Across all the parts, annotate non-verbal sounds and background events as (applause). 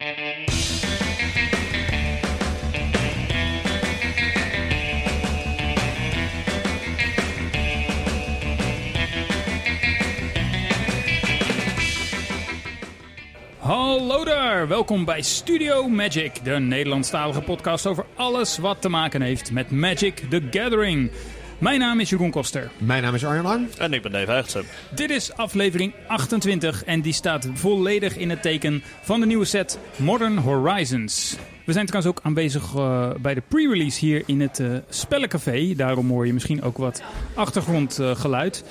Hallo daar, welkom bij Studio Magic, de Nederlandstalige podcast over alles wat te maken heeft met Magic the Gathering. Mijn naam is Jeroen Koster. Mijn naam is Arjan Lang. En ik ben Dave Heigtsen. Dit is aflevering 28 en die staat volledig in het teken van de nieuwe set Modern Horizons. We zijn trouwens ook aanwezig uh, bij de pre-release hier in het uh, Spellencafé. Daarom hoor je misschien ook wat achtergrondgeluid. Uh,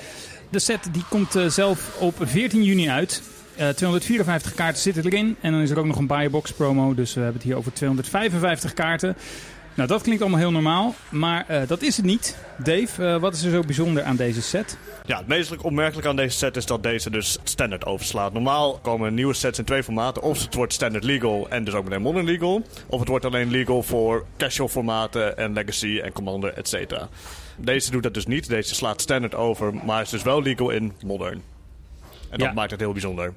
de set die komt zelf op 14 juni uit. 254 kaarten zitten erin. En dan is er ook nog een buybox promo. Dus we hebben het hier over 255 kaarten. Nou, dat klinkt allemaal heel normaal. Maar uh, dat is het niet. Dave, uh, wat is er zo bijzonder aan deze set? Ja, het meest opmerkelijk aan deze set is dat deze dus standard overslaat. Normaal komen nieuwe sets in twee formaten. Of het wordt standard legal en dus ook meteen modern legal. Of het wordt alleen legal voor casual formaten en legacy en commander, et cetera. Deze doet dat dus niet. Deze slaat standard over, maar is dus wel legal in modern. En dat Ja. maakt het heel bijzonder.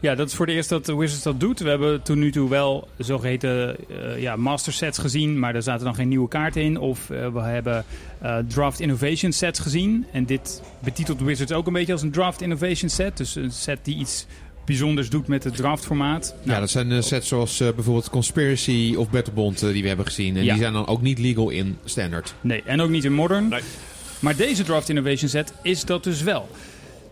Ja, dat is voor de eerst dat Wizards dat doet. We hebben tot nu toe wel zogeheten uh, ja, master sets gezien, maar daar zaten dan geen nieuwe kaarten in. Of uh, we hebben uh, draft innovation sets gezien. En dit betitelt Wizards ook een beetje als een draft innovation set. Dus een set die iets bijzonders doet met het draftformaat. Nou, ja, dat zijn uh, sets zoals uh, bijvoorbeeld Conspiracy of Battlebond uh, die we hebben gezien. En Ja. die zijn dan ook niet legal in standard. Nee, en ook niet in modern. Nee. Maar deze draft innovation set is dat dus wel.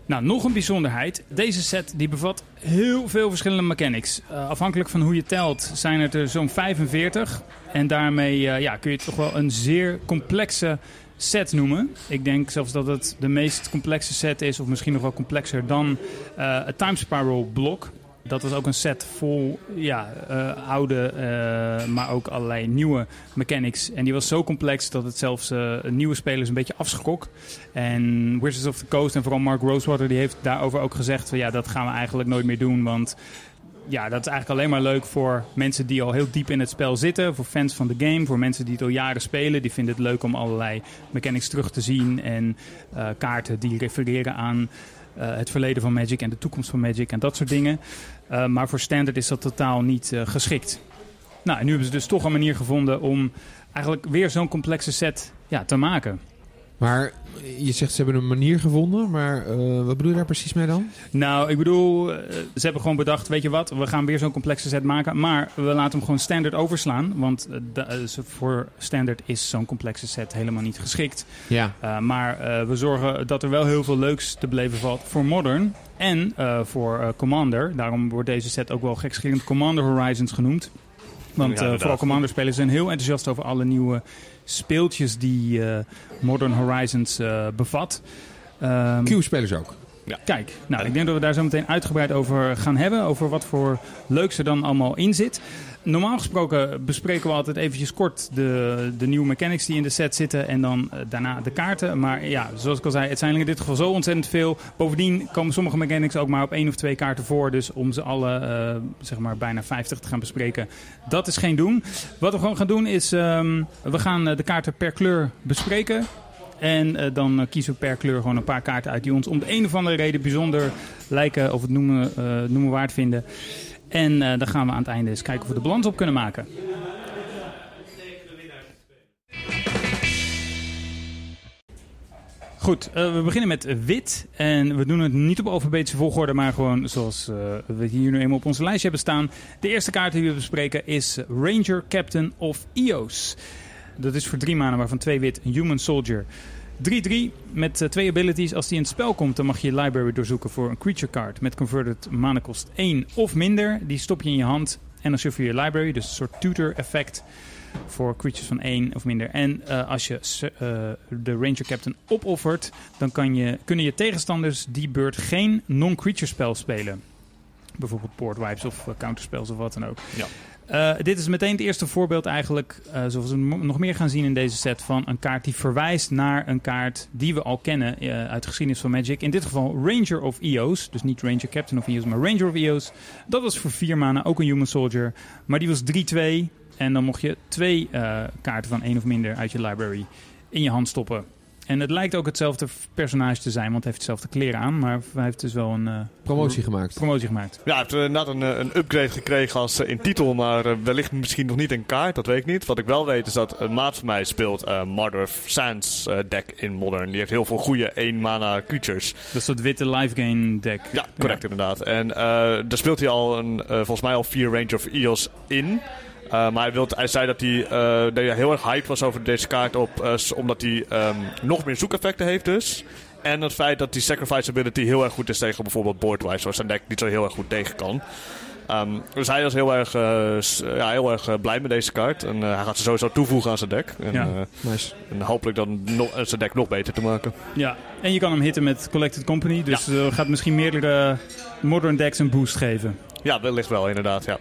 Nou, nog een bijzonderheid. Deze set die bevat heel veel verschillende mechanics. Uh, afhankelijk van hoe je telt zijn het er zo'n 45. En daarmee uh, ja, kun je het toch wel een zeer complexe set noemen. Ik denk zelfs dat het de meest complexe set is, of misschien nog wel complexer dan uh, het Time Spiral blok. Dat was ook een set vol ja, uh, oude, uh, maar ook allerlei nieuwe mechanics. En die was zo complex dat het zelfs uh, nieuwe spelers een beetje afschrok. En Wizards of the Coast en vooral Mark Rosewater die heeft daarover ook gezegd... Van, ja, dat gaan we eigenlijk nooit meer doen, want ja, dat is eigenlijk alleen maar leuk voor mensen die al heel diep in het spel zitten. Voor fans van de game, voor mensen die het al jaren spelen. Die vinden het leuk om allerlei mechanics terug te zien en kaarten die refereren aan het verleden van Magic en de toekomst van Magic en dat soort dingen. Uh, maar voor Standard is dat totaal niet uh, geschikt. Nou, en nu hebben ze dus toch een manier gevonden om eigenlijk weer zo'n complexe set ja, te maken. Maar je zegt ze hebben een manier gevonden, maar uh, wat bedoel je daar precies mee dan? Nou, ik bedoel, uh, ze hebben gewoon bedacht, weet je wat, we gaan weer zo'n complexe set maken, maar we laten hem gewoon standaard overslaan, want uh, voor standaard is zo'n complexe set helemaal niet geschikt. Ja. Uh, maar we zorgen dat er wel heel veel leuks te beleven valt voor Modern en uh, voor Commander. Daarom wordt deze set ook wel gekscherend Commander Horizons genoemd. Want ja, vooral Commander-spelers zijn heel enthousiast over alle nieuwe speeltjes die uh, Modern Horizons uh, bevat. Um, Q-spelers ook. Ja. Kijk, nou, ik denk dat we daar zo meteen uitgebreid over gaan hebben. Over wat voor leuks er dan allemaal in zit. Normaal gesproken bespreken we altijd eventjes kort de, de nieuwe mechanics die in de set zitten. En dan uh, daarna de kaarten. Maar ja, zoals ik al zei, het zijn in dit geval zo ontzettend veel. Bovendien komen sommige mechanics ook maar op één of twee kaarten voor. Dus om ze alle, uh, zeg maar, bijna 50 te gaan bespreken, dat is geen doen. Wat we gewoon gaan doen is, um, we gaan uh, de kaarten per kleur bespreken. En dan kiezen we per kleur gewoon een paar kaarten uit die ons om de een of andere reden bijzonder lijken of het noemen, noemen waard vinden. En uh, dan gaan we aan het einde eens kijken of we de balans op kunnen maken. Goed, uh, we beginnen met wit. En we doen het niet op alfabetische volgorde, maar gewoon zoals uh, we hier nu eenmaal op onze lijstje hebben staan. De eerste kaart die we bespreken is Ranger Captain of Eos. Dat is voor drie maanden, waarvan twee wit, een Human Soldier. 3-3 met uh, twee abilities. Als die in het spel komt, dan mag je je library doorzoeken voor een creature card met converted mana kost 1 of minder. Die stop je in je hand en dan shuffle je je library. Dus een soort tutor effect voor creatures van 1 of minder. En uh, als je uh, de Ranger Captain opoffert, dan kan je, kunnen je tegenstanders die beurt geen non-creature spel spelen. Bijvoorbeeld Port Wipes of counterspells of wat dan ook. Ja. Uh, dit is meteen het eerste voorbeeld eigenlijk, uh, zoals we nog meer gaan zien in deze set, van een kaart die verwijst naar een kaart die we al kennen uh, uit de geschiedenis van Magic. In dit geval Ranger of Eos, dus niet Ranger Captain of Eos, maar Ranger of Eos. Dat was voor vier maanden ook een Human Soldier, maar die was 3-2 en dan mocht je twee kaarten van één of minder uit je library in je hand stoppen. En het lijkt ook hetzelfde personage te zijn, want hij heeft dezelfde kleren aan. Maar hij heeft dus wel een eh, Promotie gemaakt. promotie gemaakt. Ja, hij heeft eh, net een, eh, een upgrade gekregen als eh, in titel, maar eh, wellicht misschien nog niet in kaart, dat weet ik niet. Wat ik wel weet is dat een maat van mij speelt eh Mother of Sands eh, deck in Modern. Die heeft heel veel goede 1 mana creatures. Dat is dat witte live gain deck. Ja, correct inderdaad. En eh, daar speelt hij al een, eh, volgens mij al vier Range of Eos in. Eh, maar hij, zei dat hij, eh, dat hij heel erg hyped was over deze kaart op, eh, omdat hij ehm, nog meer zoekeffecten heeft dus. En het feit dat die sacrifice ability heel erg goed is tegen bijvoorbeeld boardwise, waar zijn deck niet zo heel erg goed tegen kan. Ehm, dus hij was heel erg, eh, ja, heel erg blij met deze kaart. En hij gaat ze sowieso toevoegen aan zijn deck. En, Ja. eh, Nice. en hopelijk dan zijn deck nog beter te maken. Ja, en je kan hem hitten met Collected Company. Dus eh gaat misschien meerdere modern decks een boost geven. Ja, wellicht wel, inderdaad, ja.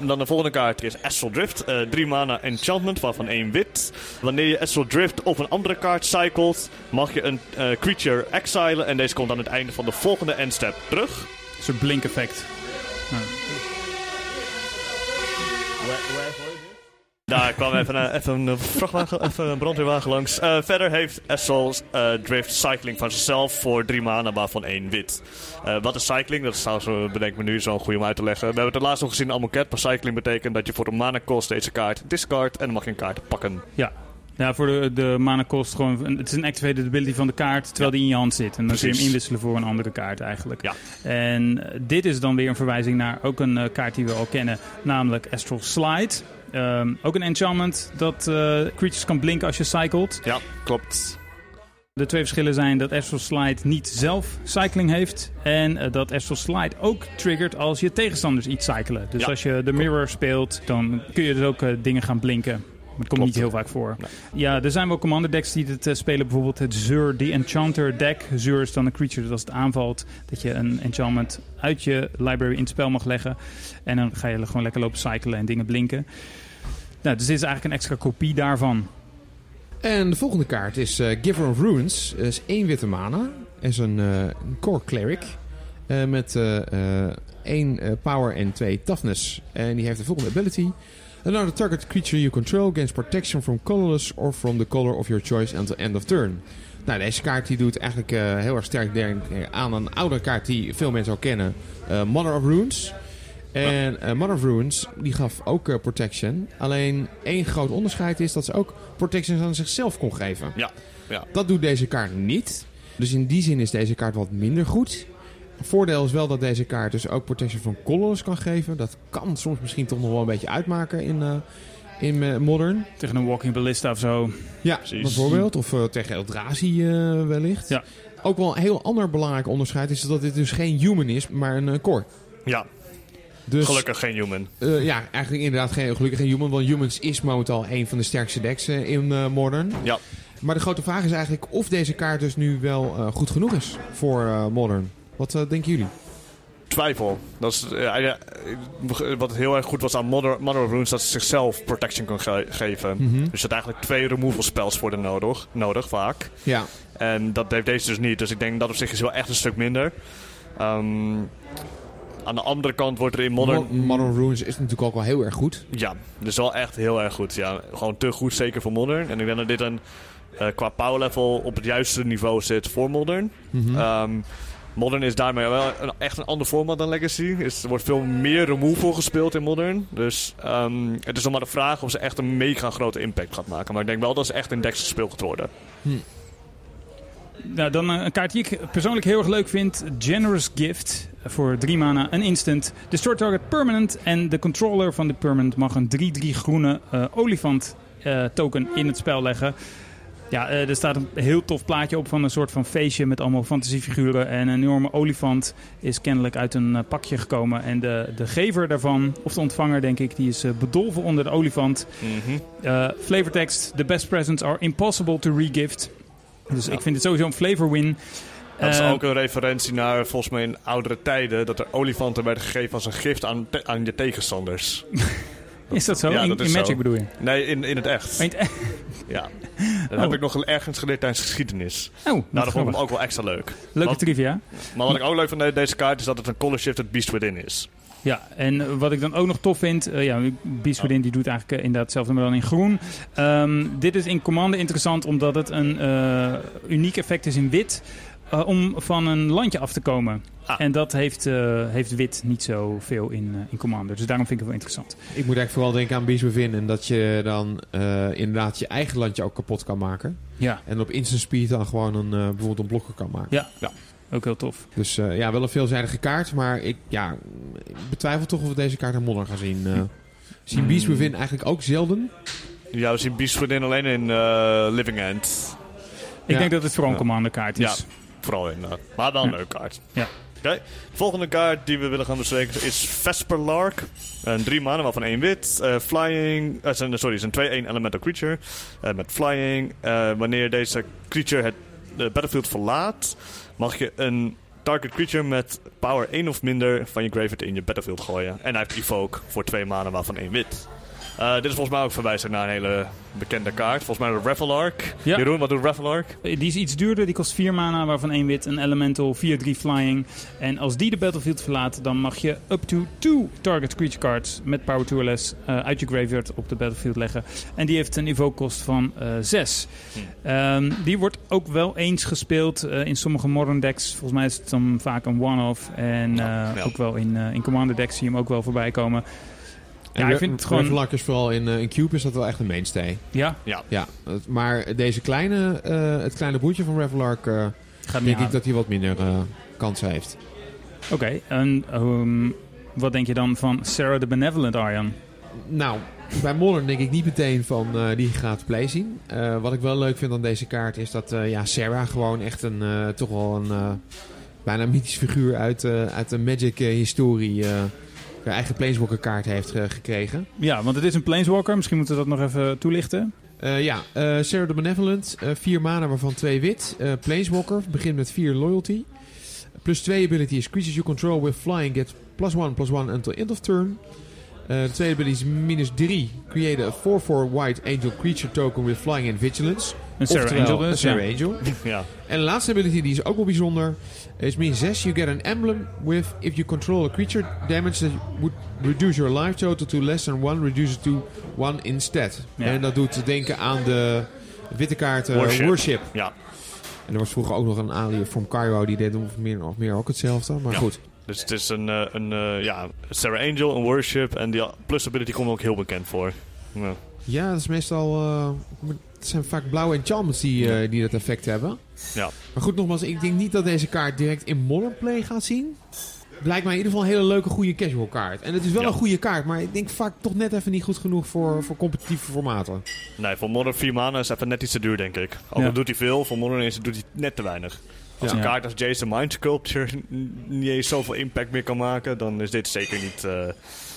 En dan de volgende kaart is Astral Drift. eh 3 mana enchantment, waarvan één wit. Wanneer je Astral Drift of een andere kaart cycelt, mag je een eh, creature exilen. En deze komt aan het einde van de volgende endstep terug. Een soort blink effect. Daar kwam even, een- even een vrachtwagen, even een brandweerwagen langs. Eh, verder heeft Astral eh, Drift cycling van zichzelf voor 3 mana, waarvan één wit. Eh, wat is cycling? Dat is trouwens, bedenk me nu, zo'n goede om uit te leggen. We hebben het laatst nog gezien in Amonkhet. Maar cycling betekent dat je voor een mana kost deze kaart discard en dan mag je een kaart pakken. Ja. Ja, voor de, de mana kost gewoon... Het is een activated ability van de kaart, terwijl die in je hand zit. En dan kun je hem Precies. inwisselen voor een andere kaart eigenlijk. Ja. En dit is dan weer een verwijzing naar ook een kaart die we al kennen. Namelijk Astral Slide. Ehm, ook een enchantment dat eh, creatures kan blinken als je cycelt. Ja, klopt. De twee verschillen zijn dat Astral Slide niet zelf cycling heeft. En eh, dat Astral Slide ook triggert als je tegenstanders iets cyclen. Dus Ja. als je de mirror speelt, dan kun je dus ook eh, dingen gaan blinken. Maar het komt Klopt. niet heel vaak voor. Nee. Ja, er zijn wel commander decks die dit spelen. Bijvoorbeeld het Zur The Enchanter deck. Zur is dan een creature dat als het aanvalt... dat je een enchantment uit je library in het spel mag leggen. En dan ga je gewoon lekker lopen cyclen en dingen blinken. Nou, dus dit is eigenlijk een extra kopie daarvan. En de volgende kaart is eh, Giver of Runes. is één witte mana. Is een, eh, een core cleric. eh, met eh, eh, één eh, power en twee toughness. En die heeft de volgende ability. Another target creature you control gains protection from colorless or from the color of your choice until end of turn. Nou, deze kaart die doet eigenlijk heel erg sterk denk ik, aan een oudere kaart die veel mensen al kennen. Mother of Runes. En eh, Mother of Runes, die gaf ook eh, protection. Alleen één groot onderscheid is dat ze ook protections aan zichzelf kon geven. Ja, ja. Dat doet deze kaart niet. Dus in die zin is deze kaart wat minder goed. Voordeel is wel dat deze kaart dus ook protection van colors kan geven. Dat kan soms misschien toch nog wel een beetje uitmaken in, eh, in Modern. Tegen een Walking Ballista of zo. Ja, Precies. bijvoorbeeld. Of eh, tegen Eldrazi eh, wellicht. Ja. Ook wel een heel ander belangrijk onderscheid is dat dit dus geen human is, maar een core. Ja, Dus, gelukkig geen human. eh, ja, eigenlijk inderdaad geen, gelukkig geen human. Want humans is momenteel een van de sterkste decks eh, in eh, Modern. Ja. Maar de grote vraag is eigenlijk of deze kaart dus nu wel goed genoeg is voor Modern. Wat denken jullie? Twijfel. Dat is, ja, wat heel erg goed was aan Mother of Runes, dat ze zichzelf protection kon ge- geven. Mhm. Dus je had eigenlijk twee removal spells voor de nodig, nodig vaak. Ja, En dat heeft deze dus niet. Dus ik denk dat op zich is wel echt een stuk minder. Ehm, aan de andere kant wordt er in Modern... Modern, Modern Runes is natuurlijk ook wel heel erg goed. Ja, dus wel echt heel erg goed. Ja, gewoon te goed, zeker voor Modern. En ik denk dat dit een, eh, qua power level op het juiste niveau zit voor Modern. Mhm. Ehm, Modern is daarmee wel een, echt een ander format dan Legacy. Is, er wordt veel meer removal gespeeld in Modern. Dus ehm, het is nog maar de vraag of ze echt een mega grote impact gaat maken. Maar ik denk wel dat ze echt in decks gespeeld gaat worden. Nou, dan eh, een kaart die ik persoonlijk heel erg leuk vind. Generous Gift. Voor 3 mana, een instant. Destroy target permanent. En de controller van de permanent mag een 3-3 groene eh, olifant eh, token in het spel leggen. Ja, er staat een heel tof plaatje op van een soort van feestje met allemaal fantasiefiguren. En een enorme olifant is kennelijk uit een pakje gekomen. En de, de gever daarvan, of de ontvanger denk ik, die is bedolven onder de olifant. Eh flavortext: The best presents are impossible to regift. Dus Ja. ik vind het sowieso een flavor win. Dat is Eh, ook een referentie naar, volgens mij in oudere tijden, dat er olifanten werden gegeven als een gift aan, te- aan je tegenstanders. (laughs) Is dat zo? Ja, in, dat is in Magic zo. bedoel je? Nee, in, in het echt. In het- Ja. Dat Oh. heb ik nog ergens geleerd tijdens geschiedenis. Oh, Nou, dat vond ik hem ook wel extra leuk. Leuke trivia. Maar wat ik ook leuk vind aan deze kaart is dat het een color shifted beast within is. Ja, en eh, wat ik dan ook nog tof vind, eh, ja, Within die doet eigenlijk eh, inderdaad hetzelfde, maar dan in groen. Ehm, dit is in Commander interessant omdat het een uniek effect is in wit om van een landje af te komen. Ah. En dat heeft, heeft wit niet zoveel in, in Commander, dus daarom vind ik het wel interessant. Ik moet eigenlijk vooral denken aan Within. En dat je dan inderdaad je eigen landje ook kapot kan maken. Ja, En op instant speed dan gewoon een, bijvoorbeeld een blokker kan maken. Ja. Ook heel tof. Dus eh, ja, wel een veelzijdige kaart. Maar ik, ja, ik betwijfel toch of we deze kaart in Modern gaan zien. eh zien Beast Within eigenlijk ook zelden. Ja, we zien Beast Within alleen in eh, Living End. Ik Ja. denk dat het vooral een. Commander kaart is. Ja. Vooral inderdaad. Maar wel een Ja. leuke kaart. Ja. Oké. De volgende kaart die we willen gaan bespreken is Vesper Lark. Een drie mannen, waarvan één wit. Eh, flying. zijn- sorry, het is een 2-1 elemental creature. eh, met flying. Eh, wanneer deze creature het de battlefield verlaat, mag je een target creature met power 1 of minder van je graveyard in je battlefield gooien. En hij heeft evoke voor twee maanden, waarvan één wit. Eh, dit is volgens mij ook verwijzend naar een hele bekende kaart. Volgens mij de Revelark. Ja. Jeroen, wat doet Revelark? Die is iets duurder, die kost 4 mana, waarvan 1 wit, een elemental, 4-3 flying. En als die de battlefield verlaat, dan mag je up to 2 target creature cards met power 2 or less eh, uit je graveyard op de battlefield leggen. En die heeft een evoke kost van 6. Hm. die wordt ook wel eens gespeeld eh, in sommige modern decks. Volgens mij is het dan vaak een one-off. En Ja, eh, ja. ook wel in, eh, in commander decks zie je hem ook wel voorbij komen. Ja, ik vind het gewoon- Revelark is vooral in, in Cube is dat wel echt een mainstay. Ja, Ja, het- maar deze kleine, eh, het kleine boertje van Revelark... eh denk ik dat hij wat minder eh, kansen heeft. Oké, en ehm, wat denk je dan van Sarah the Benevolent, Arjan? Nou, bij Modern denk ik niet meteen van eh, die gaat play zien. Eh, wat ik wel leuk vind aan deze kaart is dat eh, ja, Sarah gewoon echt een, eh, toch wel een bijna mythisch figuur uit, eh, uit de Magic historie eh eigen Planeswalker kaart heeft gekregen. Ja, want het is een Planeswalker. Misschien moeten we dat nog even toelichten. Eh, ja, eh Sarah the Benevolent, eh, vier mana waarvan twee wit. Eh Planeswalker, begint met vier loyalty. Plus twee ability is creatures you control with flying get plus one plus one until end of turn. De tweede ability is minus 3. Create a 4-4 white angel creature token with flying and vigilance. Een Sarah Oftewel, Angel een dus. Sarah ja. Angel. (laughs) ja. En de laatste ability, die is ook wel bijzonder, is min 6. You get an emblem with, if you control a creature, damage that would reduce your life total to less than 1, reduce it to 1 instead. Ja. En dat doet denken aan de witte kaart eh, Worship. worship. ja. En er was vroeger ook nog een Ali from Cairo, die deed of meer, of meer ook hetzelfde. Maar Ja. goed. Dus het is een, eh, een eh, ja, Sarah Angel, een worship. En die plus ability komt ook heel bekend voor. Ja. Ja, dat is meestal... het zijn vaak blauwe enchantments die, eh, die dat effect hebben. Ja. Maar goed, nogmaals, ik denk niet dat deze kaart direct in Modern Play gaat zien. Lijkt mij in ieder geval een hele leuke, goede casual kaart. En het is wel Ja. een goede kaart, maar ik denk vaak toch net even niet goed genoeg voor, voor competitieve formaten. Nee, voor Modern 4 mana is even net iets te duur, denk ik. Ook Ja. al doet hij veel, voor Modern is, doet hij net te weinig. Als Ja. een kaart als Jason Mind Sculpture niet eens zoveel impact meer kan maken, dan is dit zeker niet... eh,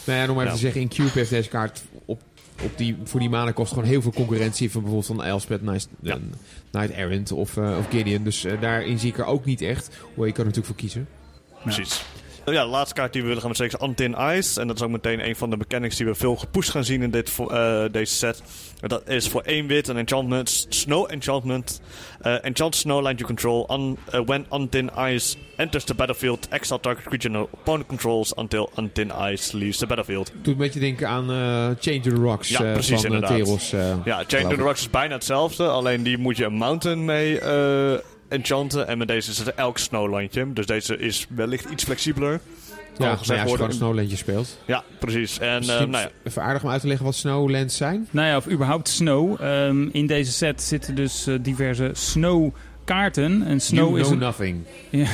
Nou ja, om even Ja. te zeggen, in Cube heeft deze kaart op, op die, voor die mana kost gewoon heel veel concurrentie van bijvoorbeeld van Elspeth, Night, Ja. eh, Knight Errant of, eh, of Gideon. Dus eh, daarin zie ik er ook niet echt. Hoewel, je kan er natuurlijk voor kiezen. Precies. Ja, de laatste kaart die we willen gaan bespreken is Antin Ice. En dat is ook meteen een van de mechanics die we veel gepusht gaan zien in dit, eh, deze set. Dat is voor één wit een enchantment, snow enchantment. Eh, enchant snowland you control. Un, eh, when Antin Ice enters the battlefield, exile target creature no opponent controls until Antin Ice leaves the battlefield. Doet een beetje denken aan Change the Rocks Ja, precies, van inderdaad. Teros. eh. Ja, to the. Rocks is bijna hetzelfde. Alleen die moet je een mountain mee enchanten. En met deze is het elk snowlandje. Dus deze is wellicht iets flexibeler. Ja, ja, als je gewoon Snowlandje speelt. Ja, precies. En eh, Misschien nou ja, even aardig om uit te leggen wat Snowlands zijn. Nou ja, of überhaupt snow. Ehm, in deze set zitten dus eh, diverse snow kaarten. En Snow you is know een, nothing. (laughs)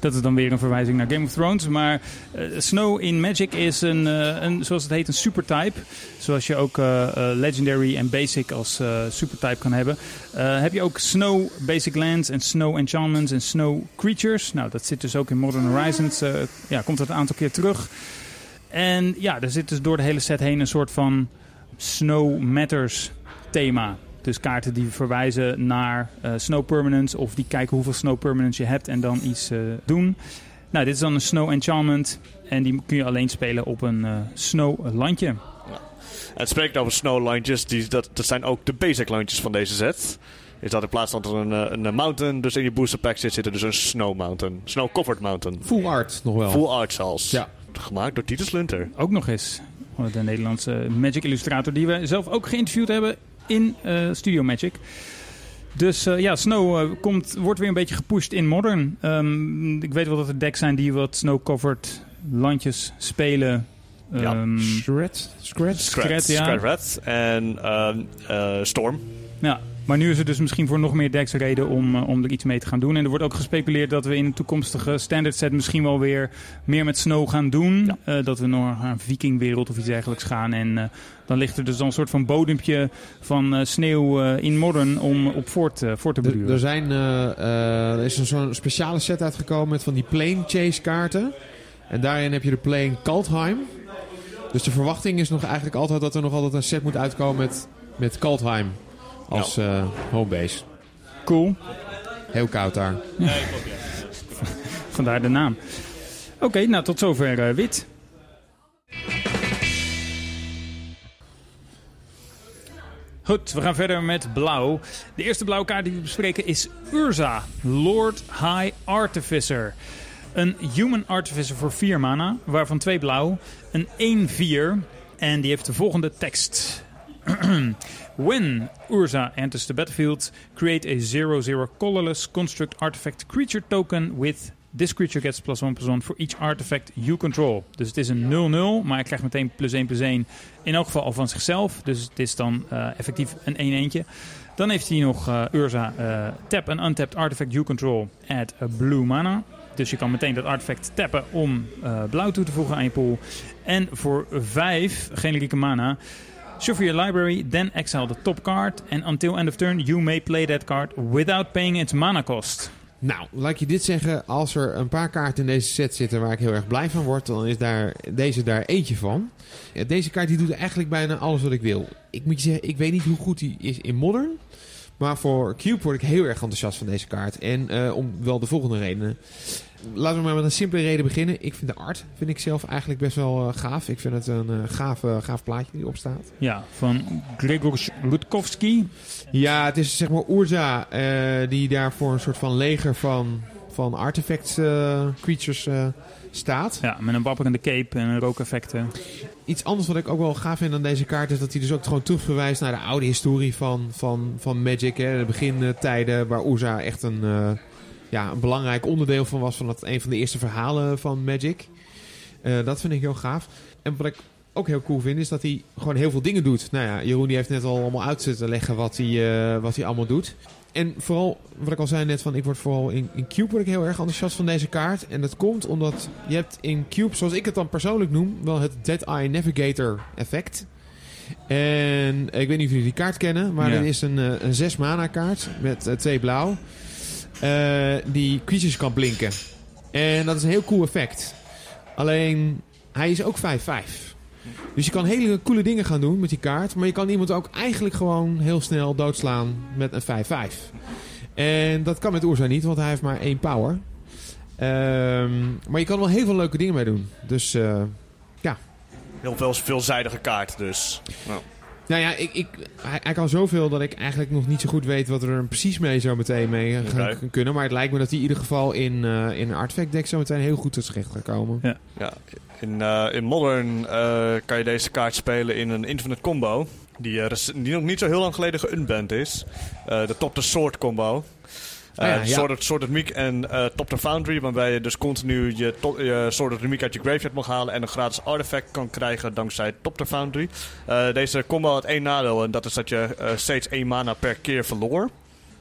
dat is dan weer een verwijzing naar Game of Thrones. Maar eh, Snow in Magic is een, eh, een, zoals het heet, een supertype. Zoals je ook eh, Legendary en Basic als supertype kan hebben. Heb je ook Snow Basic Lands en Snow Enchantments en Snow Creatures. Nou, dat zit dus ook in Modern Horizons. ja, komt dat een aantal keer terug. En ja, er zit dus door de hele set heen een soort van Snow Matters thema. Dus kaarten die verwijzen naar eh, snow permanents of die kijken hoeveel snow permanents je hebt en dan iets eh, doen. Nou, dit is dan een snow enchantment en die kun je alleen spelen op een eh, snow landje. het spreekt over snowlandjes. Die, dat, dat zijn ook de basic landjes van deze set. Is dat in plaats van dat er een, een mountain dus in je booster pack zit, zit er dus een snow mountain. Snow covered mountain. Full art nog wel. Full art zelfs. Ja. gemaakt door Titus Lunter. Ook nog eens. De Nederlandse Magic illustrator die we zelf ook geïnterviewd hebben in uh, Studio Magic. Dus uh, ja, Snow uh, komt, wordt weer een beetje gepusht in Modern. Um, ik weet wel dat er decks zijn die wat Snow-covered landjes spelen. Ja. Um, Scrat? Scrat? Scrat, ja. Scrat Red en uh, Storm. Ja, maar nu is er dus misschien voor nog meer decks reden om, uh, om er iets mee te gaan doen. En er wordt ook gespeculeerd dat we in een toekomstige standard set misschien wel weer meer met Snow gaan doen. Ja. Uh, dat we nog naar een vikingwereld of iets dergelijks gaan. En uh, dan ligt er dus dan een soort van bodempje van sneeuw in Modern om op voort, voor te beduren. Er, zijn, er is zo'n speciale set uitgekomen met van die plane chase kaarten. En daarin heb je de plane Kaldheim. Dus de verwachting is nog eigenlijk altijd dat er nog altijd een set moet uitkomen met, met Kaldheim als uh, homebase. Cool. Heel koud daar. Nee, klopt, (laughs) ja. Vandaar de naam. Oké, okay, nou tot zover uh, wit. Goed, we gaan verder met blauw. De eerste blauwe kaart die we bespreken is Urza, Lord High Artificer. Een Human Artificer voor 4 mana, waarvan 2 blauw. Een 1-4 en die heeft de volgende tekst. (clears throat) When Urza enters the battlefield, create a 0-0 colorless construct artifact creature token with this creature gets plus 1 plus 1 for each artifact you control. Dus het is een 0-0, maar hij krijgt meteen plus 1 plus 1 in elk geval al van zichzelf. Dus het is dan uh, effectief een 1-1'tje. Dan heeft hij nog uh, Urza uh, tap an untapped artifact you control at a blue mana. Dus je kan meteen dat artefact tappen om blauw toe te voegen aan je pool. En voor 5 generieke mana. Shuffle your library, then exile the top card. And until end of turn, you may play that card without paying its mana cost. Nou, laat ik je dit zeggen. Als er een paar kaarten in deze set zitten waar ik heel erg blij van word, dan is daar, deze daar eentje van. Deze kaart die doet eigenlijk bijna alles wat ik wil. Ik moet je zeggen, ik weet niet hoe goed die is in Modern. Maar voor Cube word ik heel erg enthousiast van deze kaart. En uh, om wel de volgende redenen. Laten we maar met een simpele reden beginnen. Ik vind de art vind ik zelf eigenlijk best wel uh, gaaf. Ik vind het een uh, gaaf, uh, gaaf plaatje die erop staat. Ja, van Gregor Rutkowski. Ja, het is zeg maar Urza die daar voor een soort van leger van, van artifacts creatures staat. Ja, met een wapperende cape en rookeffecten. Iets anders wat ik ook wel gaaf vind aan deze kaart is dat hij dus ook gewoon terugverwijst naar de oude historie van, van, van Magic. Hè. De begintijden waar Urza echt een ja, een belangrijk onderdeel van was van het, een van de eerste verhalen van Magic. Uh, dat vind ik heel gaaf. En wat ik ook heel cool vind, is dat hij gewoon heel veel dingen doet. Nou ja, Jeroen die heeft net al allemaal uit zitten leggen wat hij, uh, wat hij allemaal doet. En vooral, wat ik al zei net, van ik word vooral in, in Cube word ik heel erg enthousiast van deze kaart. En dat komt omdat je hebt in Cube, zoals ik het dan persoonlijk noem, wel het Dead Eye Navigator effect. En ik weet niet of jullie die kaart kennen, maar Ja. dit is een, uh, een 6 mana kaart met uh, twee blauw. Uh, die creatures kan blinken. En dat is een heel cool effect. Alleen, hij is ook 5-5. Dus je kan hele coole dingen gaan doen met die kaart. Maar je kan iemand ook eigenlijk gewoon heel snel doodslaan met een 5-5. En dat kan met Urza niet, want hij heeft maar één power. Um, maar je kan wel heel veel leuke dingen mee doen. Dus uh, ja. Heel veel veelzijdige kaart dus. Nou. Nou ja, ik, ik, hij, hij, kan zoveel dat ik eigenlijk nog niet zo goed weet wat er precies mee zo meteen mee gaan kunnen. Maar het lijkt me dat hij in ieder geval in, uh, in een artifact deck zo meteen heel goed tot z'n recht gaat komen. Ja. Ja, in, uh, in Modern uh, kan je deze kaart spelen in een Infinite Combo. Die, die nog niet zo heel lang geleden geunband is. de Top the Sword combo. Uh, Ah ja, ja. Meek en uh, Top the Foundry, waarbij je dus continu je, je of Meek uit je graveyard mag halen en een gratis artefact kan krijgen dankzij Top the Foundry. Uh, deze combo had één nadeel en dat is dat je steeds één mana per keer verloor.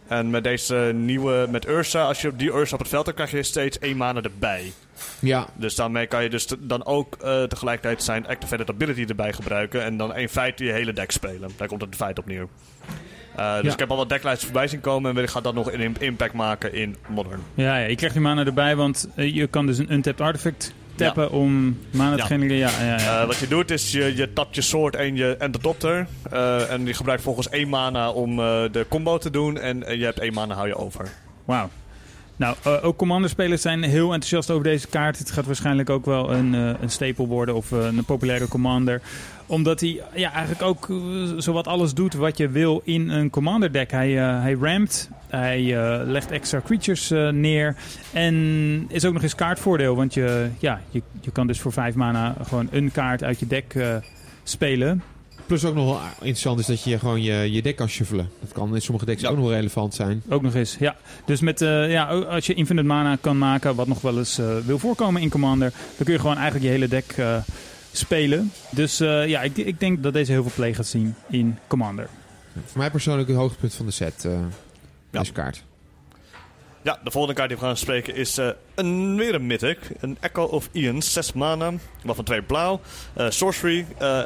En met deze nieuwe, met Ursa, als je die Ursa op het veld hebt, krijg je steeds één mana erbij. Ja, Dus daarmee kan je dus dan ook uh, tegelijkertijd zijn Activated Ability erbij gebruiken en dan in feite je hele deck spelen. Daar komt het in feite op neer. Uh, dus Ja. ik heb al wat decklijsten voorbij zien komen en ik ga dat nog een impact maken in Modern. Ja, ja, je krijgt die mana erbij, want uh, je kan dus een untapped artifact tappen ja. om mana te genereren. Ja, ja, ja. Uh, wat je doet is je, je tapt je sword en, je, en de doctor. Uh, en je gebruikt volgens één mana om de combo te doen. En je hebt één mana hou je over. Wauw. Nou, uh, ook Commander-spelers zijn heel enthousiast over deze kaart. Het gaat waarschijnlijk ook wel een, uh, een staple worden of uh, een populaire Commander. Omdat hij ja, eigenlijk ook zowat alles doet wat je wil in een Commander-deck. Hij, hij ramt, hij legt extra creatures neer en is ook nog eens kaartvoordeel. Want je, ja, je, je kan dus voor 5 mana gewoon een kaart uit je deck spelen. Plus ook nog wel interessant is dat je gewoon je, je deck kan shuffelen. Dat kan in sommige decks ook nog wel relevant zijn. Ook nog eens, ja. Dus met, uh, ja, als je infinite mana kan maken, wat nog wel eens uh, wil voorkomen in Commander, dan kun je gewoon eigenlijk je hele deck uh, spelen. Dus ja, ik, ik denk dat deze heel veel play gaat zien in Commander. Voor mij persoonlijk het hoogtepunt van de set, ja. deze kaart. Ja, de volgende kaart die we gaan spreken is uh, een, weer een Mythic. Een Echo of Ian, 6 mana, waarvan 2 blauw. Uh, sorcery, uh,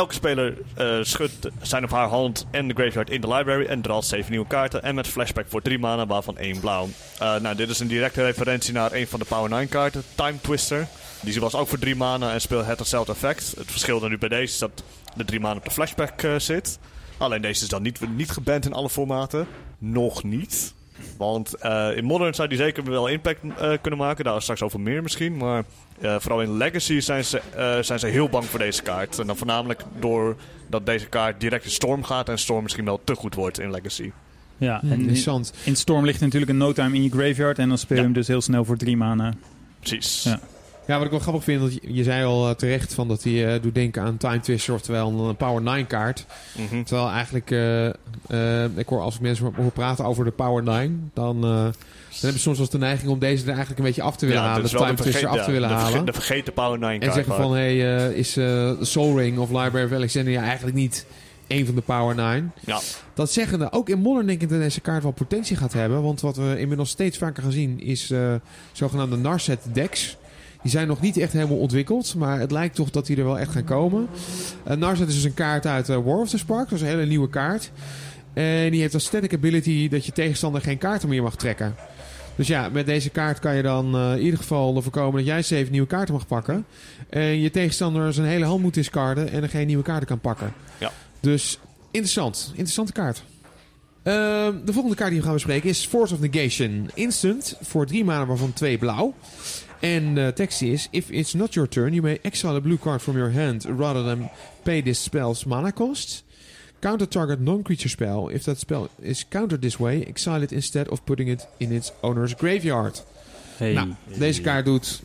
Elke speler uh, schudt zijn of haar hand en de graveyard in de library en draalt 7 nieuwe kaarten. En met flashback voor 3 mana, waarvan 1 blauw. Uh, nou, dit is een directe referentie naar een van de Power 9 kaarten, Time Twister. Die was ook voor 3 mana en speelt het hetzelfde effect. Het verschil dan nu bij deze is dat de 3 mana op de flashback uh, zit. Alleen deze is dan niet, niet geband in alle formaten. Nog niet. Want uh, in Modern zou die zeker wel impact uh, kunnen maken. Daar straks over meer misschien. Maar uh, vooral in Legacy zijn ze, zijn ze heel bang voor deze kaart. En dan voornamelijk doordat deze kaart direct in Storm gaat. En Storm misschien wel te goed wordt in Legacy. Ja, en in, in Storm ligt natuurlijk een no time in je graveyard. En dan speel je ja. hem dus heel snel voor drie mana. Precies. Ja. Ja, wat ik wel grappig vind, dat je, je zei al uh, terecht van dat hij uh, doet denken aan Time Twister, oftewel een Power 9 kaart. Mm -hmm. Terwijl eigenlijk, uh, ik hoor als ik mensen hoor praten over de Power 9, dan, dan hebben ze soms wel de neiging om deze er eigenlijk een beetje af te willen ja, halen. De Time Twister af te willen de halen. De vergeten Power 9 kaart. En zeggen van, hé, hey, is Soul Ring of Library of Alexandria eigenlijk niet een van de Power 9. Ja. Dat zeggende, ook in Modern denk ik dat deze kaart wel potentie gaat hebben. Want wat we inmiddels steeds vaker gaan zien is zogenaamde Narset decks. Die zijn nog niet echt helemaal ontwikkeld, maar het lijkt toch dat die er wel echt gaan komen. Uh, is dus een kaart uit uh, War of the Spark, dat is een hele nieuwe kaart. En die heeft als static ability dat je tegenstander geen kaarten meer mag trekken. Dus ja, met deze kaart kan je dan uh, in ieder geval ervoor komen dat jij zeven nieuwe kaarten mag pakken. En je tegenstander zijn hele hand moet discarden en er geen nieuwe kaarten kan pakken. Ja. Dus interessant. Interessante kaart. Uh, de volgende kaart die we gaan bespreken is Force of Negation. Instant voor drie maanden waarvan twee blauw. En de tekst is: If it's not your turn, you may exile a blue card from your hand rather than pay this spell's mana cost. Counter target non-creature spell. If that spell is countered this way, exile it instead of putting it in its owner's graveyard. Hey. Nou, deze kaart doet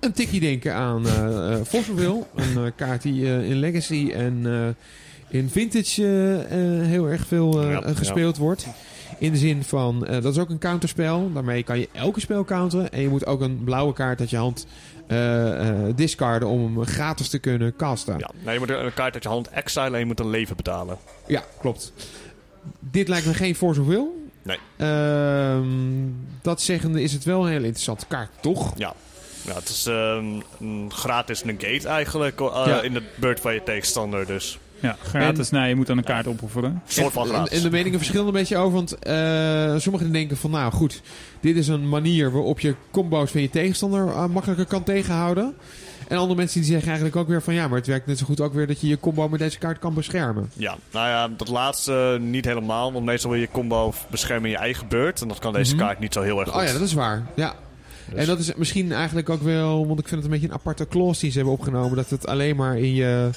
een tikje denken aan uh, uh, Fossilville. een uh, kaart die uh, in Legacy en in Vintage heel erg veel Ja, gespeeld wordt. In de zin van, eh, dat is ook een counterspel. Daarmee kan je elke spel counteren. En je moet ook een blauwe kaart uit je hand eh, eh, discarden om hem gratis te kunnen casten. Ja, nee, je moet een kaart uit je hand exilen en je moet een leven betalen. Ja, klopt. Dit lijkt me geen of Will. Nee. Ehm, dat zeggende is het wel een hele interessante kaart, toch? Ja. Ja, het is een gratis negate eigenlijk uh, Ja. in de beurt van je tegenstander. Dus Ja, gratis. Nee, je moet dan een kaart opofferen. een soort van En, gratis. en de meningen verschillen een beetje over. Want eh, sommigen denken van, nou goed, dit is een manier waarop je combo's van je tegenstander eh, makkelijker kan tegenhouden. En andere mensen die zeggen eigenlijk ook weer van, ja, maar het werkt net zo goed ook weer dat je je combo met deze kaart kan beschermen. Ja, nou ja, dat laatste niet helemaal. Want meestal wil je combo beschermen in je eigen beurt. En dat kan deze Mhm. kaart niet zo heel erg goed. Oh ja, dat is waar. Ja. Dus- En dat is misschien eigenlijk ook wel, want ik vind het een beetje een aparte clause die ze hebben opgenomen, dat het alleen maar in je,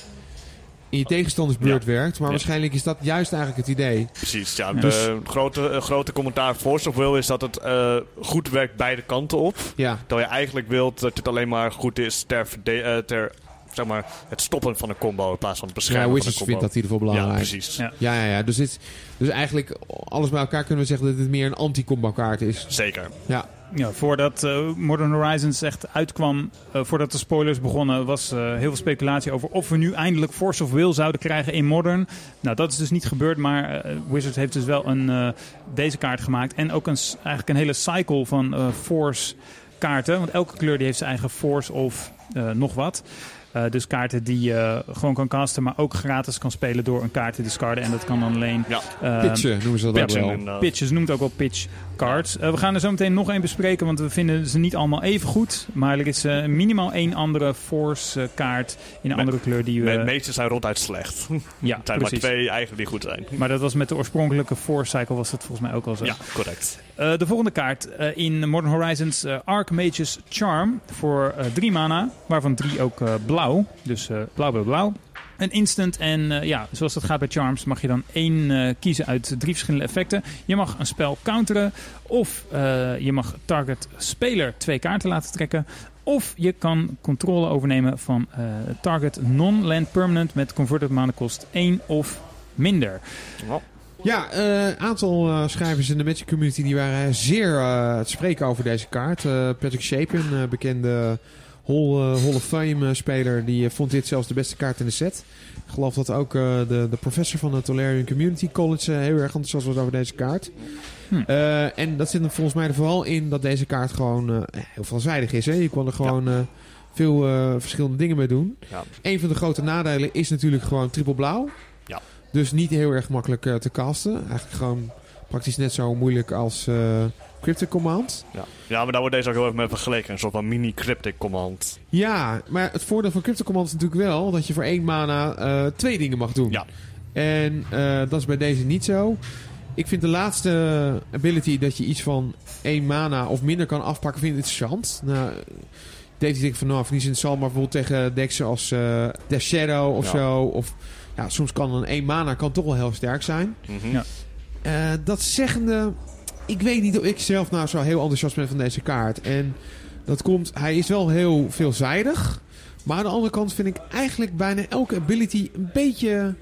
in je tegenstandersbeurt werkt. Maar Ja. waarschijnlijk is dat juist eigenlijk het idee. Precies, ja. Ja. De grote, eh, grote commentaar voor of Will is dat het eh, goed werkt beide kanten op. Ja, Terwijl je eigenlijk wilt dat het alleen maar goed is ter, eh, ter zeg maar, het stoppen van een combo in plaats van het beschermen ja van een vindt combo. dat in ieder geval Ja, belangrijk. precies. Ja. Ja, ja, ja. Dus, dit, dus eigenlijk alles bij elkaar kunnen we zeggen dat het meer een anti-combo kaart is. Zeker. Ja, Voordat eh, Modern Horizons echt uitkwam, eh, voordat de spoilers begonnen, was eh, heel veel speculatie over of we nu eindelijk Force of Will zouden krijgen in Modern. Nou, dat is dus niet gebeurd, maar Wizards heeft dus wel een, deze kaart gemaakt. En ook een, eigenlijk een hele cycle van Force kaarten, want elke kleur die heeft zijn eigen Force of nog wat. Eh, dus kaarten die je gewoon kan casten, maar ook gratis kan spelen door een kaart te discarden. En dat kan dan alleen... Ja, eh, pitchen noemen ze dat ook pitchen wel. inderdaad. Pitches noemt ook wel pitch cards. Eh, we gaan er zo meteen nog één bespreken, want we vinden ze niet allemaal even goed. Maar er is eh, minimaal één andere force eh, kaart in een andere kleur die we... De meeste zijn ronduit slecht. (laughs) Er ja, zijn precies. maar twee eigenlijk die goed zijn. Maar dat was met de oorspronkelijke force cycle was dat volgens mij ook al zo. Ja, correct. Eh, de volgende kaart eh, in Modern Horizons uh, Archmage's Charm voor drie mana, waarvan drie ook blauw. Dus blauw, blauw, blauw. Een instant en ja, zoals dat gaat bij Charms mag je dan één kiezen uit drie verschillende effecten. Je mag een spel counteren of je mag target speler twee kaarten laten trekken. Of je kan controle overnemen van target non-land permanent met converted mana kost 1 of minder. Ja, een uh, aantal uh, schrijvers in de Magic community die waren zeer uh, te spreken over deze kaart. Patrick Shapin, bekende Hall, Hall of Fame speler, die vond dit zelfs de beste kaart in de set. Ik geloof dat ook de, de professor van de Tolarian Community College heel erg enthousiast was over deze kaart. Hm. en dat zit er volgens mij er vooral in dat deze kaart gewoon heel veelzijdig is. Hè? Je kon er gewoon veel verschillende dingen mee doen. Ja. Een van de grote nadelen is natuurlijk gewoon triple blauw. Ja. Dus niet heel erg makkelijk uh, te casten. Eigenlijk gewoon praktisch net zo moeilijk als uh, Cryptic Command. Ja. ja, maar daar wordt deze ook heel erg mee vergeleken. Een soort van mini Cryptic Command. Ja, maar het voordeel van Cryptic Command is natuurlijk wel dat je voor één mana uh, twee dingen mag doen. Ja. En dat is bij deze niet zo. Ik vind de laatste ability dat je iets van één mana of minder kan afpakken, vind ik interessant. Nou, Dave denkt van nou, vind ik interessant, maar bijvoorbeeld tegen decks als The Shadow of zo. Of ja, soms kan een 1 mana kan toch wel heel sterk zijn. Mhm. ja. Uh, dat zeggende, ik weet niet of ik zelf nou zo heel enthousiast ben van deze kaart. En dat komt, hij is wel heel veelzijdig. Maar aan de andere kant vind ik eigenlijk bijna elke ability een beetje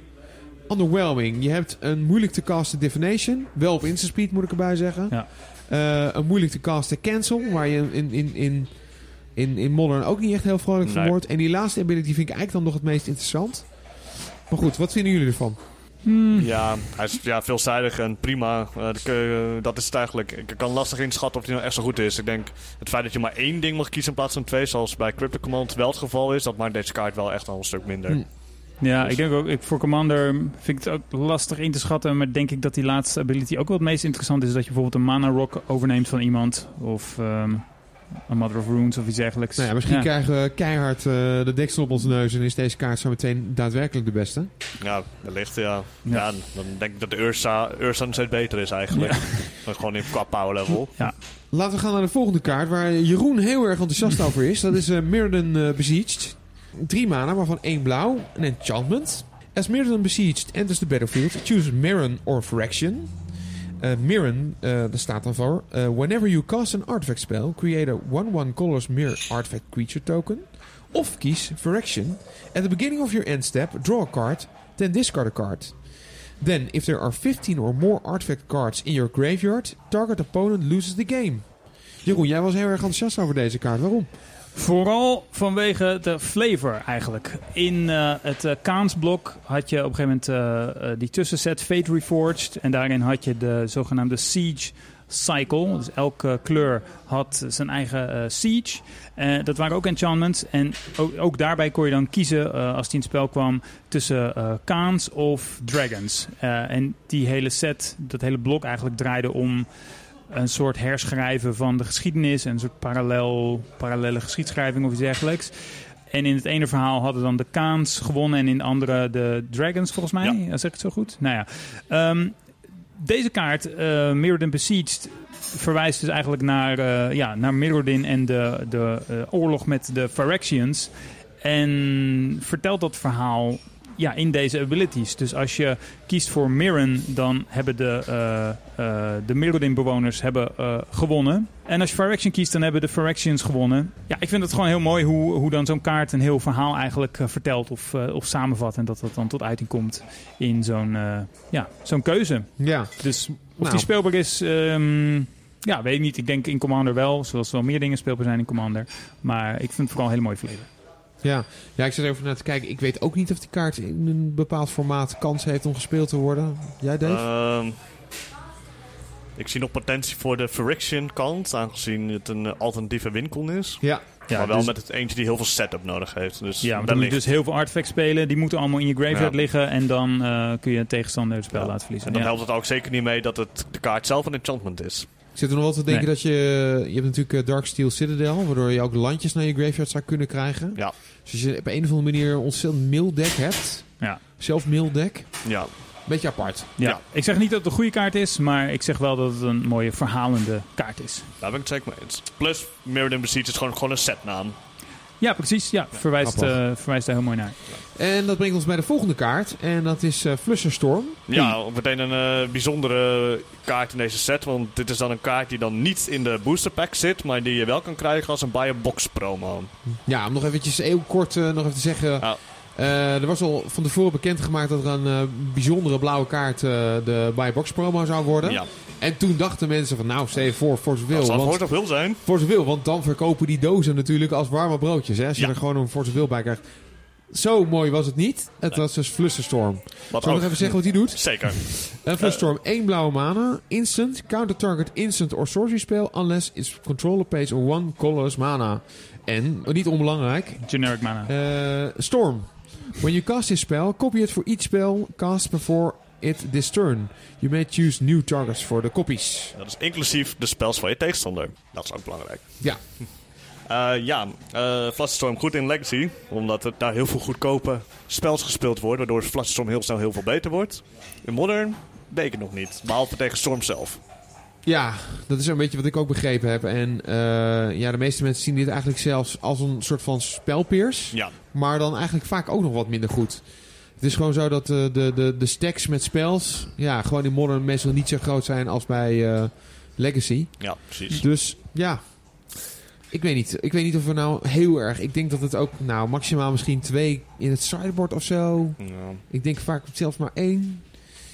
underwhelming. Je hebt een moeilijk te casten Divination. Wel op instant speed moet ik erbij zeggen. Ja. Uh, een moeilijk te casten Cancel. Waar je in, in, in, in, in Modern ook niet echt heel vrolijk van wordt. En die laatste ability vind ik eigenlijk dan nog het meest interessant. Maar goed, wat vinden jullie ervan? Hmm. Ja, hij is ja, veelzijdig en prima. Uh, dat is het eigenlijk. Ik kan lastig inschatten of hij nou echt zo goed is. Ik denk het feit dat je maar één ding mag kiezen in plaats van twee, zoals bij Crypto Command wel het geval is, dat maakt deze kaart wel echt al een stuk minder. Hmm. Ja, dus- ik denk ook, ik, voor Commander vind ik het ook lastig in te schatten, maar denk ik dat die laatste ability ook wel het meest interessant is. Dat je bijvoorbeeld een mana rock overneemt van iemand. Of um, een Mother of Runes of iets dergelijks. Nou ja, misschien krijgen we keihard uh, de deksel op onze neus en is deze kaart zo meteen daadwerkelijk de beste. Ja, wellicht ja. ja. dan denk ik dat de Ursa, Ursa steeds beter is eigenlijk. (laughs) gewoon in qua power level. Ja. Laten we gaan naar de volgende kaart waar Jeroen heel erg enthousiast over is. Dat is uh, Mirrodin uh, Besieged. Drie mana, waarvan één blauw. Een enchantment. As Mirrodin Besieged enters the battlefield, choose Mirren or Fraction. Uh, Mirren, uh, daar staat dan voor. Uh, whenever you cast an artifact spell, create a 1-1 colors mirror artifact creature token. Of kies Fraction. At the beginning of your end step, draw a card, then discard a card. Then, if there are 15 or more artifact cards in your graveyard, target opponent loses the game. Jeroen, jij was heel erg enthousiast over deze kaart. Waarom? Vooral vanwege de flavor eigenlijk. In uh, het uh, Kaansblok had je op een gegeven moment uh, die tussenset Fate Reforged. En daarin had je de zogenaamde Siege Cycle. Dus elke kleur had zijn eigen Siege. dat waren ook enchantments. En ook, ook, daarbij kon je dan kiezen als die in het spel kwam tussen Kaans of Dragons. en die hele set, dat hele blok eigenlijk draaide om een soort herschrijven van de geschiedenis. Een soort parallel, parallele geschiedschrijving of iets dergelijks. En in het ene verhaal hadden dan de Kaans gewonnen en in het andere de Dragons, volgens mij. Ja. Zeg ik het zo goed? Nou ja. Um, deze kaart, uh, Mirrodin Besieged, verwijst dus eigenlijk naar, uh, ja, naar Mirrodin en de, de uh, oorlog met de Phyrexians. En vertelt dat verhaal ja, in deze abilities. Dus als je kiest voor Mirren, dan hebben de, uh, uh, de Mirrodin-bewoners hebben, uh, gewonnen. En als je Phyrexian kiest, dan hebben de Phyrexians gewonnen. Ja, ik vind het gewoon heel mooi hoe, hoe dan zo'n kaart een heel verhaal eigenlijk vertelt of, of samenvat. En dat dat dan tot uiting komt in zo'n ja, zo'n keuze. Ja. Dus of nou. die speelbaar is... Um, ja, weet ik niet. Ik denk in Commander wel, zoals wel meer dingen speelbaar zijn in Commander. Maar ik vind het vooral een hele mooie flavor. Ja. ja, ik zit even naar te kijken. Ik weet ook niet of die kaart in een bepaald formaat kans heeft om gespeeld te worden. Jij, Dave? Ehm, ik zie nog potentie voor de Friction kant, aangezien het een alternatieve winkel is. Ja. Ja, maar wel dus met het eentje die heel veel setup nodig heeft. Dus ja, dan moet je dus heel veel artefacts spelen. Die moeten allemaal in je graveyard liggen. En dan uh, kun je tegenstander het spel laten verliezen. En dan helpt het ook zeker niet mee dat het de kaart zelf een enchantment is. Ik zit er nog wel te denken dat je... Je hebt natuurlijk eh, Darksteel Citadel, waardoor je ook landjes naar je graveyard zou kunnen krijgen. Ja. Dus als je op een of andere manier een ontzettend mail deck hebt. Ja. Zelf mail deck. Ja. beetje apart. Ja. Ja. Ik zeg niet dat het een goede kaart is, maar ik zeg wel dat het een mooie verhalende kaart is. Daar ben ik het zeker mee eens. Plus, Mirrodin Besiege is gewoon, gewoon een setnaam. Ja, precies. Ja, verwijst, eh, verwijst daar heel mooi naar. En dat brengt ons bij de volgende kaart. En dat is eh Flusserstorm. Ja, meteen een eh, bijzondere kaart in deze set. Want dit is dan een kaart die dan niet in de booster pack zit, maar die je wel kan krijgen als een buy a box promo. Ja, om nog eventjes heel kort nog even te zeggen. Ja. Eh, er was al van tevoren bekendgemaakt dat er een eh, bijzondere blauwe kaart eh, de buy box promo zou worden. Ja, En toen dachten mensen van nou, stel je voor, voor zoveel. dat zal want, voor toch wil zijn. voor zoveel, want dan verkopen die dozen natuurlijk als warme broodjes. Hè, als je Ja. er gewoon een voor zoveel bij krijgt. Zo mooi was het niet. Het Nee. was dus Flusserstorm. Wat Zal ik nog even zeggen wat hij doet? Zeker. Een Flusserstorm, één blauwe mana. Instant, counter target instant or sorcery spell unless its controller pays one colorless mana. En, niet onbelangrijk, Generic mana. eh, Storm. When you cast this spell, copy it for each spell cast before it this turn. You may choose new targets for the copies. Dat is inclusief de spels van je tegenstander. Dat is ook belangrijk. Ja, (laughs) Eh, ja, eh Flusterstorm goed in Legacy. Omdat er daar heel veel goedkope spels gespeeld worden. Waardoor Flusterstorm heel snel heel veel beter wordt. In Modern ik het nog niet. Behalve tegen Storm zelf. Ja, dat is een beetje wat ik ook begrepen heb. En eh, ja, de meeste mensen zien dit eigenlijk zelfs als een soort van spelpeers. Ja, Maar dan eigenlijk vaak ook nog wat minder goed. Het is gewoon zo dat de, de, de, de stacks met spels... Ja, gewoon in Modern meestal niet zo groot zijn als bij eh, Legacy. ja precies. Dus ja, ik weet niet. Ik weet niet of we nou heel erg... Ik denk dat het ook nou maximaal misschien twee in het sideboard of zo. Ja. Ik denk vaak zelfs maar één.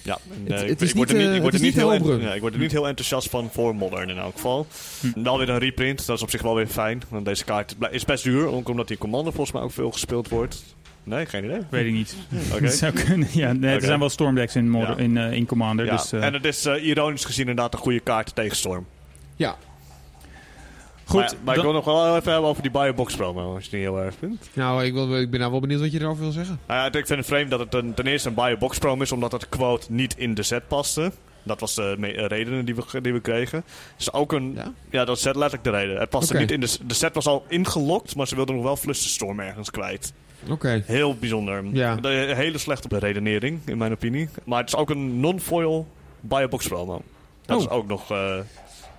Ja, Het- nee, het ik, word niet, er eh, ik word het er is niet niet heel heel en- ja, ik word er niet heel enthousiast van voor Modern in elk geval. Hm. Wel weer een reprint, dat is op zich wel weer fijn. Want deze kaart is best duur, ook omdat die Commander volgens mij ook veel gespeeld wordt. Nee, geen idee. Weet ik niet. (laughs) Oké. Dat zou kunnen. Ja, nee. Er zijn wel stormdecks in, Modern- Ja. in, eh, in Commander. Ja, dus, eh, en het is eh, ironisch gezien inderdaad een goede kaart tegen Storm. Ja, goed, maar maar ik wil nog wel even hebben over die Biobox promo, als je het niet heel erg vindt. nou, ik, wil, ik ben nou wel benieuwd wat je erover wil zeggen. Nou ja, ik vind het vreemd dat het een, ten eerste een Biobox promo is, omdat het quote niet in de set paste. Dat was de eh, reden die we, die we kregen. Dus ook een... Ja? Ja, dat is letterlijk de reden. Het paste niet in de... De set was al ingelokt, maar ze wilden nog wel Flusterstorm ergens kwijt. Oké. Heel bijzonder. Ja. De, hele slechte redenering, in mijn opinie. Maar het is ook een non-foil Biobox promo. Dat Oh. is ook nog... eh,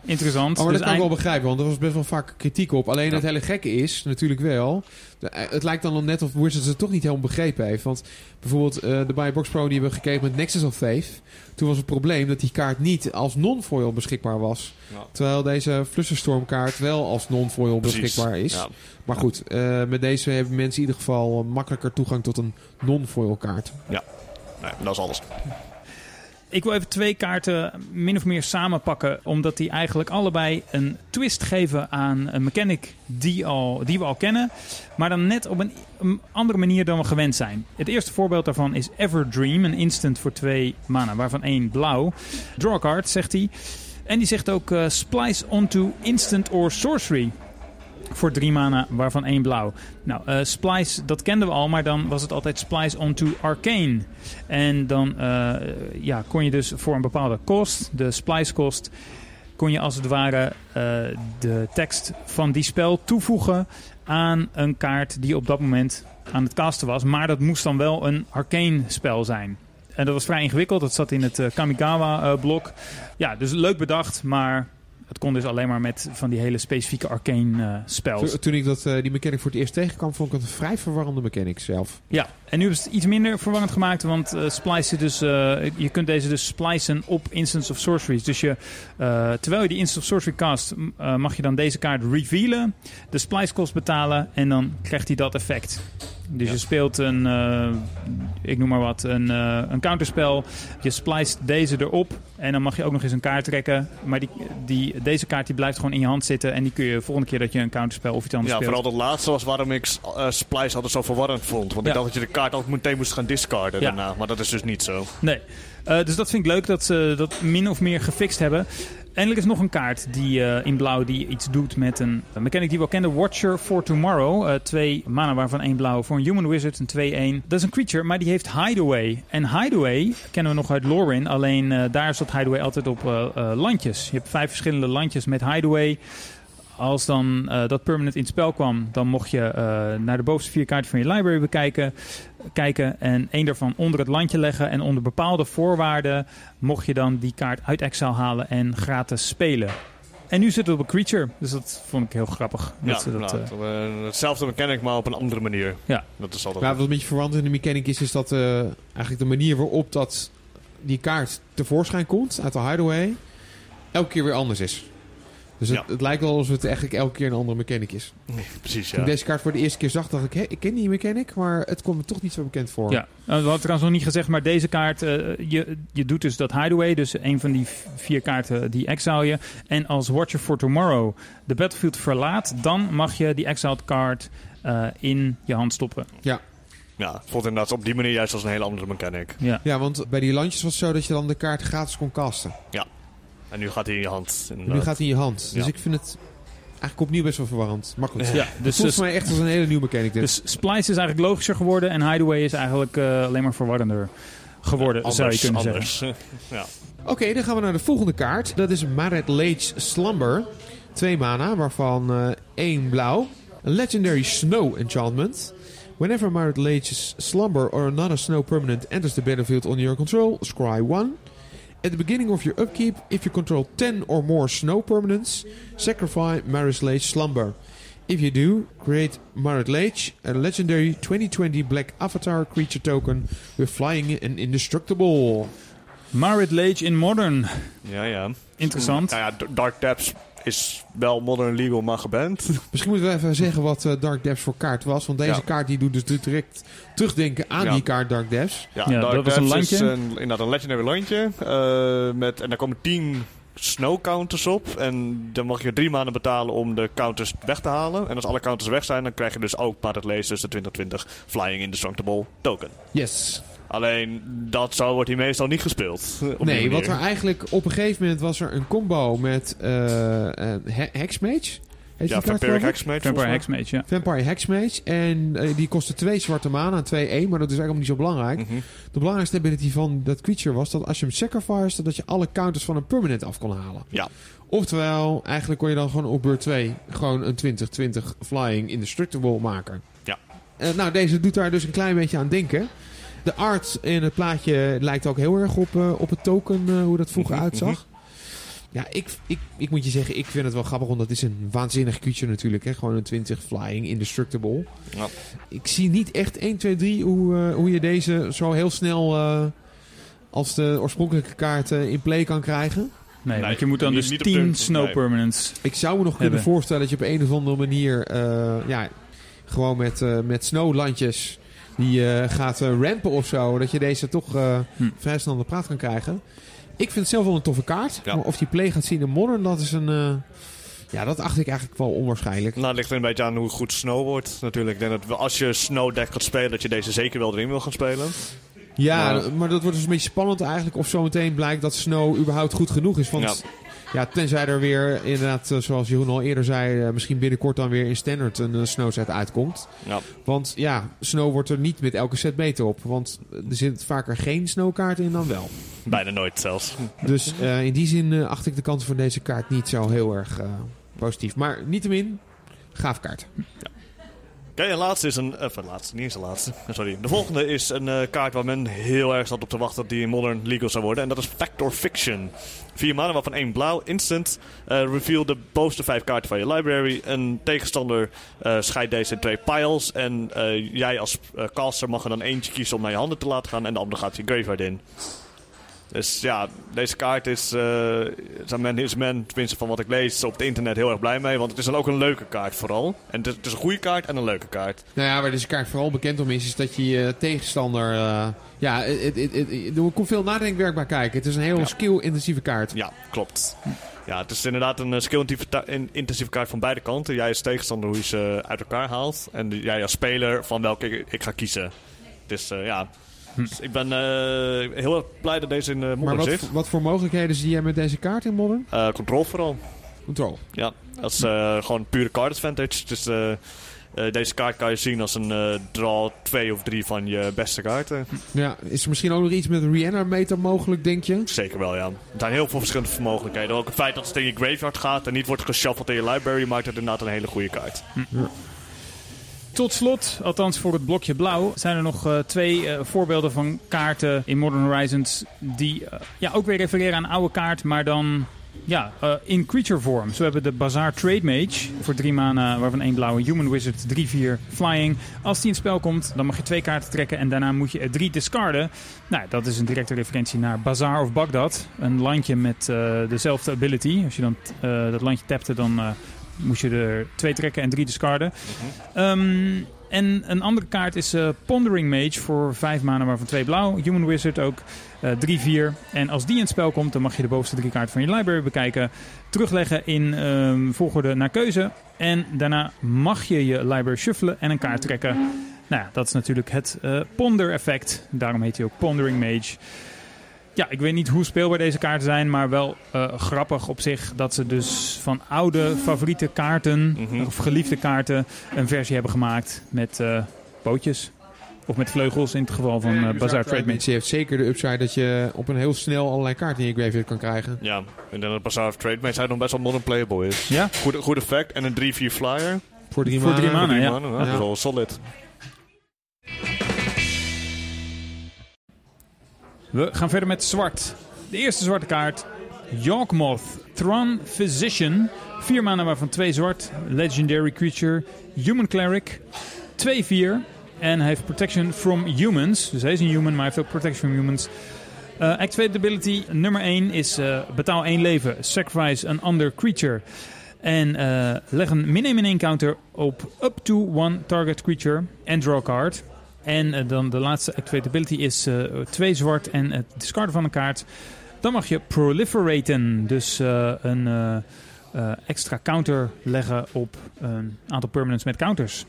interessant. Oh, maar Dus dat kan ik wel eind- begrijpen, want er was best wel vaak kritiek op. Alleen Ja. het hele gekke is, natuurlijk wel... eh, het lijkt dan net of Wizards het toch niet helemaal begrepen heeft. Want bijvoorbeeld eh, de Buy Box Pro die hebben we gekregen met Nexus of Faith... toen was het probleem dat die kaart niet als non-foil beschikbaar was. ja, Terwijl deze Flusserstorm kaart wel als non-foil beschikbaar is. Ja. Maar goed, eh, met deze hebben mensen in ieder geval makkelijker toegang tot een non-foil kaart. Nee, dat is alles. Ik wil even twee kaarten min of meer samenpakken. Omdat die eigenlijk allebei een twist geven aan een mechanic die, al, die we al kennen. Maar dan net op een, andere manier dan we gewend zijn. Het eerste voorbeeld daarvan is Everdream. Een instant voor twee mana, waarvan één blauw. Draw card, zegt hij. En die zegt ook eh, splice onto instant or sorcery. Voor drie mana, waarvan één blauw. Nou, eh, Splice, dat kenden we al, maar dan was het altijd Splice onto Arcane. En dan eh, ja, kon je dus voor een bepaalde kost, de Splice kost, kon je als het ware eh, de tekst van die spel toevoegen aan een kaart die op dat moment aan het casten was. Maar dat moest dan wel een Arcane spel zijn. En dat was vrij ingewikkeld. Dat zat in het Kamigawa-blok. ja, dus leuk bedacht, maar het kon dus alleen maar met van die hele specifieke Arcane eh, spels. Toen, ik dat, eh, die mechanic voor het eerst tegenkwam, vond ik het een vrij verwarrende mechanic zelf. Ja, en nu is het iets minder verwarrend gemaakt, want splicen dus, je kunt deze dus splicen op Instance of Sorceries. Dus je, terwijl je die Instance of Sorcery cast, mag je dan deze kaart revealen, de splice kost betalen en dan krijgt hij dat effect. Dus Ja. je speelt een, eh, ik noem maar wat, een, eh, een counterspel. Je spliced deze erop en dan mag je ook nog eens een kaart trekken. Maar die, die, deze kaart die blijft gewoon in je hand zitten en die kun je volgende keer dat je een counterspel of iets anders Ja, speelt. vooral dat laatste was waarom ik eh, Splice altijd zo verwarrend vond. Want Ja. ik dacht dat je de kaart ook meteen moest gaan discarden Ja. daarna. Maar dat is dus niet zo. Nee. Dus dat vind ik leuk dat ze dat min of meer gefixt hebben. Eindelijk is nog een kaart die eh, in blauw die iets doet met een mechanic die we al kenden. Watcher for Tomorrow. Eh, twee mana waarvan één blauw voor een Human Wizard, een 2-1. Dat is een creature, maar die heeft Hideaway. En Hideaway kennen we nog uit Lorin. Alleen eh, daar zat Hideaway altijd op landjes. Je hebt vijf verschillende landjes met Hideaway. als dan dat permanent in het spel kwam, dan mocht je naar de bovenste vier kaarten van je library bekijken, kijken en één daarvan onder het landje leggen. En onder bepaalde voorwaarden mocht je dan die kaart uit exile halen en gratis spelen. En nu zit het op een creature, dus dat vond ik heel grappig. Ja, dat ze dat, nou, eh, eh, hetzelfde mechanic, maar op een andere manier. Ja. Dat is altijd... Maar wat een beetje verwant in de mechanic is, is dat eh, eigenlijk de manier waarop dat die kaart tevoorschijn komt uit de hideaway, elke keer weer anders is. Dus het, Ja. het lijkt wel alsof het eigenlijk elke keer een andere mechanic is. Precies, Toen ja. ik deze kaart voor de eerste keer zag, dacht ik, hé, ik ken die mechanic, maar het komt me toch niet zo bekend voor. Ja, Eh, we hadden trouwens nog niet gezegd, maar deze kaart, eh, je, je doet dus dat hideaway, dus een van die vier kaarten die exile je. En als Watcher for Tomorrow de battlefield verlaat, dan mag je die exiled kaart eh, in je hand stoppen. Ja, het voelt inderdaad op die manier juist als een hele andere mechanic. Ja. Ja, want bij die landjes was het zo dat je dan de kaart gratis kon casten. En nu gaat hij in je hand. Nu gaat hij in je hand. Dus Ja. ik vind het eigenlijk opnieuw best wel verwarrend. Maar goed. Ja, Het dus, voelt dus, mij echt als een hele nieuwe mechanic dit. dus Splice is eigenlijk logischer geworden en hideaway is eigenlijk eh, alleen maar verwarrender geworden, Anders, zou je kunnen anders. zeggen. (laughs) ja. Oké, dan gaan we naar de volgende kaart. Dat is Maret Lage Slumber. Twee mana, waarvan eh één blauw. Een Legendary Snow Enchantment. Whenever Maret Lage's Slumber or another Snow permanent enters the battlefield on your control, scry 1. At the beginning of your upkeep, if you control 10 or more Snow permanents, sacrifice Maret Lage Slumber. If you do, create Maret Lage, a legendary 2020 black avatar creature token with flying and indestructible. Marit Lage in Modern. ja, ja. Interessant. (laughs) Nou ja, D- Dark Depths is wel modern legal, maar geband. (laughs) Misschien moeten we even zeggen wat eh, Dark Depths voor kaart was. Want deze Ja. kaart die doet dus direct terugdenken aan Ja. die kaart Dark Depths. Ja, Ja, Dark dat was een Depths is landje. een, inderdaad een legendary landje. eh, met, en daar komen 10 snow counters op. En dan mag je drie maanden betalen om de counters weg te halen. En als alle counters weg zijn, dan krijg je dus ook Paret Lace, dus de 2020 Flying Indestructible token. Yes. Alleen, dat zo wordt hier meestal niet gespeeld. nee, wat er eigenlijk op een gegeven moment was er een combo met eh een He- Hexmage. Heet Ja, ik? Hexmage. Vampire Hexmage, ja. Vampire Hexmage. En eh, die kostte twee zwarte mana, 2-1. Maar dat is eigenlijk niet zo belangrijk. mij. Mhm. De belangrijkste ability van dat creature was dat als je hem sacrificed, dat je alle counters van een permanent af kon halen. Ja. Oftewel, eigenlijk kon je dan gewoon op beurt 2 gewoon een 2020 Flying Indestructible maken. Ja. Eh, nou, deze doet daar dus een klein beetje aan denken. De art in het plaatje lijkt ook heel erg op, eh, op het token, eh, hoe dat vroeger Mhm, uitzag. Ja, ik, ik, ik moet je zeggen, ik vind het wel grappig, want dat is een waanzinnig creature natuurlijk. Hè? Gewoon een 20 Flying Indestructible. Ja. Ik zie niet echt 1, 2, 3 hoe, eh, hoe je deze zo heel snel eh, als de oorspronkelijke kaart in play kan krijgen. Nee, Nee, want je moet dan dus niet op 10 de- snow nee. permanents. Ik zou me nog kunnen Hebben. voorstellen dat je op een of andere manier, eh, ja, gewoon met, eh met snowlandjes die eh, gaat eh, rampen of zo, dat je deze toch eh, Hm. vrij snel aan de praat kan krijgen. Ik vind het zelf wel een toffe kaart, Ja. maar of die play gaat zien in Modern, dat is een, ja, dat acht ik eigenlijk wel onwaarschijnlijk. Nou, het ligt er een beetje aan hoe goed Snow wordt natuurlijk. Ik denk dat als je Snow deck gaat spelen, dat je deze zeker wel erin wil gaan spelen. Ja, Maar- maar dat wordt dus een beetje spannend eigenlijk of zometeen blijkt dat Snow überhaupt goed genoeg is. Want Ja. Ja, tenzij er weer inderdaad, eh, zoals Jeroen al eerder zei, eh, misschien binnenkort dan weer in Standard een eh, Snow set uitkomt. Ja. Want ja, Snow wordt er niet met elke set beter op. Want er zit vaker geen Snow-kaarten in dan wel. Bijna nooit zelfs. Dus in die zin acht ik de kansen van deze kaart niet zo heel erg positief. Maar niettemin, gaaf kaart. Oké, en laatste is een... Of, laatste, niet eens de laatste. (laughs) Sorry. De volgende is een eh, kaart waar men heel erg zat op te wachten dat die in Modern legal zou worden. En dat is Factor Fiction. Vier maanden, waarvan één blauw. Instant. eh, reveal de bovenste vijf kaarten van je library. Een tegenstander eh scheidt deze in twee piles. En eh, jij als eh, caster mag er dan eentje kiezen om naar je handen te laten gaan. En de andere gaat je graveyard in. Dus ja, deze kaart is, eh is men, is men, tenminste van wat ik lees op het internet, heel erg blij mee. Want het is dan ook een leuke kaart vooral. En het is, het is een goede kaart en een leuke kaart. Nou ja, waar deze kaart vooral bekend om is, is dat je je tegenstander... eh, ja, het, het, het, het- er komt veel nadenkwerk bij kijken. Het is een heel Ja. skill-intensieve kaart. Ja, klopt. Ja, het is inderdaad een eh, skill-intensieve kaart van beide kanten. Jij als tegenstander hoe je ze uit elkaar haalt. En jij als speler van welke ik, ik ga kiezen. Dus eh, ja, Dus ik ben eh, heel erg blij dat deze in uh, Maar Modern wat, zit. wat voor mogelijkheden zie jij met deze kaart in Modern? Eh, control vooral. Control. Ja, dat is eh, gewoon pure card advantage. Dus eh, Eh, deze kaart kan je zien als een eh, draw 2 of 3 van je beste kaarten. Ja, is er misschien ook nog iets met Reanimator mogelijk, denk je? Zeker wel, ja. Er zijn heel veel verschillende mogelijkheden. Ook het feit dat het in je graveyard gaat en niet wordt geshuffeld in je library maakt het inderdaad een hele goede kaart. Tot slot, althans voor het blokje blauw, zijn er nog eh, twee eh, voorbeelden van kaarten in Modern Horizons die eh, ja, ook weer refereren aan oude kaart, maar dan ja, in creature vorm. Zo hebben we de Bazaar Trade Mage voor drie mana, waarvan één blauwe Human Wizard, 3-4 flying. Als die in het spel komt, dan mag je twee kaarten trekken en daarna moet je er drie discarden. Nou, dat is een directe referentie naar Bazaar of Baghdad. Een landje met dezelfde ability. Als je dan dat landje tapte, dan moest je er twee trekken en drie discarden. Ehm, en een andere kaart is eh, Pondering Mage voor 5 mana, waarvan twee blauw. Human Wizard ook eh 3-4. En als die in het spel komt, dan mag je de bovenste drie kaarten van je library bekijken. Terugleggen in ehm, volgorde naar keuze. En daarna mag je je library shuffelen en een kaart trekken. Nou ja, dat is natuurlijk het eh, Ponder effect. Daarom heet hij ook Pondering Mage. Ja, ik weet niet hoe speelbaar deze kaarten zijn, maar wel eh, grappig op zich dat ze dus van oude favoriete kaarten Mhm. of geliefde kaarten een versie hebben gemaakt met eh, pootjes. Of met vleugels in het geval van eh Bazaar Trade Mage. Je heeft zeker de upside dat je op een heel snel allerlei kaarten in je graveyard kan krijgen. Ja, ik denk dat Bazaar of Trade Mage hij nog best wel modern playable is. Ja? Goed, goed effect en een 3-4 flyer. Voor drie Voor maanden. drie maanden. Drie ja. mannen, Ja. Dat is wel solid. We gaan verder met zwart. De eerste zwarte kaart. Yawgmoth. Thran Physician. Vier mana waarvan twee zwart. Legendary creature. Human cleric. 2-4. En hij heeft protection from humans. Dus hij is een human, maar hij heeft ook protection from humans. Eh activate ability nummer 1 is eh, betaal één leven. Sacrifice an under creature. En eh, leg een min 1 min 1 counter op up to one target creature. En draw card. En eh, dan de laatste activate ability is eh, twee zwart en het discarden van een kaart. Dan mag je proliferaten. Dus eh, een eh, eh, extra counter leggen op een aantal permanents met counters.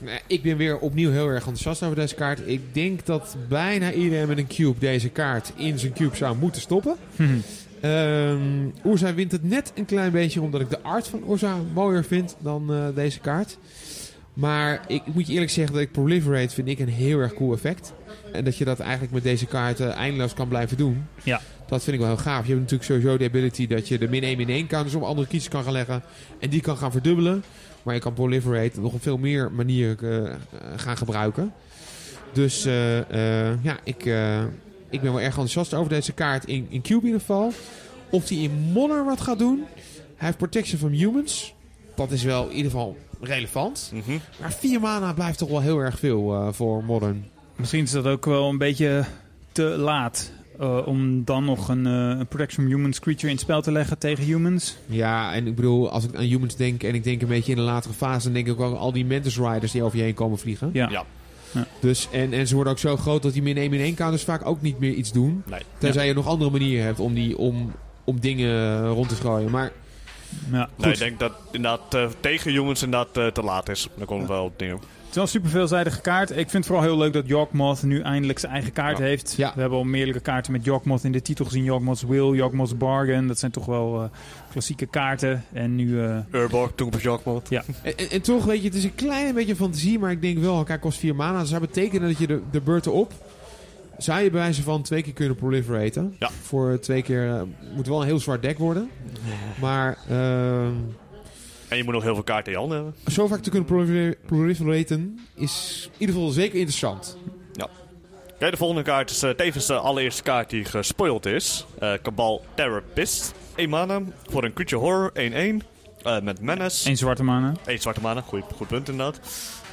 Nee, Ik ben weer opnieuw heel erg enthousiast over deze kaart. Ik denk dat bijna iedereen met een cube deze kaart in zijn cube zou moeten stoppen. Ehm Urza wint het net een klein beetje omdat ik de art van Urza mooier vind dan eh, deze kaart. Maar ik, ik moet je eerlijk zeggen dat ik Proliferate vind ik een heel erg cool effect. En dat je dat eigenlijk met deze kaart eh, eindeloos kan blijven doen. Ja. Dat vind ik wel heel gaaf. Je hebt natuurlijk sowieso de ability dat je de min 1 min 1 counters op andere kiezers kan gaan leggen. En die kan gaan verdubbelen. Maar je kan Proliferate nog op veel meer manieren eh, eh, gaan gebruiken. Dus eh, ja, ik, ik ben wel erg enthousiast over deze kaart in, in Cube in ieder geval. Of hij in Modern wat gaat doen. Hij heeft Protection from Humans. Dat is wel in ieder geval relevant. Mhm. Maar 4 mana blijft toch wel heel erg veel eh, voor Modern. Misschien is dat ook wel een beetje te laat. eh, om dan nog een, eh, een Protection from Humans creature in het spel te leggen tegen humans. Ja, en ik bedoel, als ik aan Humans denk en ik denk een beetje in de latere fase, dan denk ik ook aan al die Mantis Riders die over je heen komen vliegen. Ja. Ja. Dus, en, en ze worden ook zo groot dat die min 1 min 1 counters vaak ook niet meer iets doen. Nee. Tenzij je nog andere manieren hebt om, die, om, om dingen rond te gooien. Maar Ja, Nee, ik denk dat inderdaad eh, tegen inderdaad eh, te laat is. Dan komt wel op dingen. Het is wel een super veelzijdige kaart. Ik vind het vooral heel leuk dat Yawgmoth nu eindelijk zijn eigen kaart Ja. heeft. Ja. We hebben al meerdere kaarten met Yawgmoth in de titel gezien. Yawgmoth's Will, Yawgmoth's Bargain. Dat zijn toch wel eh, klassieke kaarten. En nu... eh, Urborg, toen op Jogmod. En, en, en toch, weet je, het is een klein beetje fantasie, maar ik denk wel, kijk, kost 4 mana. Dat zou betekenen dat je de, de beurten op, zou je bij wijze van twee keer kunnen proliferaten. Ja. Voor twee keer, eh, moet wel een heel zwaar deck worden. (laughs) Maar ehm, En je moet nog heel veel kaarten in je handen hebben. zo vaak te kunnen prolifer- proliferaten is in ieder geval zeker interessant. Kijk, de volgende kaart is eh, tevens de allereerste kaart die gespoild is. Eh Cabal Therapist. 1 mana voor een creature horror 1-1. eh, met menace. één zwarte mana. Eén zwarte mana, goed, goed punt inderdaad.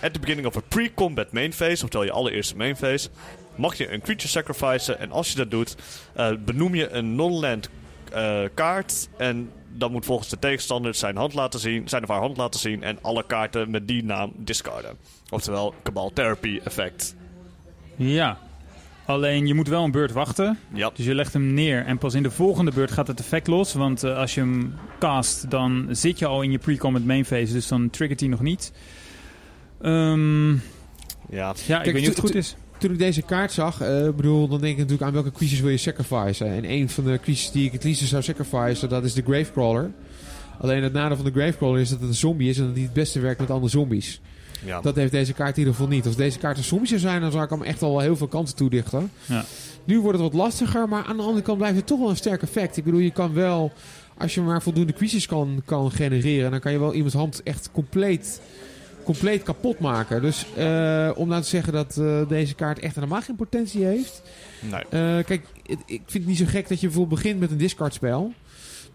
At the beginning of a pre-combat main phase, oftewel je allereerste main phase, mag je een creature sacrificen. En als je dat doet, eh, benoem je een non-land eh, kaart. En dan moet volgens de tegenstander zijn hand laten zien, zijn of haar hand laten zien. En alle kaarten met die naam discarden. Oftewel, Cabal Therapy effect. Ja. Alleen je moet wel een beurt wachten. Ja, Dus je legt hem neer en pas in de volgende beurt gaat het effect los. Want eh, als je hem cast, dan zit je al in je pre-combat main phase. Dus dan triggert hij nog niet. Ehm, ja, ja. ik weet niet of het goed is. Toen ik deze kaart zag, eh, bedoel, dan denk ik natuurlijk aan welke creatures wil je sacrificen. En een van de creatures die ik het liefst zou sacrificen, dat is de Gravecrawler. Alleen het nadeel van de Gravecrawler is dat het een zombie is en dat hij het beste werkt met andere zombies. Ja. Dat heeft deze kaart in ieder geval niet. Als deze kaart een zombie zou zijn, dan zou ik hem echt al heel veel kansen toedichten. Ja. Nu wordt het wat lastiger, maar aan de andere kant blijft het toch wel een sterk effect. Ik bedoel, je kan wel, als je maar voldoende creatures kan, kan genereren, dan kan je wel iemands hand echt compleet, compleet kapot maken. Dus eh, om nou te zeggen dat eh, deze kaart echt helemaal geen potentie heeft. Nee. Eh, kijk, het- ik vind het niet zo gek dat je bijvoorbeeld begint met een discardspel.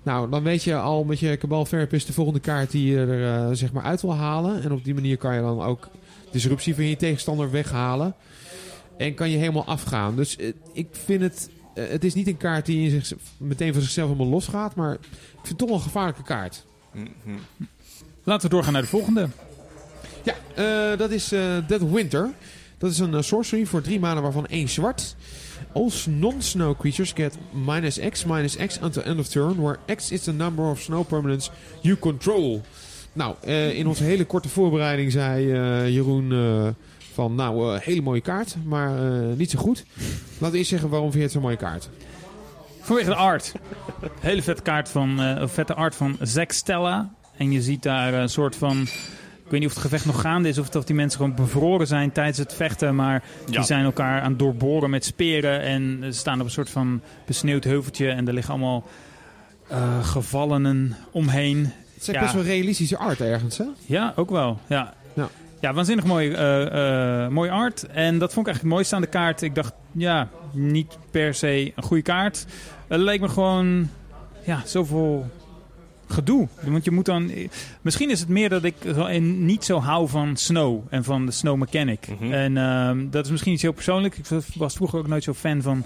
Nou, dan weet je al met je Cabal Therapist de volgende kaart die je er eh, zeg maar uit wil halen. En op die manier kan je dan ook disruptie van je tegenstander weghalen. En kan je helemaal afgaan. Dus ik vind het... het is niet een kaart die in zich, meteen van zichzelf helemaal losgaat. Maar ik vind het toch wel een gevaarlijke kaart. Mhm. Laten we doorgaan naar de volgende. Ja, eh, dat is eh Dead Winter. Dat is een eh, sorcery voor drie maanden waarvan één zwart. All non-snow creatures get minus X, minus X until end of turn, where X is the number of snow permanents you control. Nou, in onze hele korte voorbereiding zei Jeroen van, nou, hele mooie kaart, maar niet zo goed. We eerst zeggen, waarom vind je het zo'n mooie kaart? Vanwege de art. Hele vette kaart van, vette art van Zack Stella. En je ziet daar een soort van... Ik weet niet of het gevecht nog gaande is of, of die mensen gewoon bevroren zijn tijdens het vechten. Maar Ja. die zijn elkaar aan het doorboren met speren. En ze staan op een soort van besneeuwd heuveltje. En er liggen allemaal eh, gevallenen omheen. Het is echt Ja. best wel realistische art ergens, hè? Ja, ook wel. Ja, Ja. ja. waanzinnig mooi, eh, eh, mooi art. En dat vond ik eigenlijk het mooiste aan de kaart. Ik dacht, ja, niet per se een goede kaart. Het leek me gewoon, ja, zoveel gedoe. Want je moet dan... Misschien is het meer dat ik niet zo hou van snow en van de snow mechanic. Mhm. En ehm, dat is misschien iets heel persoonlijks. Ik was vroeger ook nooit zo fan van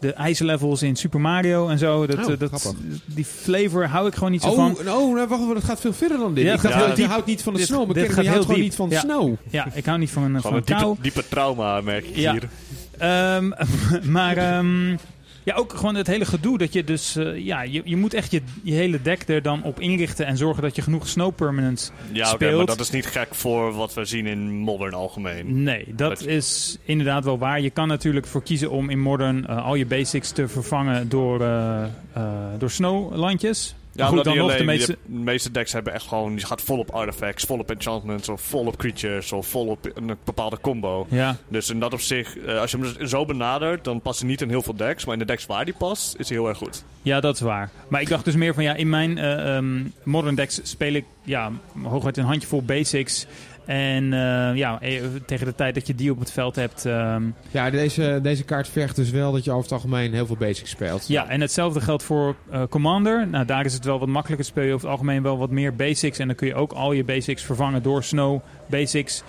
de ijzerlevels in Super Mario en zo. Dat, Oh, eh, dat, die flavor hou ik gewoon niet zo van. Oh, nou, wacht even, dat gaat veel verder dan dit. Ja, ik dacht, je houdt niet van de Dit- snow, maar dit je houdt heel gewoon niet van Ja. snow. Ja, ik hou niet van, een kou. diepe, diepe trauma, merk ik Ja. hier. Ehm, (laughs) maar ehm, ja, ook gewoon het hele gedoe dat je dus... eh, ja, je, je moet echt je, je hele deck er dan op inrichten en zorgen dat je genoeg snow permanents Ja, speelt. maar dat is niet gek voor wat we zien in Modern algemeen. Nee, dat Dat- is inderdaad wel waar. Je kan natuurlijk voor kiezen om in Modern eh, al je basics te vervangen door, eh door snowlandjes. Ja, goed, dan nog de meeste... de meeste decks hebben echt gewoon... Je gaat vol op artifacts, vol op enchantments... of vol op creatures, of vol op een bepaalde combo. Ja, Dus in dat opzicht, eh, als je hem zo benadert... dan past hij niet in heel veel decks. Maar in de decks waar die past, is hij heel erg goed. ja, dat is waar. Maar ik dacht dus meer van ja, in mijn eh, ehm, Modern decks speel ik ja, hooguit een handjevol basics. En eh, ja, eh, tegen de tijd dat je die op het veld hebt... ehm, Ja, deze, deze kaart vergt dus wel dat je over het algemeen heel veel basics speelt. Ja, en hetzelfde geldt voor eh, Commander. Nou, daar is het wel wat makkelijker. Speel je over het algemeen wel wat meer basics. En dan kun je ook al je basics vervangen door Snow basics.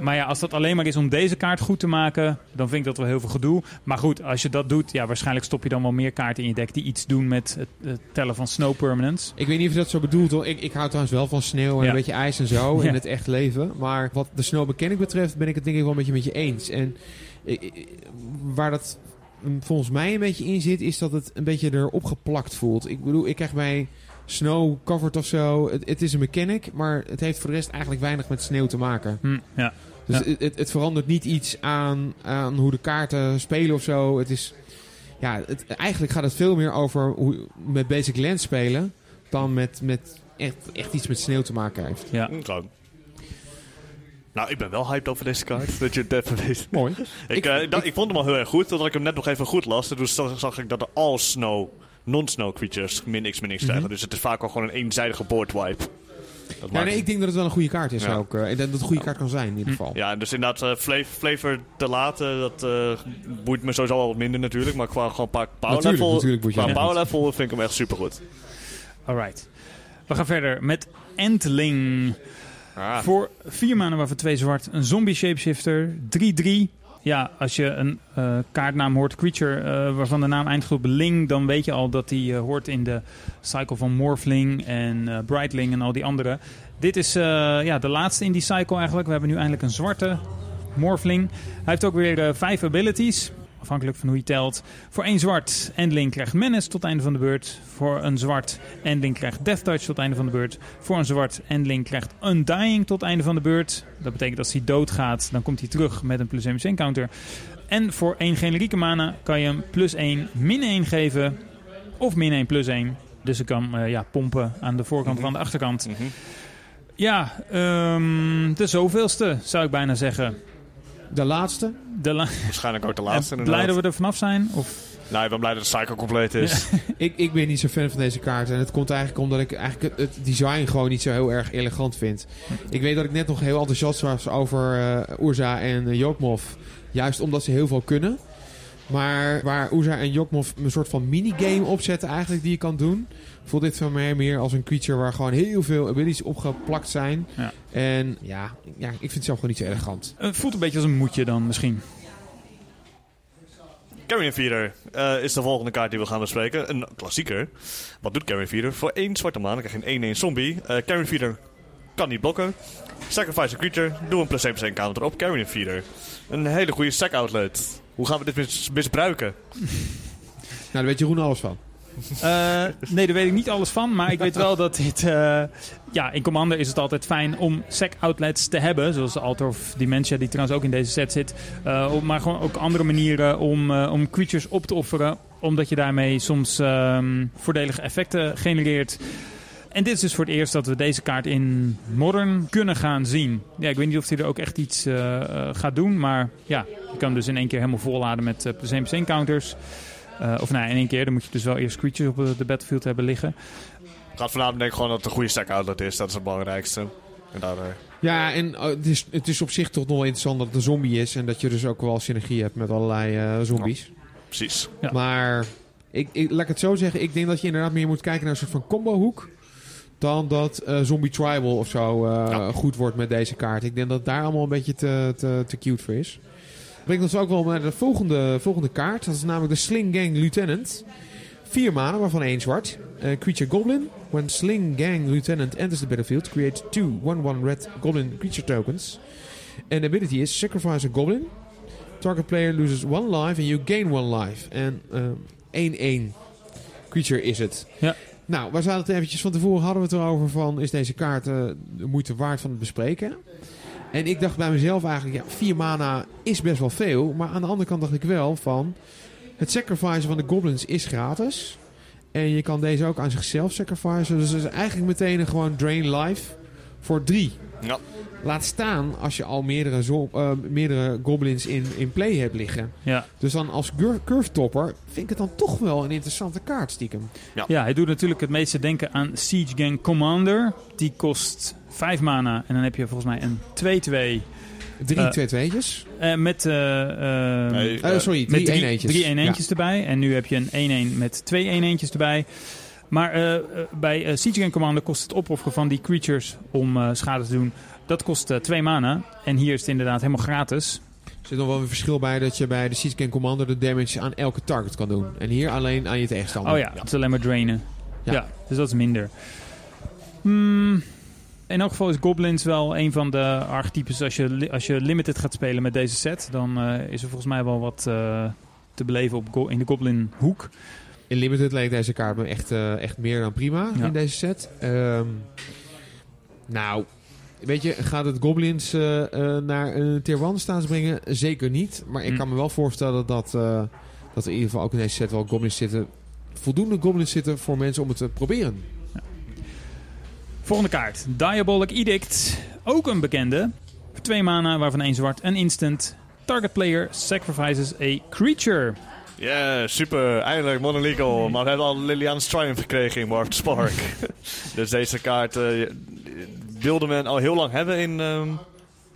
Maar ja, als dat alleen maar is om deze kaart goed te maken, dan vind ik dat wel heel veel gedoe. Maar goed, als je dat doet, ja, waarschijnlijk stop je dan wel meer kaarten in je deck die iets doen met het, het tellen van Snow Permanents. Ik weet niet of je dat zo bedoelt. Hoor. Ik, ik hou trouwens wel van sneeuw en Ja. een beetje ijs en zo (laughs) Ja. in het echt leven. Maar wat de snow mechanic betreft ben ik het denk ik wel een beetje met je eens. En ik- ik- waar dat volgens mij een beetje in zit, is dat het een beetje erop geplakt voelt. Ik bedoel, ik krijg bij snow covered of zo. Het, het is een mechanic, maar het heeft voor de rest eigenlijk weinig met sneeuw te maken. Hm, ja. Dus Ja. het, het, het verandert niet iets aan, aan hoe de kaarten spelen of zo. Het is, ja, het, eigenlijk gaat het veel meer over hoe, met Basic Land spelen... dan met, met echt, echt iets met sneeuw te maken heeft. ja. Zo. Nou, ik ben wel hyped over deze kaart. (laughs) dat je het even weet. Mooi. Ik, Ik- eh, ik- ik vond hem al heel erg goed. Totdat ik hem net nog even goed las. En toen zag, zag ik dat er all snow, non-snow creatures min x min x krijgen. Dus het is vaak al gewoon een eenzijdige board wipe. Ja, nee, ik denk dat het wel een goede kaart is Ja. ook. en dat het een goede kaart kan zijn in ieder geval. Ja, dus inderdaad, eh, fla- flavor te laten, dat eh, boeit me sowieso al wat minder natuurlijk. Maar qua gewoon paar power Natuurlijk, level, natuurlijk qua power level vind ik hem echt supergoed. Alright. We gaan verder met Entling. Ah. Voor vier maanden waarvan twee zwart. Een zombie shapeshifter. 3-3. Ja, als je een eh, kaartnaam hoort, creature, eh, waarvan de naam eindigt op Ling, dan weet je al dat die eh, hoort in de cycle van Morphling en Brightling en al die andere. Dit is ja, de laatste in die cycle eigenlijk. We hebben nu eindelijk een zwarte Morphling. Hij heeft ook weer vijf abilities. Afhankelijk van hoe je telt. Voor één zwart, Endling krijgt Menace tot het einde van de beurt. Voor een zwart, Endling krijgt Death Touch tot het einde van de beurt. Voor een zwart, Endling krijgt Undying tot het einde van de beurt. Dat betekent dat als hij doodgaat, dan komt hij terug met een plus 1 plus 1 counter. En voor één generieke mana kan je hem plus 1 min 1 geven. Of min 1 plus 1. Dus ik kan eh, ja, pompen aan de voorkant of aan de achterkant. Mhm. Ja, ehm, de zoveelste zou ik bijna zeggen. De laatste? De la- Waarschijnlijk ook de laatste. En blij dat we er vanaf zijn? Of? Nee, ik ben blij dat de cycle compleet is. (laughs) Ik, ik ben niet zo fan van deze kaart. En het komt eigenlijk omdat ik eigenlijk het, het design gewoon niet zo heel erg elegant vind. Ik weet dat ik net nog heel enthousiast was over eh Urza en uh, Jokmov. Juist omdat ze heel veel kunnen. Maar waar Urza en Jokmov een soort van minigame opzetten eigenlijk die je kan doen... voelt dit voor mij meer als een creature waar gewoon heel veel abilities opgeplakt zijn. Ja. En ja, ja, ik vind het zelf gewoon niet zo elegant. Het voelt een beetje als een moedje dan misschien. Carrion Feeder uh, is de volgende kaart die we gaan bespreken. Een klassieker. Wat doet Carrion Feeder? Voor één zwarte maan dan krijg je een 1-1 zombie. Uh, Carrion Feeder kan niet blokken. Sacrifice a creature. Doe een plus 1 counter op Carrion Feeder. Een hele goede stack outlet. Hoe gaan we dit mis misbruiken? Nou, daar weet Jeroen alles van. Uh, nee, daar weet ik niet alles van. Maar ik weet wel dat dit... Uh, ja, in Commander is het altijd fijn om sec outlets te hebben. Zoals de Altar of Dementia, die trouwens ook in deze set zit. Uh, maar gewoon ook andere manieren om, om creatures op te offeren. Omdat je daarmee soms um, voordelige effecten genereert. En dit is dus voor het eerst dat we deze kaart in Modern kunnen gaan zien. Ja, ik weet niet of hij er ook echt iets gaat doen. Maar ja, je kan hem dus in één keer helemaal volladen met plus 1 plus 1 counters. Uh, of nou, in één keer. Dan moet je dus wel eerst creatures op de battlefield hebben liggen. Het gaat voornamelijk denk ik gewoon dat het een goede stack outlet is. Dat is het belangrijkste. En uh... Ja, en uh, het, is, het is op zich toch nog wel interessant dat het een zombie is. En dat je dus ook wel synergie hebt met allerlei zombies. Ja, precies. Ja. Maar ik, ik, laat ik het zo zeggen. Ik denk dat je inderdaad meer moet kijken naar een soort van combo hoek. Dan dat Zombie Tribal of zo ja. goed wordt met deze kaart. Ik denk dat daar allemaal een beetje te, te, te cute voor is. Brengt ons ook wel naar de volgende, volgende kaart. Dat is namelijk de Sling Gang Lieutenant. Vier manen, waarvan één zwart. Uh, creature Goblin. When Sling Gang Lieutenant enters the battlefield, create two 1-1 red Goblin creature tokens. And ability is Sacrifice a Goblin. Target player loses one life and you gain one life. En 1-1 creature is het. Ja. Nou, we zaten het eventjes van tevoren hadden we het erover van... is deze kaart uh, de moeite waard van het bespreken? En ik dacht bij mezelf eigenlijk, ja, vier mana is best wel veel. Maar aan de andere kant dacht ik wel van... Het sacrifice van de goblins is gratis. En je kan deze ook aan zichzelf sacrificen. Dus het is eigenlijk meteen een gewoon drain life voor drie. Ja. Laat staan als je al meerdere, zo, uh, meerdere goblins in, in play hebt liggen. Ja. Dus dan als curve topper vind ik het dan toch wel een interessante kaart stiekem. Ja. ja, hij doet natuurlijk het meeste denken aan Siege Gang Commander. Die kost 5 mana en dan heb je volgens mij een 2-2. Drie uh, twee tweetjes. Uh, met, uh, nee, sorry, drie drie, eeneentjes. Drie eeneentjes ja. erbij. En nu heb je een 1-1 met twee eeneentjes erbij. Maar bij Siege Gang Commander kost het opofferen van die creatures om schade te doen. Dat kost twee mana. En hier is het inderdaad helemaal gratis. Er zit nog wel een verschil bij dat je bij de Siege Gang Commander de damage aan elke target kan doen. En hier alleen aan je tegenstander. Oh ja, het is alleen maar drainen. Ja. ja, dus dat is minder. Hmm, in elk geval is Goblins wel een van de archetypes. Als je, als je Limited gaat spelen met deze set, dan uh, is er volgens mij wel wat uh, te beleven op in de Goblin hoek. In Limited leek deze kaart me echt, uh, echt meer dan prima ja. in deze set. Um, nou, weet je, gaat het Goblins naar een tier 1 staats brengen? Zeker niet. Maar ik Hm. kan me wel voorstellen dat, dat er in ieder geval ook in deze set wel Goblins zitten. Voldoende Goblins zitten voor mensen om het te proberen. Volgende kaart. Diabolic Edict. Ook een bekende. Voor twee mana, waarvan één zwart en instant. Target player sacrifices a creature. Ja, yeah, super. Eindelijk Modern Legal. Maar we hebben al Liliana's Triumph gekregen in Warped Spark. (laughs) dus deze kaart uh, wilde men al heel lang hebben in, um,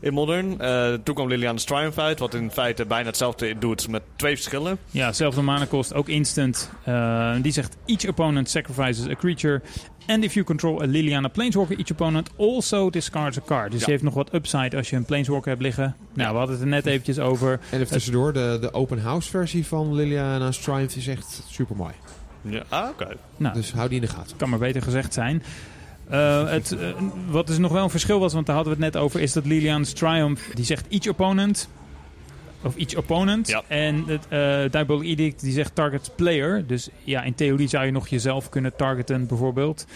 in Modern. Uh, toen kwam Liliana's Triumph uit, wat in feite bijna hetzelfde doet met twee verschillen. Ja, zelfde mana kost, ook instant. Uh, die zegt each opponent sacrifices a creature. And if you control a Liliana Planeswalker, each opponent also discards a card. Dus Ja. je heeft nog wat upside als je een Planeswalker hebt liggen. Nou, we hadden het er net eventjes over. En even tussendoor, de, de open house versie van Liliana's Triumph is echt super mooi. Ja, ah, oké. Nou, Dus hou die in de gaten. kan maar beter gezegd zijn. Eh, het, eh, wat dus nog wel een verschil was, want daar hadden we het net over, is dat Liliana's Triumph, die zegt each opponent, of each opponent. Ja. En het uh, Diabolic Edict, die zegt target player. Dus ja, in theorie zou je nog jezelf kunnen targeten, bijvoorbeeld.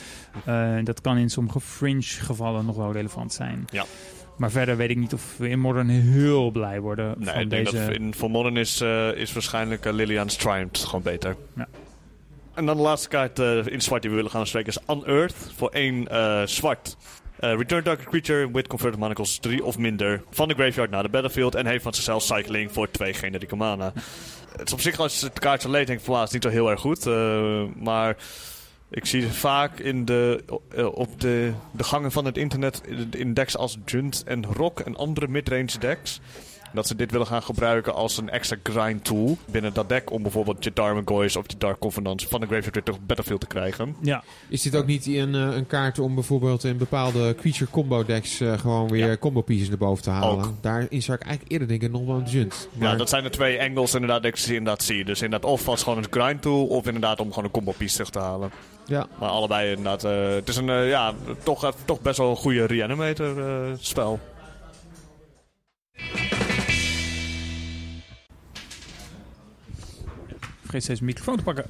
Eh, dat kan in sommige fringe gevallen nog wel relevant zijn. Ja. Maar verder weet ik niet of we in Modern heel blij worden Nee, van ik denk deze... dat in, voor Modern is, eh, is waarschijnlijk Liliana's Triumph gewoon beter. Ja. En dan de laatste kaart in zwart die we willen gaan bespreken is Unearth. Voor één zwart Uh, return target creature with converted manacles 3 of minder van de graveyard naar de battlefield. En heeft van zichzelf cycling voor 2 generieke mana. Het is op zich als je het kaartje leed, denk ik van is niet zo heel erg goed. Uh, maar ik zie vaak in de, uh, op de, de gangen van het internet in decks als Junt en Rock en andere midrange decks dat ze dit willen gaan gebruiken als een extra grind tool binnen dat deck. Om bijvoorbeeld je Darmagoyes of je Dark Covenants van de Graveyard weer terug Battlefield te krijgen. Ja. Is dit ook niet een, eh, een kaart om bijvoorbeeld in bepaalde creature combo decks uh, gewoon weer combo pieces naar boven te halen? Ook. Daarin zou ik eigenlijk eerder denken nog wel een Junt. Maar... Ja, dat zijn de twee angles inderdaad decks die je inderdaad zie. Dus inderdaad of als gewoon een grind tool of inderdaad om gewoon een combo piece terug te halen. Ja. Maar allebei inderdaad. Uh, het is een ja, toch, toch best wel een goede reanimator spel. Vergeet steeds microfoon te pakken.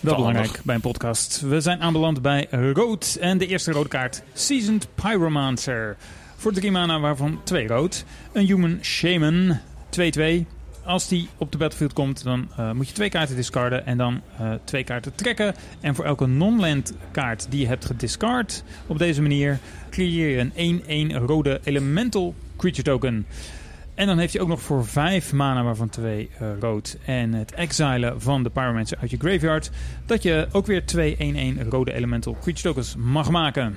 Wel belangrijk bij een podcast. We zijn aanbeland bij rood. En de eerste rode kaart, Seasoned Pyromancer. Voor drie mana, waarvan twee rood. Een Human Shaman, 2-2. Als die op de battlefield komt, dan uh, moet je twee kaarten discarden en dan uh, twee kaarten trekken. En voor elke non-land kaart die je hebt gediscard op deze manier, creëer je een 1-1 rode elemental creature token. En dan heeft hij ook nog voor 5 mana, waarvan 2 uh, eh, rood. En het exilen van de Pyromancer uit je graveyard. Dat je ook weer 2 1-1 rode elemental creature tokens mag maken.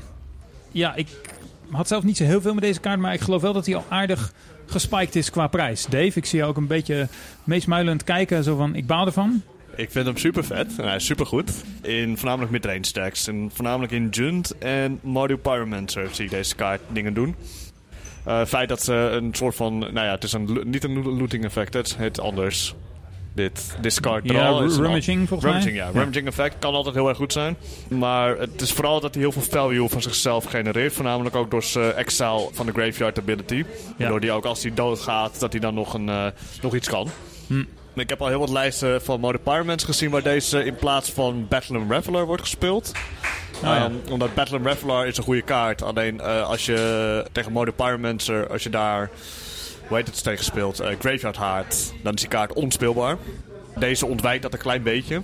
Ja, ik had zelf niet zo heel veel met deze kaart. Maar ik geloof wel dat hij al aardig gespiked is qua prijs. Dave, ik zie je ook een beetje meesmuilend kijken. Zo van, ik baal ervan. Ik vind hem super vet hij is super goed. In voornamelijk midrange stacks. En voornamelijk in Junt en Mario Pyromancer zie ik deze kaart dingen doen. Het uh, feit dat ze een soort van, nou ja, het is een, niet een looting effect, het heet anders. Dit discard ja, rummaging volgens rummaging, mij. Ja, rummaging effect kan altijd heel erg goed zijn. Maar het is vooral dat hij heel veel value van zichzelf genereert. Voornamelijk ook door zijn exile van de graveyard ability. Waardoor hij ook als hij doodgaat, dat hij dan nog, een, uh, nog iets kan. Hm. Ik heb al heel wat lijsten van Modern Pyramids gezien waar deze in plaats van Battle and Reveler wordt gespeeld. Oh, ja. um, omdat Battle and Reveler is een goede kaart. Alleen uh, als je tegen Modern Pyromancer, als je daar, hoe heet het tegen speelt, uh, Graveyard Heart, dan is die kaart onspeelbaar. Deze ontwijkt dat een klein beetje.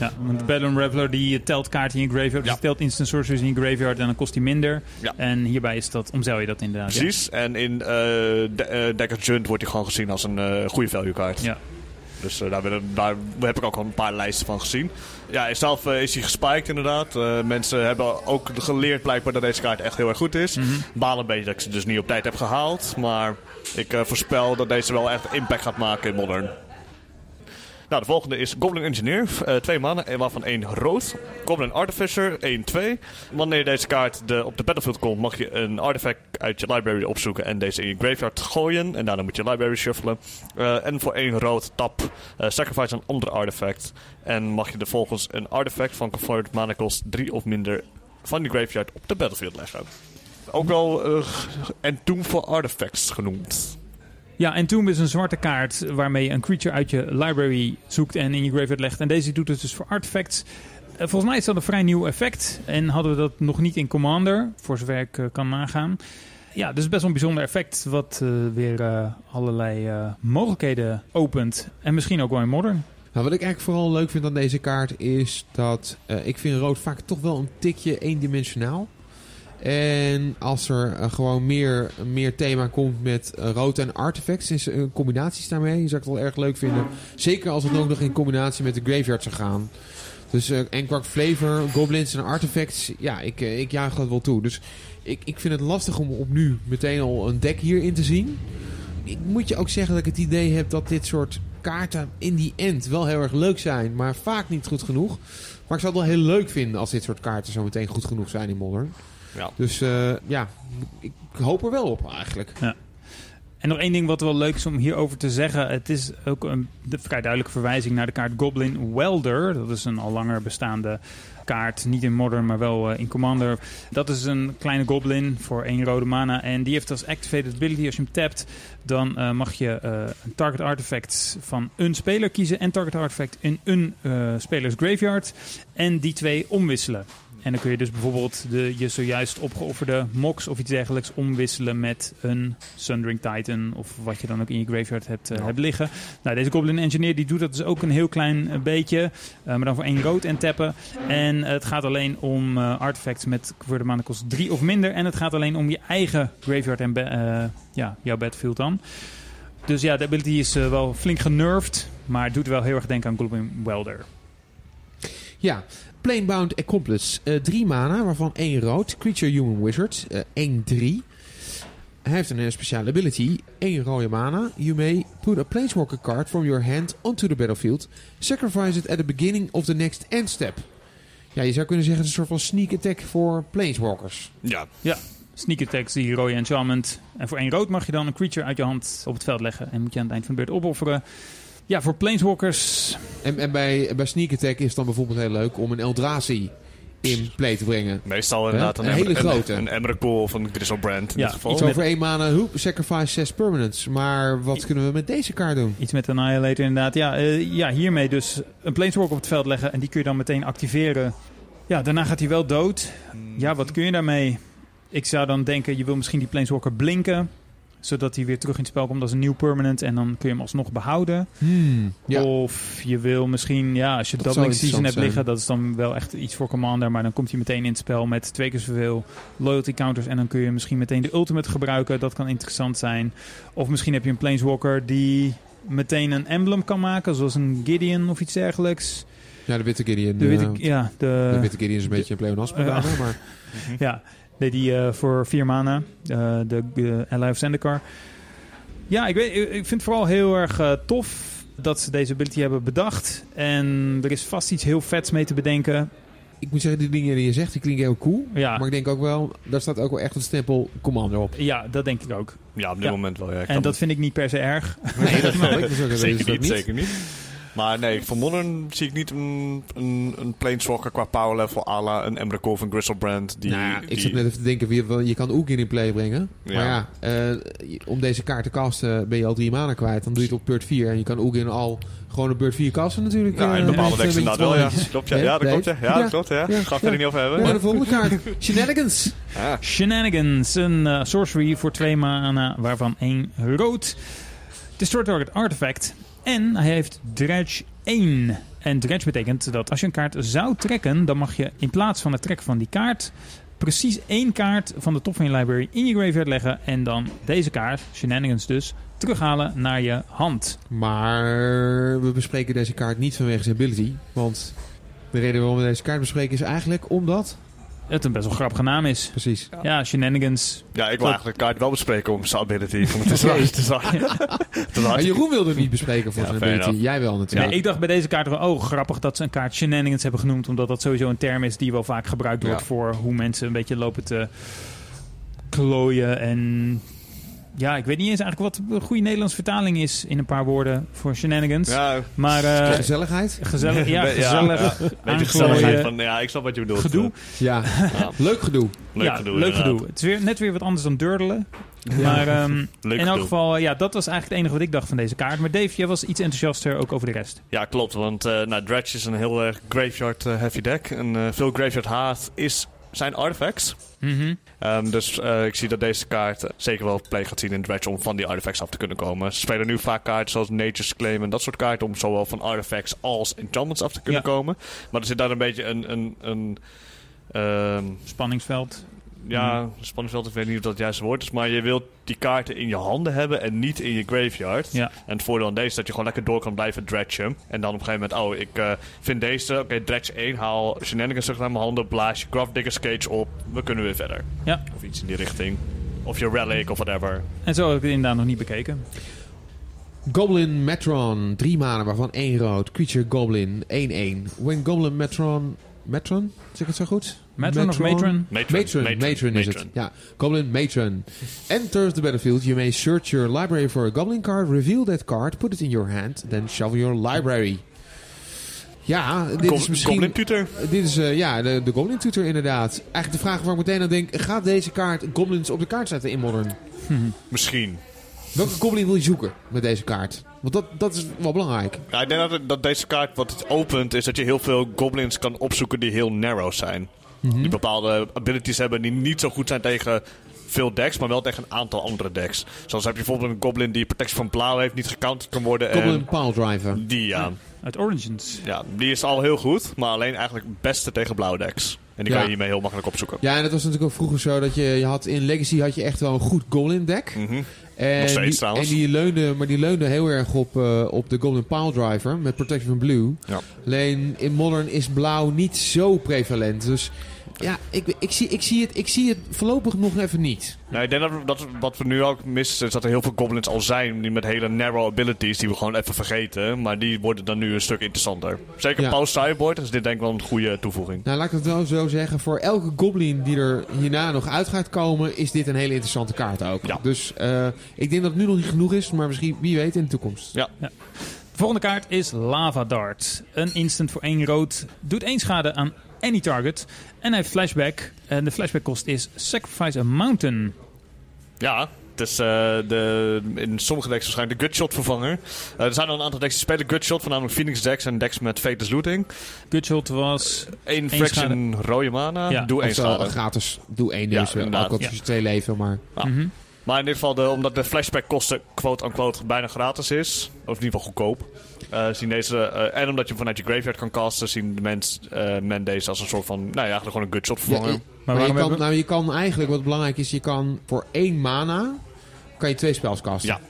Ja, want Battle Reveler die telt kaarten in je graveyard. Dus ja. telt instant sorceries in je graveyard en dan kost die minder. Ja. En hierbij is dat, omzeil je dat inderdaad. Precies. En in uh, de, uh, Decker Junt wordt hij gewoon gezien als een uh, goede value kaart. Ja. Dus uh, daar, daar, heb ik ook al een paar lijsten van gezien. Ja, zelf uh, is hij gespiked inderdaad. Uh, mensen hebben ook geleerd blijkbaar dat deze kaart echt heel erg goed is. Mm -hmm. Balen een beetje dat ik ze dus niet op tijd heb gehaald. Maar ik voorspel dat deze wel echt impact gaat maken in Modern. Nou, de volgende is Goblin Engineer. Uh, twee mannen, waarvan één rood. Goblin Artificer, 1-2. Wanneer deze kaart de, op de battlefield komt, mag je een artifact uit je library opzoeken en deze in je graveyard gooien. En daarna moet je library shuffelen. Uh, en voor één rood tap, uh, sacrifice een andere artifact. En mag je er volgens een artifact van Converted Manacles 3 of minder van die graveyard op de battlefield leggen. Ook wel en toen voor artifacts genoemd. Ja, en Tomb is een zwarte kaart waarmee je een creature uit je library zoekt en in je graveyard legt. En deze doet het dus voor artifacts. Eh, volgens mij is dat een vrij nieuw effect. En hadden we dat nog niet in Commander, voor zover ik uh, kan nagaan. Ja, dus best wel een bijzonder effect wat uh, weer allerlei mogelijkheden opent. En misschien ook wel in Modern. Nou, wat ik eigenlijk vooral leuk vind aan deze kaart is dat ik vind rood vaak toch wel een tikje eendimensionaal. En als er uh, gewoon meer, meer thema komt met uh, rood en artifacts, uh, combinaties daarmee, zou ik het wel erg leuk vinden. Zeker als het ook nog in combinatie met de graveyard zou gaan. Dus en qua flavor, goblins en artifacts, ja, ik, ik jaag dat wel toe. Dus ik, ik vind het lastig om op nu meteen al een deck hierin te zien. Ik moet je ook zeggen dat ik het idee heb dat dit soort kaarten in die end wel heel erg leuk zijn, maar vaak niet goed genoeg. Maar ik zou het wel heel leuk vinden als dit soort kaarten zo meteen goed genoeg zijn in Modern. Ja. Dus uh, ja, ik hoop er wel op eigenlijk. Ja. En nog één ding wat wel leuk is om hierover te zeggen. Het is ook een vrij duidelijke verwijzing naar de kaart Goblin Welder. Dat is een al langer bestaande kaart. Niet in Modern, maar wel uh, in Commander. Dat is een kleine goblin voor één rode mana. En die heeft als activated ability, als je hem tapt... dan uh, mag je uh, een target artifact van een speler kiezen... en target artifact in een spelers graveyard. En die twee omwisselen. En dan kun je dus bijvoorbeeld de, je zojuist opgeofferde Mox of iets dergelijks omwisselen met een Sundering Titan. Of wat je dan ook in je graveyard hebt, uh, hebt liggen. Nou, deze Goblin Engineer die doet dat dus ook een heel klein uh, beetje. Uh, maar dan voor één rood en tappen. En het gaat alleen om artefacts met voor de mana kost 3 of minder. En het gaat alleen om je eigen graveyard en ja, jouw battlefield dan. Dus ja, de ability is wel flink genervd. Maar het doet wel heel erg denken aan Goblin Welder. Ja, Planebound Accomplice. Uh, drie mana, waarvan één rood. Creature Human Wizard. 1-3. Uh, hij heeft een speciale ability. één rode mana. You may put a Planeswalker card from your hand onto the battlefield. Sacrifice it at the beginning of the next end step. Ja, je zou kunnen zeggen het is een soort van sneak attack voor Planeswalkers. Ja. Ja, sneak attacks, die rode enchantment. En voor één rood mag je dan een creature uit je hand op het veld leggen. En moet je aan het eind van de beurt opofferen. Ja, voor Planeswalkers. En, en bij, bij Sneak Attack is het dan bijvoorbeeld heel leuk om een Eldrazi in play te brengen. Meestal inderdaad een, een hele grote. Een, een Emrakul of een Grizzlebrand in ja, dit geval. Iets over één mana, hoep, sacrifice 6 permanents. Maar wat kunnen we met deze kaart doen? Iets met Annihilator inderdaad. Ja, uh, ja, hiermee dus een Planeswalker op het veld leggen en die kun je dan meteen activeren. Ja, daarna gaat hij wel dood. Ja, wat kun je daarmee? Ik zou dan denken, je wil misschien die Planeswalker blinken zodat hij weer terug in het spel komt als een nieuw permanent. En dan kun je hem alsnog behouden. Hmm, ja. Of je wil misschien, ja, als je dat doubling season hebt liggen, dat is dan wel echt iets voor Commander. Maar dan komt hij meteen in het spel met twee keer zoveel loyalty counters. En dan kun je misschien meteen de ultimate gebruiken. Dat kan interessant zijn. Of misschien heb je een Planeswalker die meteen een emblem kan maken, zoals een Gideon of iets dergelijks. Ja, de witte Gideon. De witte, ja, de, de witte Gideon is een beetje een pleonasme, uh, maar... (laughs) ja, deed die uh, voor vier mana. Uh, de uh, Ally of Zendikar. Ja, ik, weet, ik vind het vooral heel erg uh, tof dat ze deze ability hebben bedacht. En er is vast iets heel vets mee te bedenken. Ik moet zeggen, die dingen die je zegt, die klinken heel cool. Ja. Maar ik denk ook wel, daar staat ook wel echt een stempel Commander op. Ja, dat denk ik ook. Ja, op dit ja. moment wel. Ja. en dat vind ik niet per se erg. Nee, dat ik. (laughs) zeker niet, zeker niet. Maar nee, voor Modern zie ik niet een, een, een Planeswalker qua power level à la een Emrakul of een Grizzlebrand. Die, nou, ik die... zat net even te denken, je, je kan Oekin in play brengen. Ja. Maar ja, uh, om deze kaart te casten ben je al drie maanden kwijt. Dan doe je het op beurt 4. En je kan Oekin al gewoon op beurt 4 casten natuurlijk. Ja, in uh, bepaalde decks inderdaad wel, ja. Klopt, ja. ja, dat klopt, ja. Ja, dat klopt, ja. ja. Ga ik er niet over hebben. Ja, de volgende kaart. (laughs) Shenanigans. Ah. Shenanigans. Een uh, sorcery voor twee mana, waarvan één rood. Destroy target artifact. En hij heeft Dredge 1. En dredge betekent dat als je een kaart zou trekken, dan mag je in plaats van het trekken van die kaart precies één kaart van de top van je library in je graveyard leggen en dan deze kaart, Shenanigans dus, terughalen naar je hand. Maar we bespreken deze kaart niet vanwege zijn ability, want de reden waarom we deze kaart bespreken is eigenlijk omdat het een best wel grappige naam is. Precies. Ja, ja Shenanigans. Ja, ik wil eigenlijk de kaart wel bespreken om zijn ability. Om het te (laughs) zagen. (laughs) Maar Jeroen wilde het niet bespreken voor ja, zijn ability. Enough. Jij wel natuurlijk. Nee, ik dacht bij deze kaart wel, oh grappig dat ze een kaart Shenanigans hebben genoemd. Omdat dat sowieso een term is die wel vaak gebruikt wordt ja. voor hoe mensen een beetje lopen te klooien en ja, ik weet niet eens eigenlijk wat een goede Nederlandse vertaling is in een paar woorden voor shenanigans. Ja, maar, uh, gezelligheid? Gezellig, ja, (laughs) gezellig. Ja, beetje gezelligheid van, ja, ik snap wat je bedoelt. Gedoe. Ja, ja. leuk gedoe. Leuk ja, gedoe. Leuk gedoe. Het is weer, net weer wat anders dan durdelen. Maar um, in elk geval, ja, dat was eigenlijk het enige wat ik dacht van deze kaart. Maar Dave, jij was iets enthousiaster ook over de rest. Ja, klopt. Want uh, nou, Dredge is een heel erg graveyard-heavy deck. En uh, veel graveyard haat is zijn artifacts. Mm -hmm. um, dus uh, ik zie dat deze kaart uh, zeker wel play gaat zien in Dredge om van die artifacts af te kunnen komen. Ze spelen nu vaak kaarten zoals Nature's Claim en dat soort kaarten om zowel van artifacts als enchantments af te kunnen ja. komen. Maar er zit daar een beetje een... een, een um, Spanningsveld. Ja, spanningsveld, ik weet niet of dat het juiste woord is. Maar je wilt die kaarten in je handen hebben en niet in je graveyard. Ja. En het voordeel aan deze is dat je gewoon lekker door kan blijven dredgen. En dan op een gegeven moment, oh, ik uh, vind deze, oké, okay, dredge 1, haal shenanigans terug naar mijn handen, blaas je Grafdigger's Cage op, we kunnen weer verder. Ja. Of iets in die richting. Of je relic of whatever. En zo heb ik het inderdaad nog niet bekeken. Goblin Metron, drie manen waarvan één rood. Creature Goblin, 1-1. When Goblin Metron... Metron? Zeg ik het zo goed? Matron, of Matron? Matron. Matron, Matron, Matron is het. Ja, Goblin Matron. Enters the battlefield. You may search your library for a Goblin card, reveal that card, put it in your hand, then shuffle your library. Ja, dit Go is misschien... Goblin Tutor. Dit is, uh, ja, de, de Goblin Tutor inderdaad. Eigenlijk de vraag waar ik meteen aan denk, gaat deze kaart Goblins op de kaart zetten in Modern? (laughs) Misschien. Welke Goblin wil je zoeken met deze kaart? Want dat, dat is wel belangrijk. Ja, ik denk dat, dat deze kaart wat het opent is dat je heel veel Goblins kan opzoeken die heel narrow zijn. Mhm. Die bepaalde abilities hebben die niet zo goed zijn tegen veel decks, maar wel tegen een aantal andere decks. Zoals heb je bijvoorbeeld een Goblin die protectie van blauw heeft, niet gecounterd kan worden. Goblin en Pile Driver. die, ja, Uit Origins. ja, die is al heel goed, maar alleen eigenlijk het beste tegen blauwe decks. En die Ja. kan je hiermee heel makkelijk opzoeken. Ja, en het was natuurlijk ook vroeger zo dat je, je had in Legacy had je echt wel een goed Goblin deck. Mhm. En Nog steeds die, trouwens. En die leunde, maar die leunde heel erg op, eh, op de Golden Pile Driver met Protection van Blue. Ja. Alleen in Modern is blauw niet zo prevalent. Dus ja, ik, ik, zie, ik, zie het, ik zie het voorlopig nog even niet. Nou, ik denk dat, dat wat we nu ook missen is dat er heel veel goblins al zijn die met hele narrow abilities die we gewoon even vergeten. Maar die worden dan nu een stuk interessanter. Zeker Ja. post Cyborg is dit denk ik wel een goede toevoeging. Nou, laat ik het wel zo zeggen. Voor elke Goblin die er hierna nog uit gaat komen, is dit een hele interessante kaart ook. Ja. Dus eh, ik denk dat het nu nog niet genoeg is, maar misschien, wie weet, in de toekomst. Ja, De volgende kaart is Lava Dart. Een instant voor één rood. Doet één schade aan any target. En hij heeft flashback. En de flashback kost is Sacrifice a Mountain. ja het is eh, de, in sommige decks waarschijnlijk de Gutshot vervanger. Eh, er zijn al een aantal decks die spelen Gutshot, voornamelijk Phoenix decks en decks met Fatus Looting. Gutshot was... Eén fraction rode mana, Ja. doe één schade. gratis, doe één Ja, dus. Ja, inderdaad. ook al Ja. twee leven, maar... Ja. Mhm. Maar in ieder geval, de, omdat de flashback kosten quote-unquote bijna gratis is, of in ieder geval goedkoop, eh, zien deze, eh, en omdat je hem vanuit je graveyard kan casten, zien de mens, eh, men deze als een soort van, nou ja, eigenlijk gewoon een good shot Ja, vervanger. je- Maar maar je waarom kan, hebben... nou, je kan eigenlijk, wat belangrijk is, je kan voor één mana kan je twee spels casten. Ja,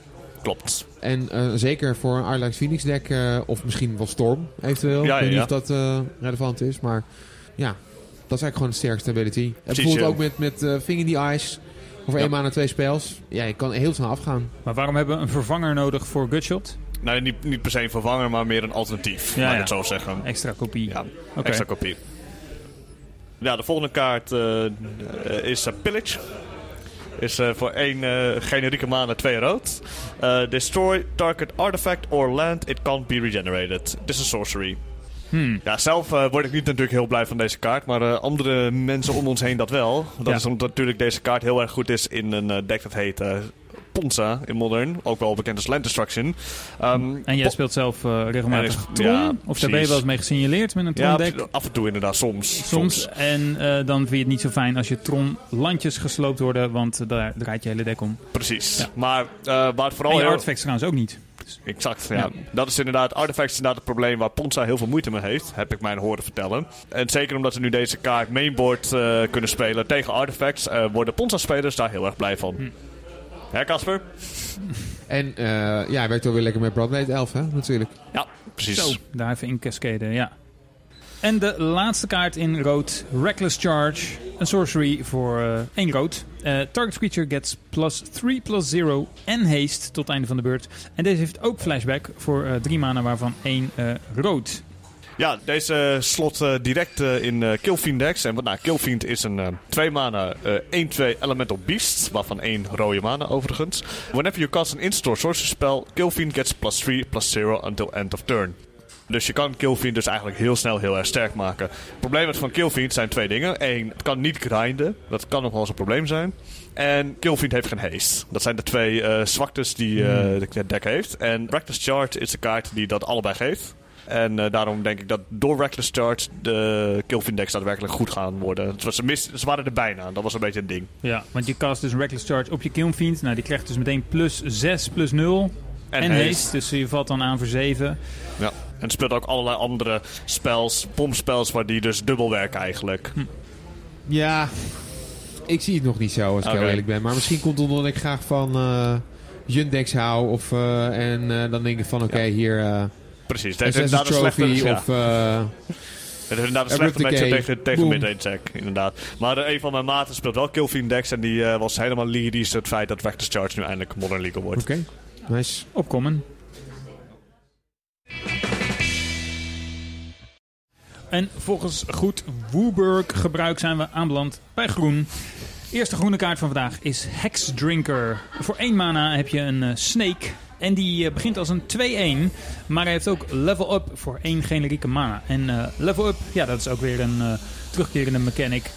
klopt. En eh, zeker voor een Arlax Phoenix deck, eh, of misschien wel Storm eventueel. Ja, ik weet ja, niet of dat eh, relevant is, maar ja, dat is eigenlijk gewoon de sterkste ability. En bijvoorbeeld ja. ook met, met eh Finger in the Eyes, Ja. één mana twee spels. Ja, je kan heel snel afgaan. Maar waarom hebben we een vervanger nodig voor Gutshot? Nou, niet, niet per se een vervanger, maar meer een alternatief, Ja, laat ik het zo zeggen. Extra kopie. Ja, extra kopie. Ja, de volgende kaart eh, is eh, Pillage. Is voor één generieke mana twee rood. Destroy target artifact or land. It can't be regenerated. This is sorcery. Hmm. Ja, zelf word ik niet natuurlijk heel blij van deze kaart. Maar andere mensen om ons heen dat wel. Dat Ja. is omdat natuurlijk deze kaart heel erg goed is in een deck dat heet Ponza in Modern. Ook wel bekend als Land Destruction. Ehm, En jij speelt zelf eh, regelmatig En is- Tron? ja, of daar ben je wel eens mee gesignaleerd met een Ja, Tron-deck? af en toe inderdaad, soms. Soms. En eh, dan vind je het niet zo fijn als je Tron-landjes gesloopt worden, want daar draait je hele deck om. Precies. Ja. Maar eh, waar het En vooral je heel... artifacts trouwens ook niet. Exact, ja. Ja. Dat is inderdaad, artifacts is inderdaad het probleem waar Ponza heel veel moeite mee heeft. Heb ik mij horen vertellen. En zeker omdat ze nu deze kaart mainboard kunnen spelen tegen artifacts, worden Ponza-spelers daar heel erg blij van. Hm. Hè, Casper? En eh, ja, hij werkt ook weer lekker met Broadblade 11, hè, natuurlijk. Ja, precies. Zo, daar even in cascaden, ja. En de laatste kaart in rood, Reckless Charge. Een sorcery voor eh één rood. Eh, target creature gets plus 3 plus 0 en haste tot het einde van de beurt. En deze heeft ook flashback voor eh drie mana, waarvan één eh, rood. Ja, deze slot eh, direct eh, in eh Killfiend decks. En wat nou, Killfiend is een eh 2 mana eh 1-2 elemental beast, waarvan 1 rode mana overigens. Whenever you cast an instant or sorcery spell, Killfiend gets plus 3 plus 0 until end of turn. Dus je kan Killfiend dus eigenlijk heel snel heel erg sterk maken. Het probleem van Killfiend zijn twee dingen. Eén, het kan niet grinden. Dat kan nog wel eens een probleem zijn. En Killfiend heeft geen haste. Dat zijn de twee zwaktes die het deck heeft. En Reckless Charge is de kaart die dat allebei geeft. En eh, daarom denk ik dat door Reckless Charge de Killfiend decks daadwerkelijk goed gaan worden. Het was, ze, mis, ze waren er bijna. Dat was een beetje een ding. Ja, want je cast dus een Reckless Charge op je Killfiend. Nou, die krijgt dus meteen plus 6 plus 0 en, haste. Dus je valt dan aan voor 7. Ja. En het speelt ook allerlei andere spells, bombspels, waar die dus dubbel werken eigenlijk. Ja, ik zie het nog niet zo, als ik heel eerlijk ben. Maar misschien komt het omdat ik graag van eh Jundex hou. Of, eh, en dan denk ik van, oké, hier... eh Precies. Dit is Assassin's inderdaad een Trophy slechte... ja. of... eh, Het is inderdaad een slechte Decay. tegen, tegen deck, inderdaad. Maar eh, een van mijn maten speelt wel Killfiend decks en die eh, was helemaal lyrisch het feit dat Reckless Charge nu eindelijk Modern League wordt. Oké, nice. Opkomen. En volgens goed Wooburg gebruik zijn we aanbeland bij groen. Eerste groene kaart van vandaag is Hexdrinker. Voor één mana heb je een eh, snake. En die eh, begint als een 2-1. Maar hij heeft ook level up voor één generieke mana. En eh, level up, ja, dat is ook weer een eh, terugkerende mechanic.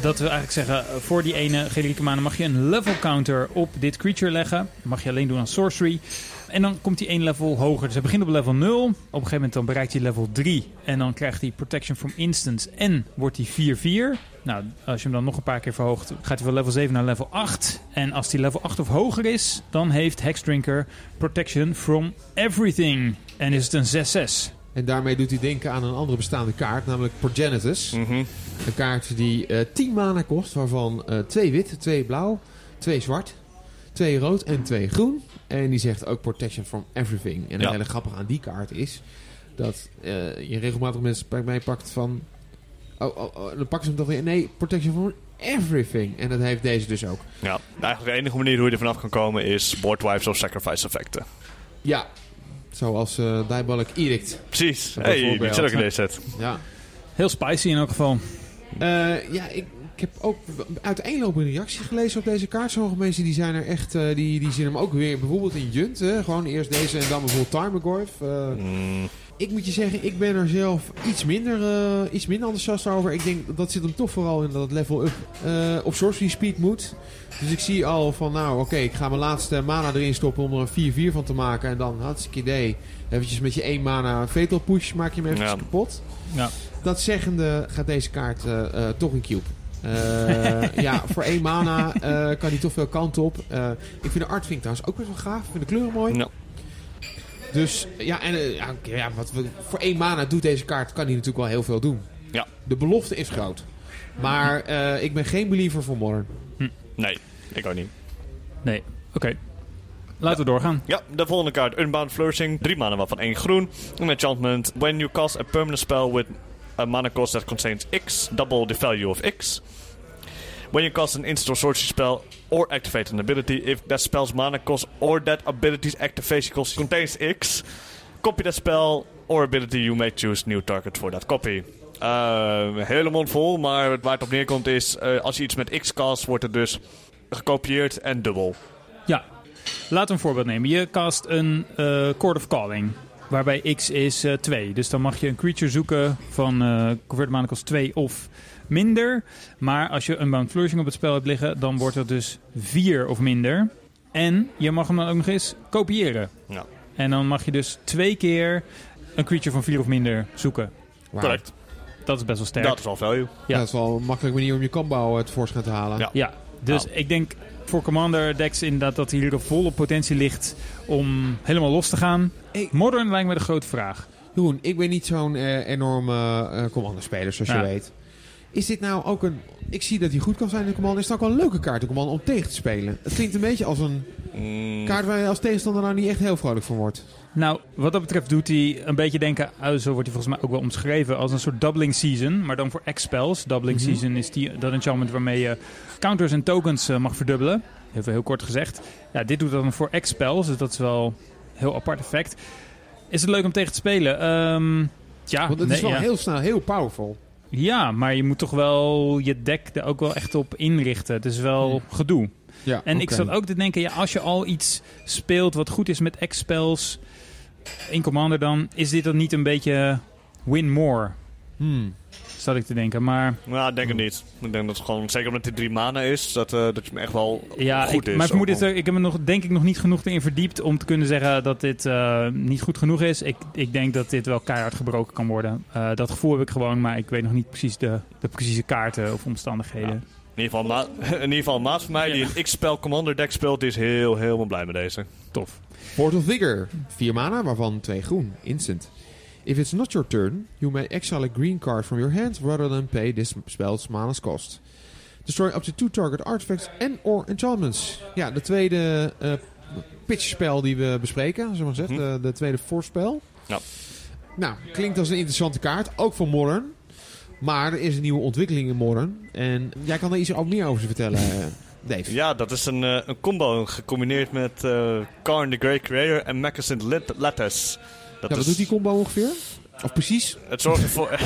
Dat we eigenlijk zeggen, voor die ene generieke mana mag je een level counter op dit creature leggen. Mag je alleen doen als sorcery. En dan komt hij één level hoger. Dus hij begint op level 0. Op een gegeven moment dan bereikt hij level 3. En dan krijgt hij Protection from Instance en wordt hij 4-4. Nou, als je hem dan nog een paar keer verhoogt, gaat hij van level 7 naar level 8. En als hij level 8 of hoger is, dan heeft Hexdrinker Protection from Everything. En is het een 6-6. En daarmee doet hij denken aan een andere bestaande kaart, namelijk Progenitus. Mhm. Een kaart die eh 10 mana kost, waarvan eh 2 wit, 2 blauw, 2 zwart, 2 rood en 2 groen. En die zegt ook Protection from Everything. En het Ja. hele grappige aan die kaart is dat eh, je regelmatig mensen bij mij pakt van... Oh, oh, oh, dan pakken ze hem toch weer. Nee, Protection from Everything. En dat heeft deze dus ook. Ja, eigenlijk de enige manier hoe je er vanaf kan komen is board wipes of sacrifice effecten. Ja, zoals eh Diabolic Edict. Precies. Hey, die zit ook in deze set. Ja. Heel spicy in elk geval. Eh, ja, ik heb ook uiteenlopende reacties gelezen op deze kaart. Sommige mensen die zijn er echt, eh, die, die zien hem ook weer bijvoorbeeld in Junt. Hè? Gewoon eerst deze en dan bijvoorbeeld Tarmogoyf. Eh Mm, ik moet je zeggen, ik ben er zelf iets minder, eh, iets minder enthousiast over. Ik denk dat zit hem toch vooral in dat het level up eh, op sorcery speed moet. Dus ik zie al van, nou oké, ik ga mijn laatste mana erin stoppen om er een 4-4 van te maken. En dan, hartstikke idee, eventjes met je 1 mana fatal push maak je hem eventjes Ja. kapot. Ja. Dat zeggende gaat deze kaart toch een cube. Eh, ja, voor één mana eh, kan hij toch veel kant op. Eh, ik vind de Artvink trouwens ook best wel gaaf. Ik vind de kleuren mooi. Ja. Dus ja, en, ja, ja wat we, voor één mana doet deze kaart, kan hij natuurlijk wel heel veel doen. Ja. De belofte is groot. Maar eh, ik ben geen believer voor Modern. nee, ik ook niet. Nee, oké. Laten we doorgaan. Ja, de volgende kaart. Unbound Flourishing. Drie mana waarvan één groen. Een enchantment. When you cast a permanent spell with a mana cost that contains X, double the value of X. When you cast an instant or sorcery spell or activate an ability, if that spell's mana cost or that ability's activation cost contains X, copy that spell or ability you may choose new target for that copy. Uh, hele vol, maar waar het op neerkomt is, eh, als je iets met X cast, wordt het dus gekopieerd en dubbel. Ja, we een voorbeeld nemen. Je cast een eh Court of Calling, waarbij X is 2. dus dan mag je een creature zoeken van eh Convert Mana kost 2 of minder. Maar als je Unbound Flourishing op het spel hebt liggen, dan wordt het dus 4 of minder. En je mag hem dan ook nog eens kopiëren. Ja, En dan mag je dus twee keer een creature van 4 of minder zoeken. Correct. Dat is best wel sterk. Dat is al value. Ja. Dat is wel een makkelijke manier om je combo uh, tevoorschijn te halen. Ja. Ja, dus Nou. ik denk voor Commander decks inderdaad dat hier de volle potentie ligt om helemaal los te gaan. Ik- Modern lijkt me de grote vraag. Jeroen, ik ben niet zo'n eh, enorme eh commander-speler, zoals Ja. je weet. Is dit nou ook een... Ik zie dat hij goed kan zijn in Commander. Is het ook wel een leuke kaart in Commander om tegen te spelen? Het klinkt een beetje als een Mm, kaart waar je als tegenstander nou niet echt heel vrolijk van wordt. Nou, wat dat betreft doet hij een beetje denken, ah, zo wordt hij volgens mij ook wel omschreven, als een soort doubling season, maar dan voor X-spells. Doubling Mhm. season is die, dat enchantment waarmee je counters en tokens eh, mag verdubbelen. Even heel kort gezegd. Ja, dit doet dan voor X-spells, dus dat is wel een heel apart effect. Is het leuk om tegen te spelen? Ehm, ja, Want het nee, is wel ja. heel snel, heel powerful. Ja, maar je moet toch wel je deck er ook wel echt op inrichten. Het is wel gedoe. Ja, En ik zat ook te denken, ja, als je al iets speelt wat goed is met X-spells in Commander dan, is dit dan niet een beetje win more? Hmm. Zat ik te denken. Maar Nou, ik denk het niet. Ik denk dat het gewoon, zeker omdat het drie mana is, dat, eh, dat je hem echt wel ja, goed ik, is. maar ik, moet dit, er- ik heb me nog, denk ik nog niet genoeg erin verdiept om te kunnen zeggen dat dit eh, niet goed genoeg is. Ik, ik denk dat dit wel keihard gebroken kan worden. Eh, dat gevoel heb ik gewoon, maar ik weet nog niet precies de, de precieze kaarten of omstandigheden. In ieder geval, (laughs) in ieder geval maat van mij die een X-spel Commander deck speelt, die is heel, helemaal blij met deze. Tof. Port of Vigor. Vier mana, waarvan twee groen. Instant. If it's not your turn, you may exile a green card from your hand rather than pay this spell's mana's cost. Destroy up to two target artifacts and or enchantments. Ja, de tweede eh pitchspel die we bespreken, we maar. De, de tweede voorspel. Ja. Nou, klinkt als een interessante kaart. Ook voor Modern. Maar er is een nieuwe ontwikkeling in Modern. En jij kan er iets ook meer over vertellen, (laughs) eh, Dave. Ja, dat is een, eh, een combo gecombineerd met eh Karn the Great Creator en Magnificent Lattice. Dat Ja, wat is- doet die combo ongeveer? Of precies? Het zorgt ervoor... (laughs)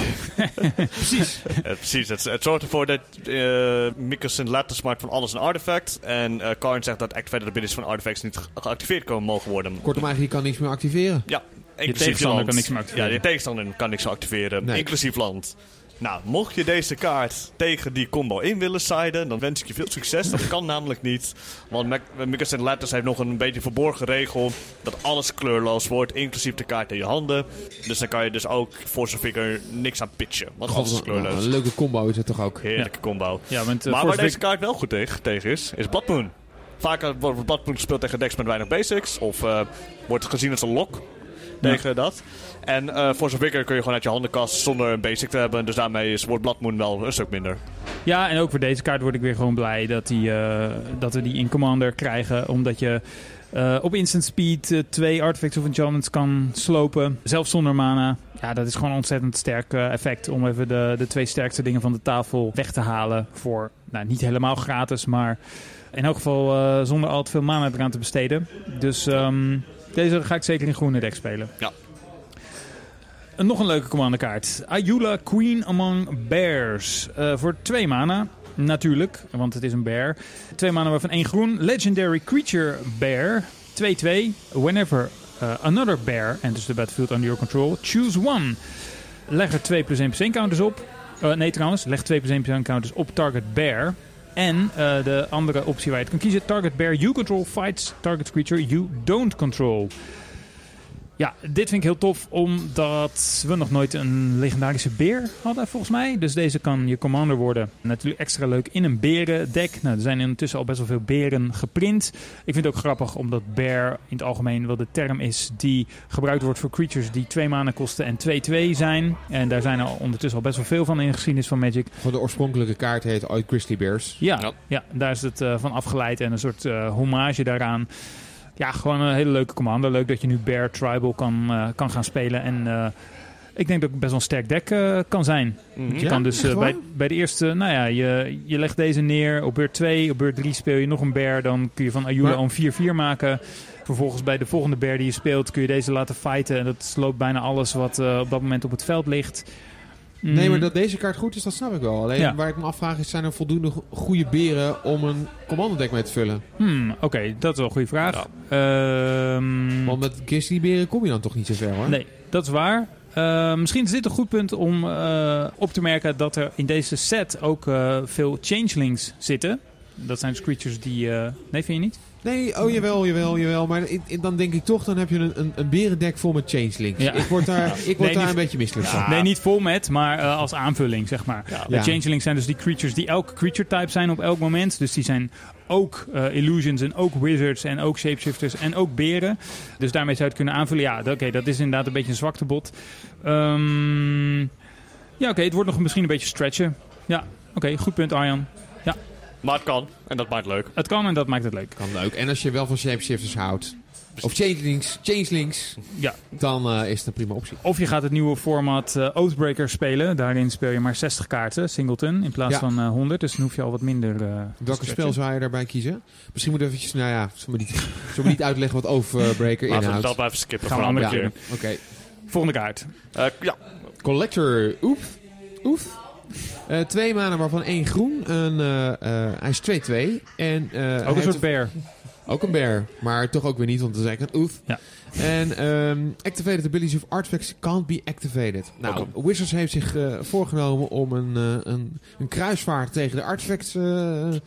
Precies. (laughs) Eh, precies, het, het zorgt ervoor dat uh, Mikkelsen Lattice maakt van alles een artefact. En eh Karn zegt dat activated abilities van artifacts niet ge- geactiveerd komen mogen worden. Kortom, eigenlijk je kan niks meer activeren. Ja, inclusief tegenstander land. kan niks meer activeren. Ja, je tegenstander kan niks meer activeren, Nee. inclusief land. Nou, mocht je deze kaart tegen die combo in willen siden, dan wens ik je veel succes. Dat kan namelijk niet. Want Micros Letters heeft nog een beetje verborgen regel dat alles kleurloos wordt, inclusief de kaart in je handen. Dus dan kan je dus ook voor zo'n figure niks aan pitchen. Want alles is kleurloos. Een leuke combo is het toch ook? Heerlijke combo. Ja, want, uh, maar waar deze kaart wel goed tegen, tegen is, is Blood Moon. Vaak wordt Blood Moon gespeeld tegen decks met weinig basics. Of uh, wordt gezien als een lock tegen dat. En uh, voor zo'n wicker kun je gewoon uit je handen kasten zonder een basic te hebben. Dus daarmee is, wordt wel een stuk minder. Ja, en ook voor deze kaart word ik weer gewoon blij dat, die, uh, dat we die in Commander krijgen. Omdat je uh, op instant speed twee artifacts of enchantments kan slopen. Zelfs zonder mana. Ja, dat is gewoon een ontzettend sterk effect om even de, de twee sterkste dingen van de tafel weg te halen. Voor, nou, niet helemaal gratis, maar in elk geval zonder al te veel mana eraan te besteden. Dus um, deze ga ik zeker in groene deck spelen. Ja. Nog een leuke commanderkaart. Ayula Queen Among Bears. Uh, voor twee mana. Natuurlijk, want het is een bear. Twee mana waarvan één groen. Legendary Creature Bear. 2-2. Whenever uh, another bear enters the battlefield under your control, choose one. Leg er 2 plus 1 plus 1 counters op. Uh, nee, trouwens. Leg 2 plus 1 plus 1 counters op target bear. En uh, de andere optie waar je het kan kiezen. Target bear you control fights target creature you don't control. Ja, dit vind ik heel tof omdat we nog nooit een legendarische beer hadden volgens mij. Dus deze kan je commander worden. Natuurlijk extra leuk in een berendek. Nou, er zijn intussen al best wel veel beren geprint. Ik vind het ook grappig omdat bear in het algemeen wel de term is die gebruikt wordt voor creatures die twee manen kosten en 2-2 zijn. En daar zijn er ondertussen al best wel veel van in de geschiedenis van Magic. Van de oorspronkelijke kaart heet ooit Grizzly Bears. Ja, ja. ja daar is het uh, van afgeleid en een soort uh, hommage daaraan. Ja, gewoon een hele leuke commander. Leuk dat je nu Bear Tribal kan, uh, kan gaan spelen. En uh, ik denk dat het best wel een sterk deck uh, kan zijn. Mm -hmm. Je ja, kan dus bij, bij de eerste, nou ja, je, je legt deze neer. Op beurt 2, op beurt 3 speel je nog een Bear. Dan kun je van Ayula een 4-4 maken. Vervolgens bij de volgende Bear die je speelt kun je deze laten fighten. En dat sloopt bijna alles wat op dat moment op het veld ligt. Nee, maar dat deze kaart goed is, dat snap ik wel. Alleen ja. waar ik me afvraag is, zijn er voldoende goede beren om een commandodek mee te vullen? Hmm, Oké, okay, dat is wel een goede vraag. Ja. Um, Want met grizzly beren kom je dan toch niet zo ver hoor? Nee, dat is waar. Uh, misschien is dit een goed punt om uh, op te merken dat er in deze set ook uh, veel changelings zitten. Dat zijn dus creatures die... nee, vind je niet? Nee, oh jawel, jawel, jawel. Maar in, in, dan denk ik toch, dan heb je een, een, een berendek vol met changelings. Ja. Ik word daar, ik word nee, daar niet, een beetje misselijk van. Ja. Nee, niet vol met, maar uh, als aanvulling, zeg maar. Ja. De changelings zijn dus die creatures die elk creature type zijn op elk moment. Dus die zijn ook uh, illusions en ook wizards en ook shapeshifters en ook beren. Dus daarmee zou je het kunnen aanvullen. Ja, oké, okay, dat is inderdaad een beetje een zwaktebod. Um, ja, oké, okay, het wordt nog misschien een beetje stretchen. Ja, oké, okay, goed punt Arjan. Maar het kan. En dat maakt het leuk. Het kan en dat maakt het leuk. Kan leuk. En als je wel van shapeshifters houdt. Of changelings, changelings ja. dan uh, is het een prima optie. Of je gaat het nieuwe format uh, Oathbreaker spelen. Daarin speel je maar 60 kaarten, singleton, in plaats ja. van uh, 100. Dus dan hoef je al wat minder uh, Welke spel zou je daarbij kiezen? Misschien moet eventjes, nou ja, zullen we niet, zullen we niet uitleggen wat Oathbreaker inhoudt? (laughs) Laten we dat blijven skippen. Gaan we een andere ja. keer. Oké. Okay. Volgende kaart. ja. Collector Oef. Oef. Uh, twee manen waarvan één groen. Een, uh, uh, hij is 2-2. En, ook een soort bear. Ook een bear, maar toch ook weer niet, want dan zeg ik een oef. Ja. En um, activated abilities of artifacts can't be activated. Nou, okay. Wizards heeft zich voorgenomen om een, een, een, kruisvaart tegen de artifacts aan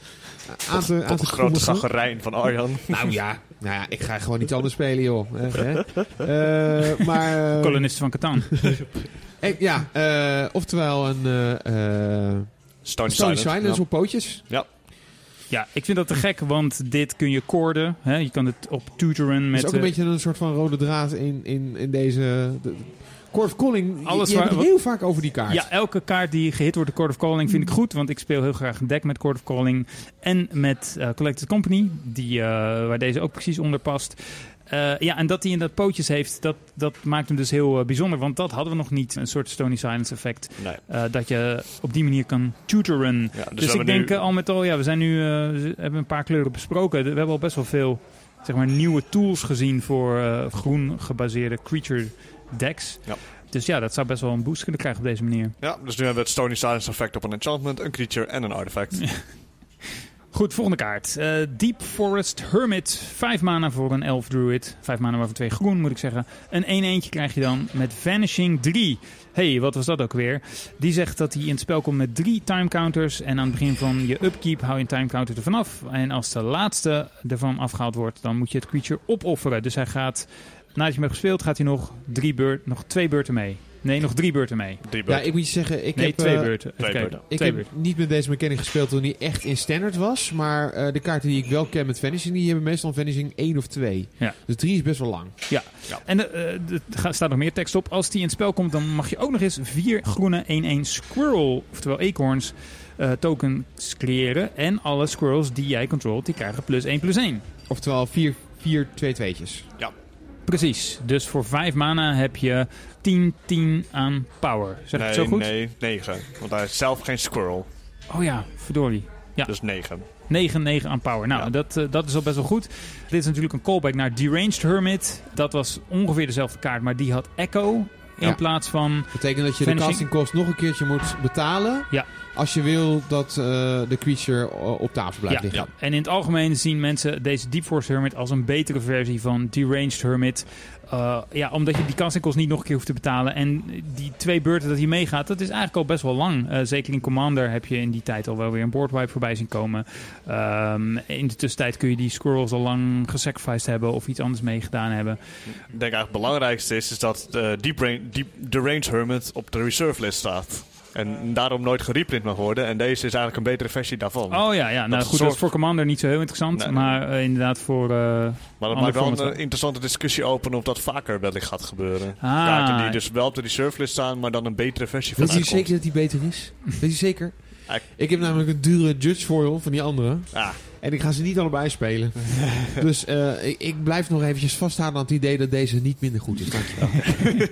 te aan te grote zaggerijn van Arjan. (laughs) nou ja, nou ja, ik ga gewoon niet anders spelen, joh. (laughs) maar, Kolonist van Catan. (laughs) Ja, uh, oftewel een uh, Stone, Stone Silence, Silence ja. op pootjes. Ja. Ja, ik vind dat te gek, want dit kun je koorden. Hè? Je kan het op tutoren met... Het is ook een beetje een soort van rode draad in, in, in deze... De, Court of Calling, Alles je, je waar, hebt het heel vaak over die kaart. Ja, elke kaart die gehit wordt de Court of Calling vind ik goed. Want ik speel heel graag een deck met Court of Calling. En met uh, Collected Company, die, uh, waar deze ook precies onder past. Uh, ja, en dat hij in dat pootjes heeft, dat, dat maakt hem dus heel uh, bijzonder. Want dat hadden we nog niet. Een soort Stony Silence effect. Nee. Uh, dat je op die manier kan tutoren. Ja, dus, dus ik denk nu... al met al, ja, we zijn nu we hebben een paar kleuren besproken. We hebben al best wel veel zeg maar, nieuwe tools gezien voor groen gebaseerde creature decks. Ja. Dus ja, dat zou best wel een boost kunnen krijgen op deze manier. Ja, dus nu hebben we het Stony Silence effect op een enchantment, een creature en een artifact. (laughs) Goed, volgende kaart. Eh, Deep Forest Hermit. 5 mana voor een elf druid. 5 mana waarvan 2 groen, moet ik zeggen. Een 1-1 krijg je dan met Vanishing 3. hey, wat was dat ook weer? Die zegt dat hij in het spel komt met drie time counters. En aan het begin van je upkeep hou je een time counter ervan af. En als de laatste ervan afgehaald wordt, dan moet je het creature opofferen. Dus hij gaat, nadat je hem hebt gespeeld, gaat hij nog, drie beurt, nog twee beurten mee. Nee, nog drie beurten mee. Drie Ja, beurten. ik moet je zeggen, ik nee, heb... twee eh, beurten. Twee beurten. Ik Twee heb beurten. niet met deze mechanic gespeeld toen hij echt in standard was. Maar eh, de kaarten die ik wel ken met Vanishing, die hebben meestal Vanishing 1 of 2. Ja. Dus 3 is best wel lang. En eh, er staat nog meer tekst op. Als die in het spel komt, dan mag je ook nog eens vier groene 1-1 squirrel, oftewel acorns, eh, tokens creëren. En alle squirrels die jij controlt, die krijgen plus 1 plus 1. Oftewel 4, 4 2 tweetjes. Precies. Dus voor 5 mana heb je 10, 10 aan power. Zeg ik het nee, zo goed? nee, 9. Want hij is zelf geen squirrel. Oh ja, verdorie. Ja. Dus 9. 9, 9 aan power. Nou, Ja. dat, eh, dat is al best wel goed. Dit is natuurlijk een callback naar Deranged Hermit. Dat was ongeveer dezelfde kaart, maar die had Echo in plaats van... Betekent dat je Vanishing. de casting cost nog een keertje moet betalen. Ja. Als je wil dat eh, de creature eh, op tafel blijft liggen. ja. En in het algemeen zien mensen deze Deep Force Hermit als een betere versie van Deranged Hermit. Uh, ja, omdat je die cost niet nog een keer hoeft te betalen. En die twee beurten dat hij meegaat, dat is eigenlijk al best wel lang. Uh, zeker in Commander heb je in die tijd al wel weer een boardwipe voorbij zien komen. Um, in de tussentijd kun je die squirrels al lang gesacrificed hebben of iets anders meegedaan hebben. Ik denk eigenlijk het belangrijkste is, is dat de Deep, Deep the Range Hermit op de reserve list staat. En daarom nooit gereprint mag worden. En deze is eigenlijk een betere versie daarvan. Oh ja, ja. nou goed, zorgt- dat is voor Commander niet zo heel interessant. Nee. maar uh, inderdaad voor... Uh, maar dat maakt wel een interessante discussie open of dat vaker wellicht gaat gebeuren. Ah. Kaarten die dus wel op de reserve list staan, maar dan een betere versie van Weet je zeker dat die beter is? Weet je zeker? Ja, ik- heb namelijk een dure Judge Foil van die andere. Ah, En ik ga ze niet allebei spelen. (laughs) dus eh, ik, ik blijf nog eventjes vasthouden aan het idee dat deze niet minder goed is. Dankjewel. (laughs)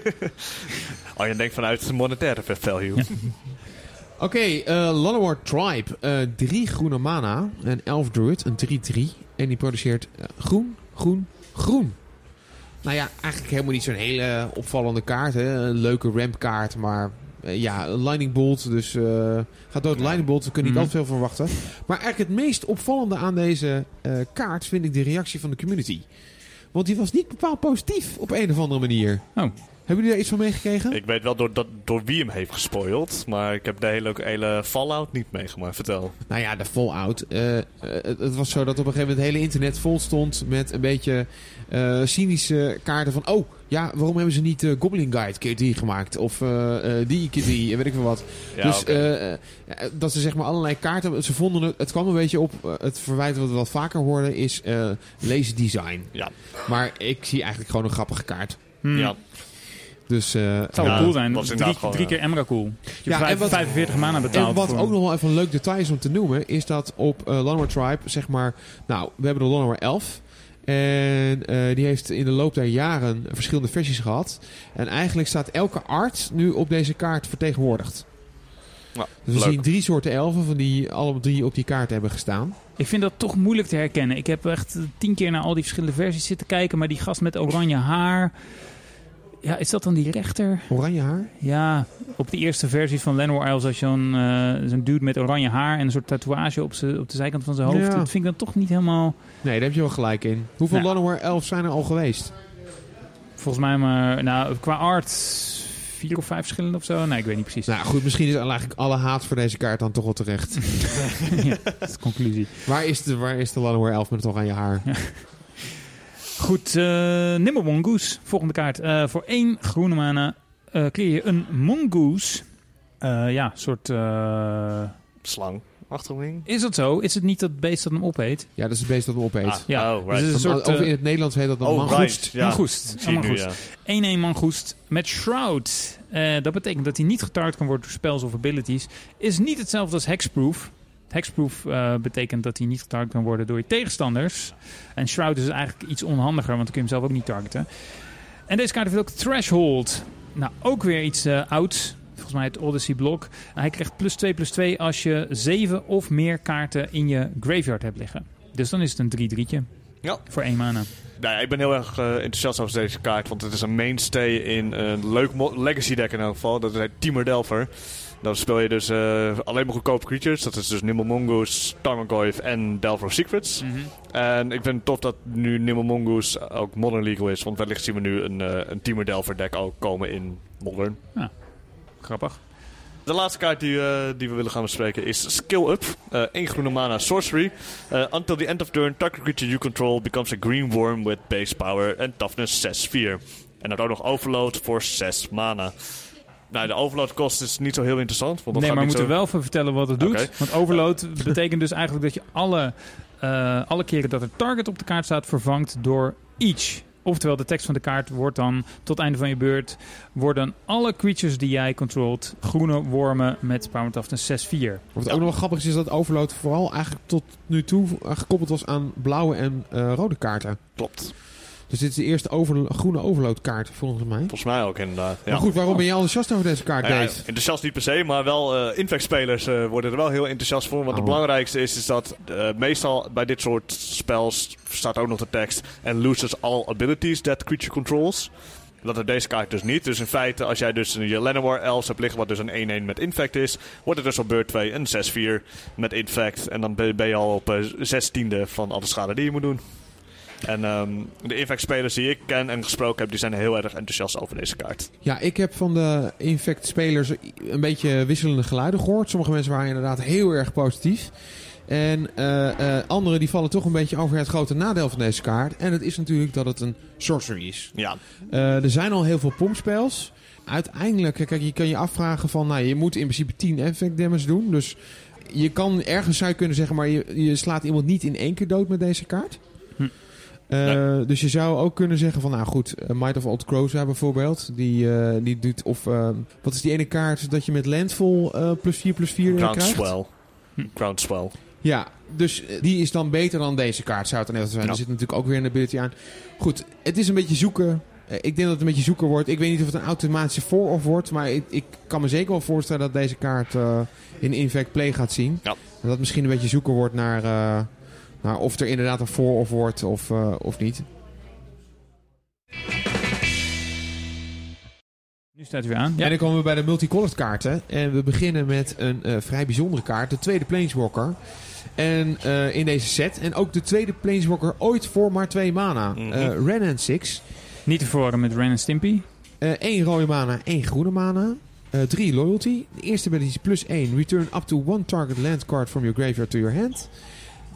oh, je denkt vanuit monetaire value. Ja. (laughs) Oké, eh Llanowar Tribe. Eh, drie groene mana. Een elf druid, een 3-3. En die produceert eh, groen, groen, groen. Nou ja, eigenlijk helemaal niet zo'n hele opvallende kaart. Hè. Een leuke rampkaart, maar eh, ja, een lightning bolt. Dus eh, gaat dood lightning bolt. We kunnen niet Mhm. al te veel verwachten. Maar eigenlijk het meest opvallende aan deze eh, kaart vind ik de reactie van de community. Want die was niet bepaald positief op een of andere manier. Oh. Hebben jullie daar iets van meegekregen? Ik weet wel door, dat, door wie hem heeft gespoild, maar ik heb de hele, hele Fallout niet meegemaakt. Vertel. Nou ja, de Fallout. eh, eh, het, het was zo dat op een gegeven moment het hele internet vol stond met een beetje eh, cynische kaarten van... Oh, ja, waarom hebben ze niet Goblin Guide keer 3 gemaakt? Of eh, eh, die keer 3 en weet ik veel wat. Ja, dus dat ze zeg maar allerlei kaarten... Ze vonden het... Het kwam een beetje op... het verwijt wat we wel vaker hoorden is eh lazy design. ja. Maar ik zie eigenlijk gewoon een grappige kaart. Hmm. ja. Dus... eh, Het zou wel Ja, cool zijn. was Drie, inderdaad gewoon, drie ja. keer Emrakul. Je Ja, hebt en vijf- wat- 45 mana betaald. En wat voor- ook nog wel even een leuk detail is om te noemen, is dat op uh, Tribe, zeg maar, nou, we hebben de Llanowar 11. En eh, die heeft in de loop der jaren verschillende versies gehad. En eigenlijk staat elke art nu op deze kaart vertegenwoordigd. Ja, Dus we leuk. zien drie soorten elfen van die alle drie op die kaart hebben gestaan. Ik vind dat toch moeilijk te herkennen. Ik heb echt tien keer naar al die verschillende versies zitten kijken. Maar die gast met oranje haar... Ja, is dat dan die rechter? Oranje haar. Ja, op de eerste versie van Llanowar Elves als zo'n zo'n dude met oranje haar en een soort tatoeage op, op de zijkant van zijn hoofd. Ja. Dat vind ik dan toch niet helemaal... Nee, daar heb je wel gelijk in. Hoeveel Nou. 11 zijn er al geweest? Volgens mij maar... Nou, qua art vier of vijf verschillende of zo. Nee, ik weet niet precies. Nou goed, misschien is eigenlijk alle haat voor deze kaart dan toch wel terecht. (laughs) ja, dat is de conclusie. waar, is de, waar is de 11 met het oranje haar? (laughs) Goed, eh Nimble Mongoose. Volgende kaart. Eh, voor één groene mana eh creëer je een Mongoose. Eh, ja, soort... eh, Slang. Achterwing. is dat zo? Is het niet dat beest dat hem opeet? Ja, dat is het beest dat hem opeet. Ah, Ja, oh, dus right. het is een soort... over in het Nederlands heet dat dan Oh, mangoest. right. Ja. Mangoest. Ja. 1-1 mangoest met Shroud. Eh, dat betekent dat hij niet getarget kan worden door spells of abilities. Is niet hetzelfde als Hexproof. Hexproof eh, betekent dat hij niet getarget kan worden door je tegenstanders. En Shroud is eigenlijk iets onhandiger, want dan kun je hem zelf ook niet targeten. En deze kaart heeft ook Threshold. Nou, ook weer iets eh ouds. Volgens mij het Odyssey blok. hij krijgt plus 2 plus 2 als je 7 of meer kaarten in je graveyard hebt liggen. Dus dan is het een 3-3'tje. Ja. Voor één mana. Nou ja, ik ben heel erg eh, enthousiast over deze kaart, want het is een mainstay in een leuk legacy deck in elk geval. Dat heet Teamer Delver. Dan speel je dus eh, alleen maar goedkope creatures. Dat is dus Nimble Mongoose, Tarmogoyf en Delver of Secrets. En ik vind het tof dat nu Nimble Mongoose ook Modern Legal is. Want wellicht zien we nu een, eh, een Teamer Delver deck ook komen in Modern. Grappig. De laatste kaart die, eh, die we willen gaan bespreken is Skill Up. Eh één groene mana sorcery. Until the end of turn, target creature you control becomes a green worm with base power and toughness 6-4. En dan ook nog overload voor 6 mana. Nou, de overload kost is niet zo heel interessant. Want dat nee, maar we moeten zo... wel even vertellen wat het doet. Want overload (laughs) betekent dus eigenlijk dat je alle, eh, alle keren dat er target op de kaart staat vervangt door each. Oftewel, de tekst van de kaart wordt dan tot het einde van je beurt... worden alle creatures die jij controlt groene wormen met power toughness 6-4. Wat ook nog wel grappig is, is dat Overload vooral eigenlijk tot nu toe gekoppeld was aan blauwe en eh, rode kaarten. Klopt. Dus dit is de eerste over, groene Overload kaart, volgens mij. Volgens mij ook inderdaad. Ja. Maar goed, waarom ben je enthousiast over deze kaart, ja, Dave? enthousiast niet per se, maar wel eh Infect-spelers eh, worden er wel heel enthousiast voor. Want Oh. het belangrijkste is, is dat eh, meestal bij dit soort spels staat ook nog de tekst... And loses all abilities that creature controls. Dat heeft deze kaart dus niet. Dus in feite, als jij dus je Llanowar Elves hebt liggen... wat dus een 1-1 met Infect is... wordt het dus op beurt 2 een 6-4 met Infect. En dan ben je al op eh, 16e van alle schade die je moet doen. En ehm, de Infect-spelers die ik ken en gesproken heb... die zijn heel erg enthousiast over deze kaart. Ja, ik heb van de Infect-spelers een beetje wisselende geluiden gehoord. Sommige mensen waren inderdaad heel erg positief. En eh, eh, anderen die vallen toch een beetje over het grote nadeel van deze kaart. En dat is natuurlijk dat het een sorcery is. Ja, Eh, er zijn al heel veel pompspels. Uiteindelijk, kijk, je kan je afvragen van, nou, je moet in principe 10 effect damage doen. Dus je kan ergens zou je kunnen zeggen, maar je, je slaat iemand niet in één keer dood met deze kaart. Eh, Dus je zou ook kunnen zeggen van, nou goed, eh, Might of Old Croza bijvoorbeeld. Die, eh, die doet, of eh, wat is die ene kaart dat je met Landfall eh, plus 4 plus 4 krijgt? Groundswell. Hm. Groundswell. Ja, dus die is dan beter dan deze kaart, zou het dan net zijn. Ja. Er zit natuurlijk ook weer een ability aan. Goed, het is een beetje zoeken. Ik denk dat het een beetje zoeken wordt. Ik weet niet of het een automatische voor-off wordt. Maar ik, ik kan me zeker wel voorstellen dat deze kaart eh, in Infect Play gaat zien. Ja. En dat het misschien een beetje zoeken wordt naar, eh, naar of er inderdaad een voor-off wordt of, eh, of niet. Nu staat weer aan. En dan komen we bij de multicolored kaarten. En we beginnen met een eh, vrij bijzondere kaart. De tweede Planeswalker. En eh, in deze set. En ook de tweede Planeswalker ooit voor maar twee mana. Mhm. Eh, Ren and Six. Niet te verwarren met Ren en Stimpy. Eén rode mana, één groene mana. Eh, drie loyalty. De eerste ability is plus 1. Return up to one target land card from your graveyard to your hand.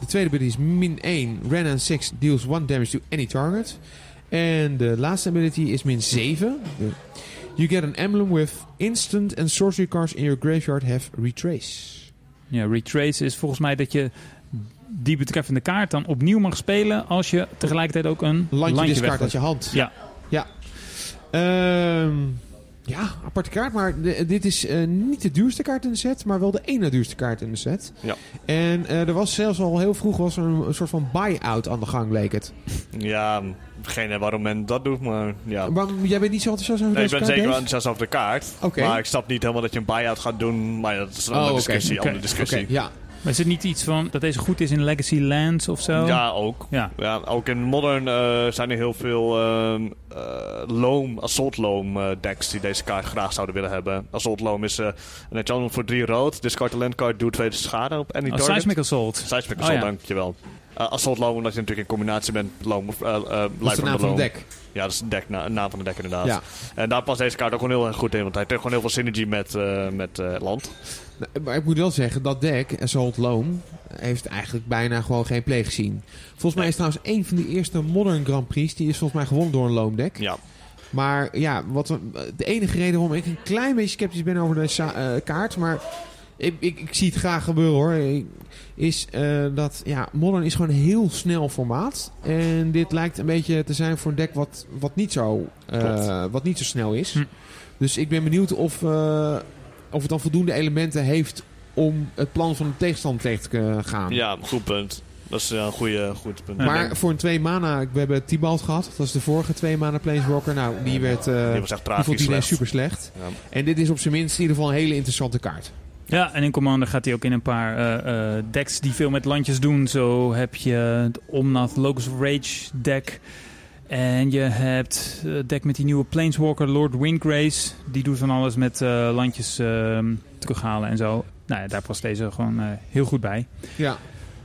De tweede ability is min 1. Ren and 6 deals 1 damage to any target. En de laatste ability is min 7. De- You get an emblem with instant and sorcery cards in your graveyard have retrace. Ja, retrace is volgens mij dat je die betreffende kaart dan opnieuw mag spelen als je tegelijkertijd ook een Landje, landje discard uit je hand. Ja. Ja. Ehm, ja, aparte kaart. Maar de- dit is eh, niet de duurste kaart in de set, maar wel de ene duurste kaart in de set. Ja. En eh, er was zelfs al heel vroeg was er een, een soort van buy-out aan de gang, leek het. Ja, geen idee waarom men dat doet, maar ja. Maar jij bent niet zo enthousiast over Nee, ik deze ben kaart, zeker wel enthousiast over de kaart. Maar ik snap niet helemaal dat je een buy-out gaat doen. Maar dat is een Oh, andere discussie. Andere discussie. Ja. Maar is het niet iets van dat deze goed is in Legacy Lands of zo? Ja, ook. Ja. Ja, ook in Modern eh, zijn er heel veel ehm eh, loam, Assault Loam eh, decks die deze kaart graag zouden willen hebben. Assault Loam is eh, een enchantment voor 3 rood. Discard a land card, doe twee schade op any Oh, target. Seismic Assault. Seismic Oh, Assault, ja. dankjewel. Uh, Assault Loam, omdat je natuurlijk in combinatie bent Loam of... eh, eh, Dat is de Life naam the van het deck. Ja, dat is een, deck, na, naam van de deck inderdaad. Ja. En daar past deze kaart ook gewoon heel erg goed in. Want hij heeft gewoon heel veel synergy met, eh, met eh, land. Nou, Maar ik moet wel zeggen, dat deck, Assault Loam, heeft eigenlijk bijna gewoon geen play gezien. Volgens mij is trouwens een van de eerste Modern Grand Prix, die is volgens mij gewonnen door een Loam deck. Ja. Maar ja, wat, de enige reden waarom ik een klein beetje sceptisch ben over deze eh, kaart, maar ik, ik, ik zie het graag gebeuren hoor, is eh, dat ja, Modern is gewoon een heel snel formaat. En dit lijkt een beetje te zijn voor een deck wat, wat, niet, zo, eh, wat niet zo snel is. Hm. Dus ik ben benieuwd of, eh, of het dan voldoende elementen heeft om het plan van de tegenstander tegen te gaan. ja, goed punt. Dat is ja, een goede, goed punt. Ja. Maar voor een 2 mana, we hebben Tibalt gehad. Dat is de vorige 2 mana Planeswalker. Nou, die werd... eh, die was echt die vond iedereen super slecht. Ja. En dit is op zijn minst in ieder geval een hele interessante kaart. Ja, en in Commander gaat hij ook in een paar eh, eh, decks die veel met landjes doen. Zo heb je het Omnath Locus of Rage deck. En je hebt het deck met die nieuwe Planeswalker, Lord Windgrace. Die doet van alles met eh, landjes ehm, terughalen en zo. Nou ja, daar past deze gewoon eh, heel goed bij. Ja.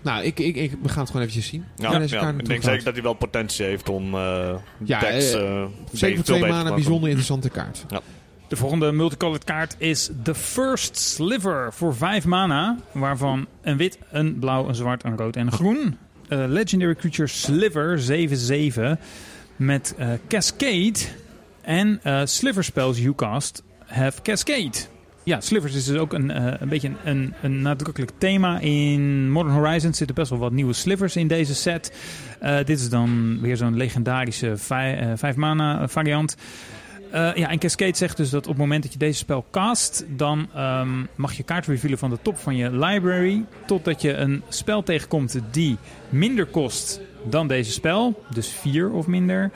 Nou, ik, ik, ik, we gaan het gewoon eventjes zien. Ja, ja, ik denk gaat. zeker dat hij wel potentie heeft om eh Ja, decks... eh, Zeker voor twee maanden een bijzonder interessante kaart. De volgende multicolored kaart is The First Sliver voor 5 mana. Waarvan een wit, een blauw, een zwart, een rood en een groen. Eh, legendary Creature Sliver 7-7 met eh, Cascade. En eh Sliver spells you cast have Cascade. Ja, Slivers is dus ook een, een beetje een, een, nadrukkelijk thema. In Modern Horizons zitten best wel wat nieuwe Slivers in deze set. Dit is dan weer zo'n legendarische 5 mana variant. Eh, ja, en Cascade zegt dus dat op het moment dat je deze spel cast, dan ehm, mag je kaart revealen van de top van je library. Totdat je een spel tegenkomt die minder kost dan deze spel. Dus 4 of minder.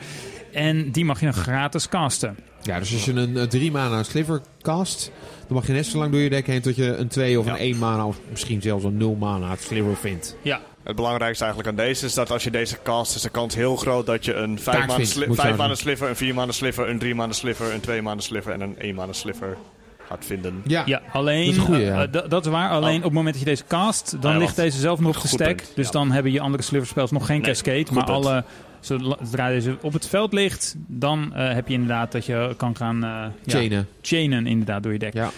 En die mag je dan gratis casten. Ja, dus als je een eh, drie mana sliver cast, dan mag je net zo lang door je deck heen tot je een 2 of Ja. een 1 mana of misschien zelfs een 0 mana sliver vindt. Ja, Het belangrijkste eigenlijk aan deze is dat als je deze cast, is de kans heel groot dat je een 5 Kaart mana, vindt, sli moet je vijf mana sliver, een 4 mana sliver, een 3 mana sliver, een 2 mana sliver en een 1 mana sliver gaat vinden. Ja, ja alleen. Dat is een goeie, ja. eh, eh, dat is waar. Alleen Oh. op het moment dat je deze cast, dan ja, ligt deze zelf nog op de stack. punt, Dus ja. dan hebben je andere sliverspels nog geen Nee, cascade. Maar punt. alle. Zodra deze op het veld ligt, dan eh, heb je inderdaad dat je kan gaan eh, ja, chainen. chainen inderdaad door je deck. Ja.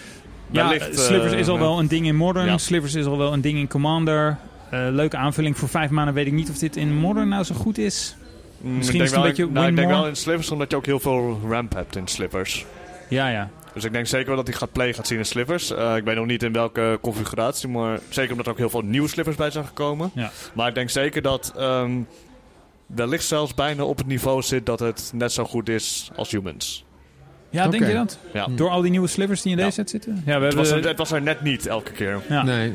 Ja, Wellicht, Slivers is al wel een ding in Modern. Ja. Slivers is al wel een ding in Commander. Eh, leuke aanvulling voor vijf maanden. Weet ik niet of dit in Modern nou zo goed is. Mm, Misschien ik is het een beetje nou, Ik denk wel in slivers omdat je ook heel veel ramp hebt in slivers. Ja, ja. Dus ik denk zeker wel dat hij gaat play gaat zien in slivers. Eh, ik weet nog niet in welke configuratie, maar zeker omdat er ook heel veel nieuwe slivers bij zijn gekomen. Ja. Maar ik denk zeker dat ehm wellicht zelfs bijna op het niveau zit dat het net zo goed is als humans. Ja, denk je dat? Ja. Door al die nieuwe slivers die in deze Ja. set zitten? Ja, we Het, was er, hebben... het was er net niet elke keer. Ja. Nee.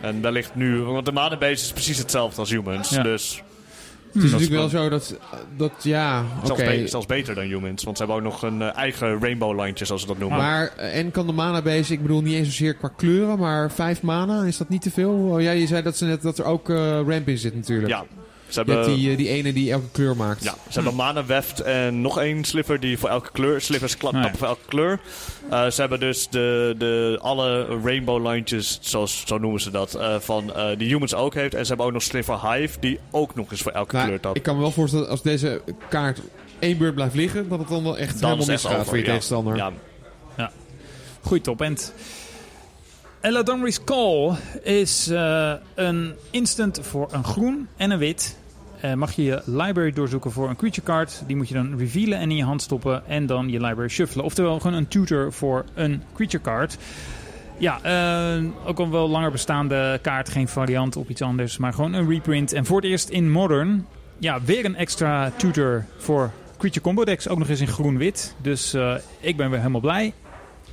En wellicht nu, want de manabase is precies hetzelfde als humans. Ja. Dus Het is Dat is natuurlijk wel zo dat, dat ja, oké. zelfs, be- zelfs beter dan humans. Want ze hebben ook nog een eh, eigen rainbow line, zoals ze dat noemen. Maar, eh, en kan de mana base, ik bedoel niet eens zozeer qua kleuren, maar vijf mana, is dat niet te veel? Oh, ja, je zei dat, ze net, dat er ook eh, ramp in zit natuurlijk. ja, ze Je hebt hebben... die, eh, die ene die elke kleur maakt. Ja, ze hebben mana weft en nog één sliver die voor elke kleur. Slivers klap, Ah, ja. voor elke kleur. Eh, ze hebben dus de, de, alle rainbow lijntjes, zoals, zo noemen ze dat, eh, van eh die humans ook heeft. En ze hebben ook nog sliver hive die ook nog eens voor elke Nou, kleur tapt. ik kan me wel voorstellen als deze kaart één beurt blijft liggen, dat het dan wel echt Dan helemaal misgaat voor je ja. tegenstander. Ja, Goeie top-end. Eladamri's Call is eh, een instant voor een groen en een wit. Eh, mag je je library doorzoeken voor een creature card. Die moet je dan revealen en in je hand stoppen en dan je library shuffelen. Oftewel gewoon een tutor voor een creature card. Ja, eh, ook al wel langer bestaande kaart. Geen variant op iets anders, maar gewoon een reprint. En voor het eerst in Modern, ja, weer een extra tutor voor creature combo decks. Ook nog eens in groen-wit. Dus eh, ik ben weer helemaal blij.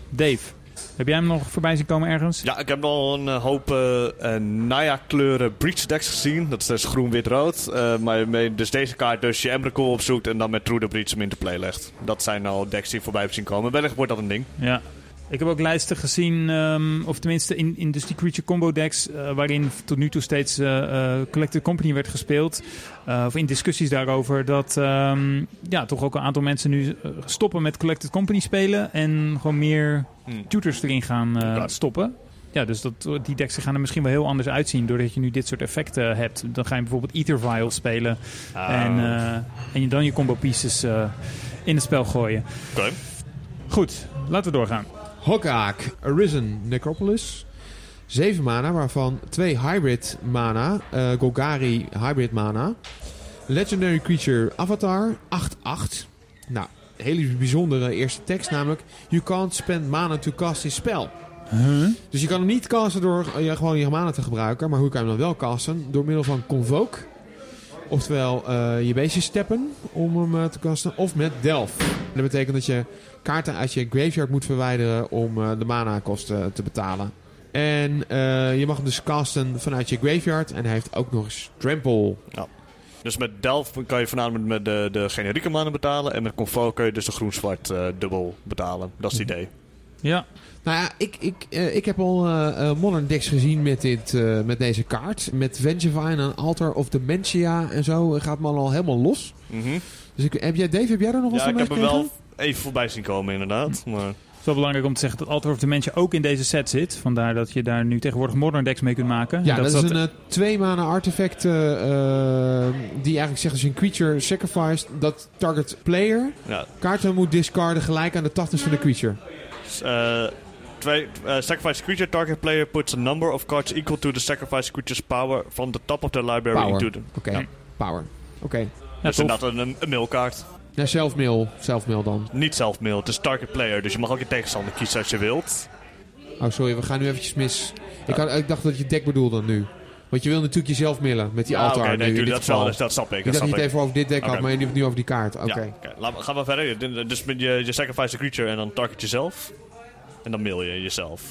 Dave, heb jij hem nog voorbij zien komen ergens? ja, ik heb al een eh, hoop eh, eh, Naya-kleuren breach decks gezien. Dat is dus groen, wit, rood. Eh, maar mee- dus deze kaart dus je Emrakul opzoekt en dan met True the Breach hem in te play legt. Dat zijn al decks die voorbij zien komen. Wellicht wordt dat een ding. Ja. Ik heb ook lijsten gezien, ehm, of tenminste in, in dus die Creature Combo decks, eh, waarin tot nu toe steeds eh eh, Collected Company werd gespeeld. Of in discussies daarover, dat ehm, ja, toch ook een aantal mensen nu stoppen met Collected Company spelen en gewoon meer Hmm. tutors erin gaan stoppen. Ja, dus dat, die decks gaan er misschien wel heel anders uitzien doordat je nu dit soort effecten hebt. Dan ga je bijvoorbeeld Ether Vial spelen Ah, en, en je dan je combo pieces in het spel gooien. oké. Goed, laten we doorgaan. Hokkaak, Arisen Necropolis. 7 mana, waarvan 2 hybrid mana. eh, Golgari hybrid mana. Legendary Creature Avatar, 8-8. Nou, hele bijzondere eerste tekst namelijk. You can't spend mana to cast a spell. Dus je kan hem niet casten door eh, ja, gewoon je mana te gebruiken. Maar hoe kan je hem dan wel casten? Door middel van Convoke. Oftewel eh, je beestjes steppen om hem eh, te casten. Of met. En dat betekent dat je kaarten uit je graveyard moet verwijderen om eh, de mana kosten te betalen. En eh, je mag hem dus casten vanuit je graveyard. En hij heeft ook nog eens Trample. Dus met Delft kan je voornamelijk met de, de generieke mannen betalen. En met Convo kun je dus de groen-zwart eh, dubbel betalen. Dat is het idee. Ja, nou ja, ik, ik, eh, ik heb al eh, eh, modern decks gezien met, dit, met deze kaart. Met Vengevine en Altar of Dementia en zo gaat man al helemaal los. Mhm. Dus ik, heb jij, Dave, heb jij er nog wat ja, van Ja, ik heb hem wel even voorbij zien komen inderdaad. Hm. Maar... Het is wel belangrijk om te zeggen dat Altar of Dementia ook in deze set zit. Vandaar dat je daar nu tegenwoordig modern decks mee kunt maken. Ja, dat, is een twee manen artefact die eigenlijk zegt als een creature sacrificed... dat target player ja. kaarten moet discarden gelijk aan de 80 van de creature. Uh, 2. Uh, eh, sacrifice creature target player puts a number of cards equal to the sacrifice creature's power from the top of their library into the... Oké, okay. power. Oké. Okay. Dus inderdaad een, een mailkaart. Ja, zelfmail. Zelfmail dan. Niet zelfmail, het is target player. Dus je mag ook je tegenstander kiezen als je wilt. Oh, sorry, we gaan nu eventjes mis. Ik, ik dacht dat je deck bedoelde nu. Want je wil natuurlijk jezelf millen met die ja, altar. Okay, nee, nu, dat, wel, dat snap ik. Ik dacht niet even over dit deck had, maar je hebt nu over die kaart. Oké. Okay. Ja. Gaan we verder. Dus je, je sacrifice a creature en dan target jezelf. En dan mail je jezelf.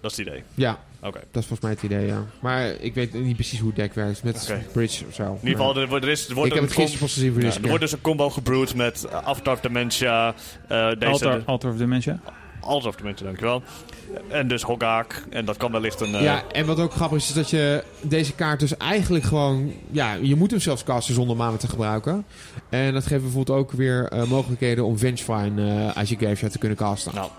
Dat is het idee. Ja, Oké. dat is volgens mij het idee, ja. Maar ik weet niet precies hoe het deck werkt. Met bridge of zo. In ieder geval, er, wordt- er, is, er wordt ik heb een het gisteren pas gezien voor Ja, er wordt dus een combo gebrewd met uh, Avatar of Dementia, eh deze Altar, Altar of Dementia. Altar of Dementia, dankjewel. En dus Hogak. En dat kan wellicht een... eh, Ja, en wat ook grappig is, is dat je deze kaart dus eigenlijk gewoon... Ja, je moet hem zelfs casten zonder mana te gebruiken. En dat geeft bijvoorbeeld ook weer eh, mogelijkheden om Vengevine eh als je graveyard te kunnen casten. Nou,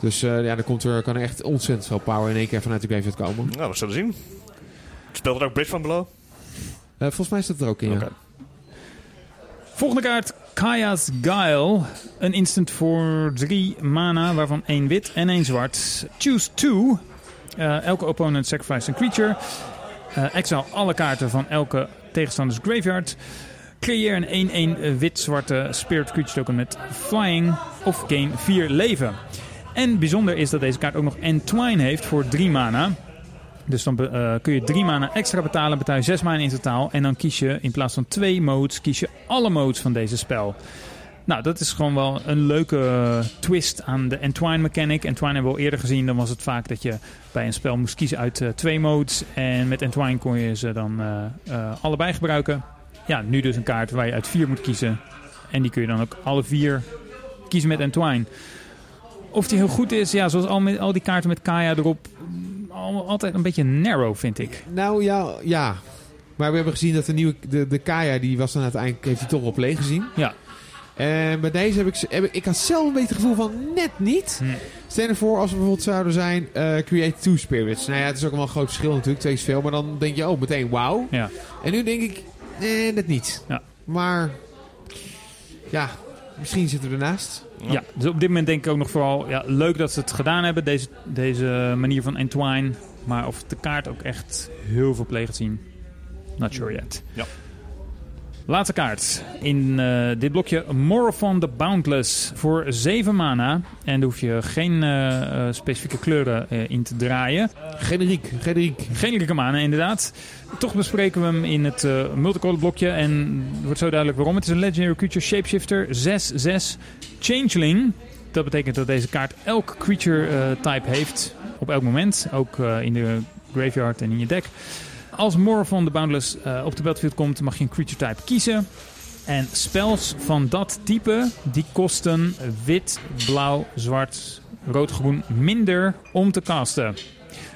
Dus eh, ja, dan komt er, kan er echt ontzettend veel power in één keer vanuit de graveyard komen. nou, we zullen zien. Speelt er ook Bridge van Below? Eh, volgens mij staat het er ook in, ja. Volgende kaart, Kaya's Guile. Een instant voor drie mana, waarvan één wit en één zwart. Choose two. Eh, elke opponent sacrifice een creature. Eh exile alle kaarten van elke tegenstanders graveyard. Creëer een 1-1 wit-zwarte spirit creature token met flying. Of gain 4 leven. En bijzonder is dat deze kaart ook nog Entwine heeft voor 3 mana. Dus dan eh, kun je 3 mana extra betalen, betaal je 6 mana in totaal. En dan kies je in plaats van twee modes, kies je alle modes van deze spel. Nou, dat is gewoon wel een leuke twist aan de Entwine mechanic. Entwine hebben we al eerder gezien. Dan was het vaak dat je bij een spel moest kiezen uit eh, twee modes. En met Entwine kon je ze dan eh, allebei gebruiken. Ja, nu dus een kaart waar je uit vier moet kiezen. En die kun je dan ook alle vier kiezen met Entwine. Of die heel goed is, ja, zoals al, met, al die kaarten met Kaya erop. mm, al- altijd een beetje narrow, vind ik. Nou ja, ja. Maar we hebben gezien dat de nieuwe, de, de Kaya, die was dan uiteindelijk, heeft hij toch op leeg gezien. Ja. En bij deze heb ik, heb ik, ik had zelf een beetje het gevoel van net niet. Hm. Stel je voor als we bijvoorbeeld zouden zijn, eh, create two spirits. Nou ja, het is ook wel een groot verschil natuurlijk, twee is veel. Maar dan denk je, oh, meteen wauw. Ja. En nu denk ik, nee, net niet. Ja. Maar, ja, misschien zitten we ernaast. Ja, dus op dit moment denk ik ook nog vooral ja, leuk dat ze het gedaan hebben, deze, deze manier van Entwine. Maar of de kaart ook echt heel veel gaat zien, not sure yet. Ja. Laatste kaart in eh, dit blokje Morophon the Boundless voor 7 mana. En daar hoef je geen eh, eh, specifieke kleuren in te draaien. Generiek, generiek. Geen mana inderdaad. Toch bespreken we hem in het multicolor blokje. En het wordt zo duidelijk waarom. Het is een Legendary Creature Shapeshifter 6-6 Changeling. Dat betekent dat deze kaart elk creature type heeft op elk moment. Ook in de graveyard en in je deck. Als Morophon the Boundless eh, op de battlefield komt, mag je een creature type kiezen. En spells van dat type, die kosten wit, blauw, zwart, rood, groen minder om te casten.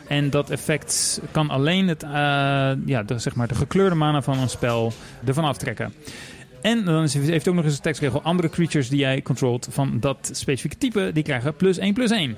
En dat effect kan alleen het, eh, ja, de, zeg maar de gekleurde mana van een spel ervan aftrekken. En dan heeft ook nog eens een tekstregel. Andere creatures die jij controlt van dat specifieke type, die krijgen plus 1 plus 1.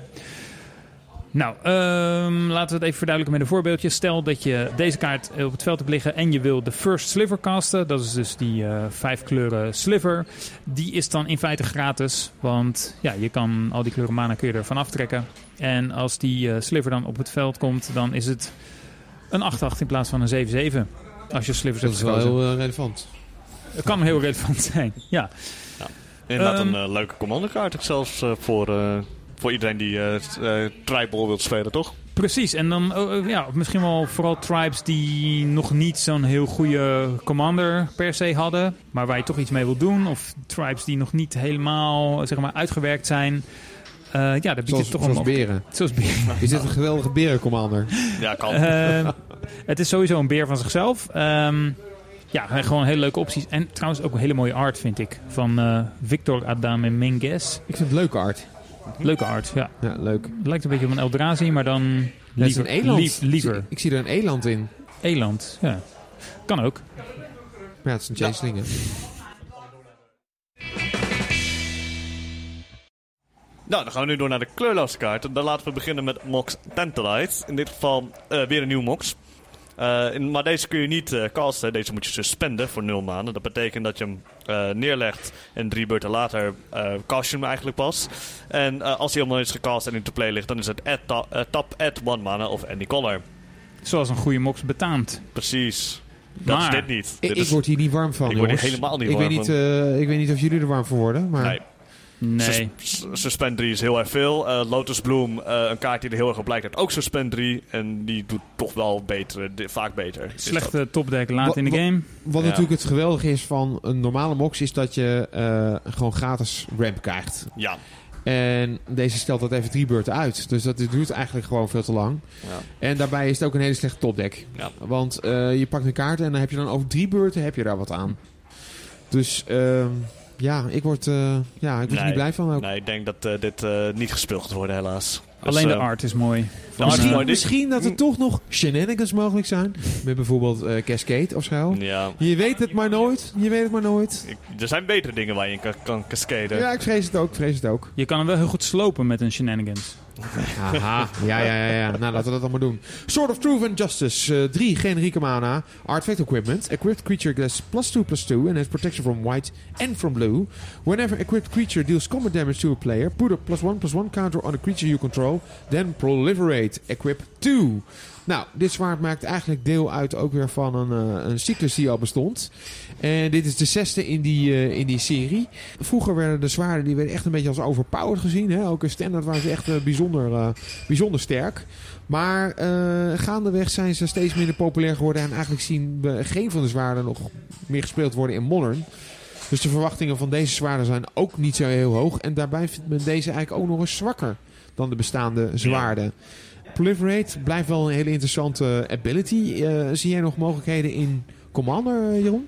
Nou, ehm, laten we het even verduidelijken met een voorbeeldje. Stel dat je deze kaart op het veld hebt liggen en je wil de First Sliver casten. Dat is dus die eh, vijf kleuren sliver. Die is dan in feite gratis, want ja, je kan al die kleuren mana kun je ervan aftrekken. En als die eh, sliver dan op het veld komt, dan is het een 8-8 in plaats van een 7-7. Als je slivers Dat hebt is wel gekozen. heel eh, relevant. Het kan heel relevant zijn, ja. Inderdaad Ehm, een eh, leuke commanderkaart. ook Zelfs eh, voor, eh, voor iedereen die eh eh, Tribal wil spelen, toch? Precies, en dan oh, ja, misschien wel vooral tribes die nog niet zo'n heel goede commander per se hadden, maar waar je toch iets mee wil doen. Of tribes die nog niet helemaal zeg maar, uitgewerkt zijn. Eh, ja, daar biedt Zoals, het toch zoals een beren. Zoals beren. (laughs) Is dit een geweldige berencommander? Ja, kan. Eh, het is sowieso een beer van zichzelf. Ehm, ja, gewoon hele leuke opties. En trouwens ook een hele mooie art, vind ik. Van eh, Victor Adam en Menges. Ik vind het leuke art. Leuke art, ja. Ja, leuk. Het lijkt een beetje op een Eldrazi, maar dan is liever. een eland. lief- liever. Ik, zie- ik zie er een eland in. Eland, ja. Kan ook. Ja, het is een. Nou, dan gaan we nu door naar de kleurloze kaarten. Dan laten we beginnen met Mox Tantalite. In dit geval eh, weer een nieuw Mox. Eh, in- maar deze kun je niet eh, casten. Deze moet je suspenden voor 0 maanden. Dat betekent dat je hem eh, neerlegt en drie beurten later eh cast je hem eigenlijk pas. En eh, als hij helemaal is gecast en in te play ligt, dan is het ta- eh, tap add one mana of any color. Zoals een goede mox betaamt. Precies. Dat Maar- is dit niet. Ik, dit ik is, word hier niet warm van, Ik word hier helemaal niet ik warm weet niet, van. eh, ik weet niet of jullie er warm voor worden, maar... nee. Nee. Sus- sus- Suspend 3 is heel erg veel. Eh, Lotus Bloom, eh, een kaart die er heel erg op lijkt, heeft ook Suspend 3. En die doet toch wel beter, vaak beter. Slechte topdeck laat Wat- in de game. Wat Ja. natuurlijk het geweldige is van een normale mox, is dat je eh, gewoon gratis ramp krijgt. Ja. En deze stelt dat even drie beurten uit. Dus dat duurt eigenlijk gewoon veel te lang. ja. En daarbij is het ook een hele slechte topdeck. Ja. Want eh, je pakt een kaart en dan heb je dan over drie beurten heb je daar wat aan. Dus ehm, ja, ik word, eh, ja, ik word er niet blij van ook. Nee, ik denk dat eh, dit eh, niet gespeeld gaat worden, helaas. Dus, Alleen de art is mooi. art is Misschien, mooi. Misschien dat er toch nog shenanigans mogelijk zijn. Met bijvoorbeeld eh, Cascade of zo. Ja. Je weet het maar nooit. Je weet het maar nooit. Ik- er zijn betere dingen waar je in kan, kan cascaden. Ja, ik vrees het ook. Ik vrees het ook. Je kan hem wel heel goed slopen met een shenanigans. Haha. Ja, ja, ja, ja. Nou, laten we dat allemaal doen. Sword of Truth and Justice. 3 generieke mana. Artifact equipment. Equipped creature gets plus 2 plus 2 and has protection from white and from blue. Whenever equipped creature deals combat damage to a player, put a plus 1 plus 1 counter on a creature you control. Then proliferate. Equip 2. Nou, dit zwaard maakt eigenlijk deel uit ook weer van een, eh, een cyclus die al bestond. En dit is de zesde in die, eh, in die serie. Vroeger werden de zwaarden die werden echt een beetje als overpowered gezien. Hè? Ook in standaard waren ze echt eh, bijzonder, bijzonder sterk. Maar gaandeweg zijn ze steeds minder populair geworden. En eigenlijk zien we geen van de zwaarden nog meer gespeeld worden in Modern. Dus de verwachtingen van deze zwaarden zijn ook niet zo heel hoog. En daarbij vindt men deze eigenlijk ook nog eens zwakker dan de bestaande zwaarden. Proliferate blijft wel een hele interessante ability. Eh, zie jij nog mogelijkheden in Commander, Jeroen?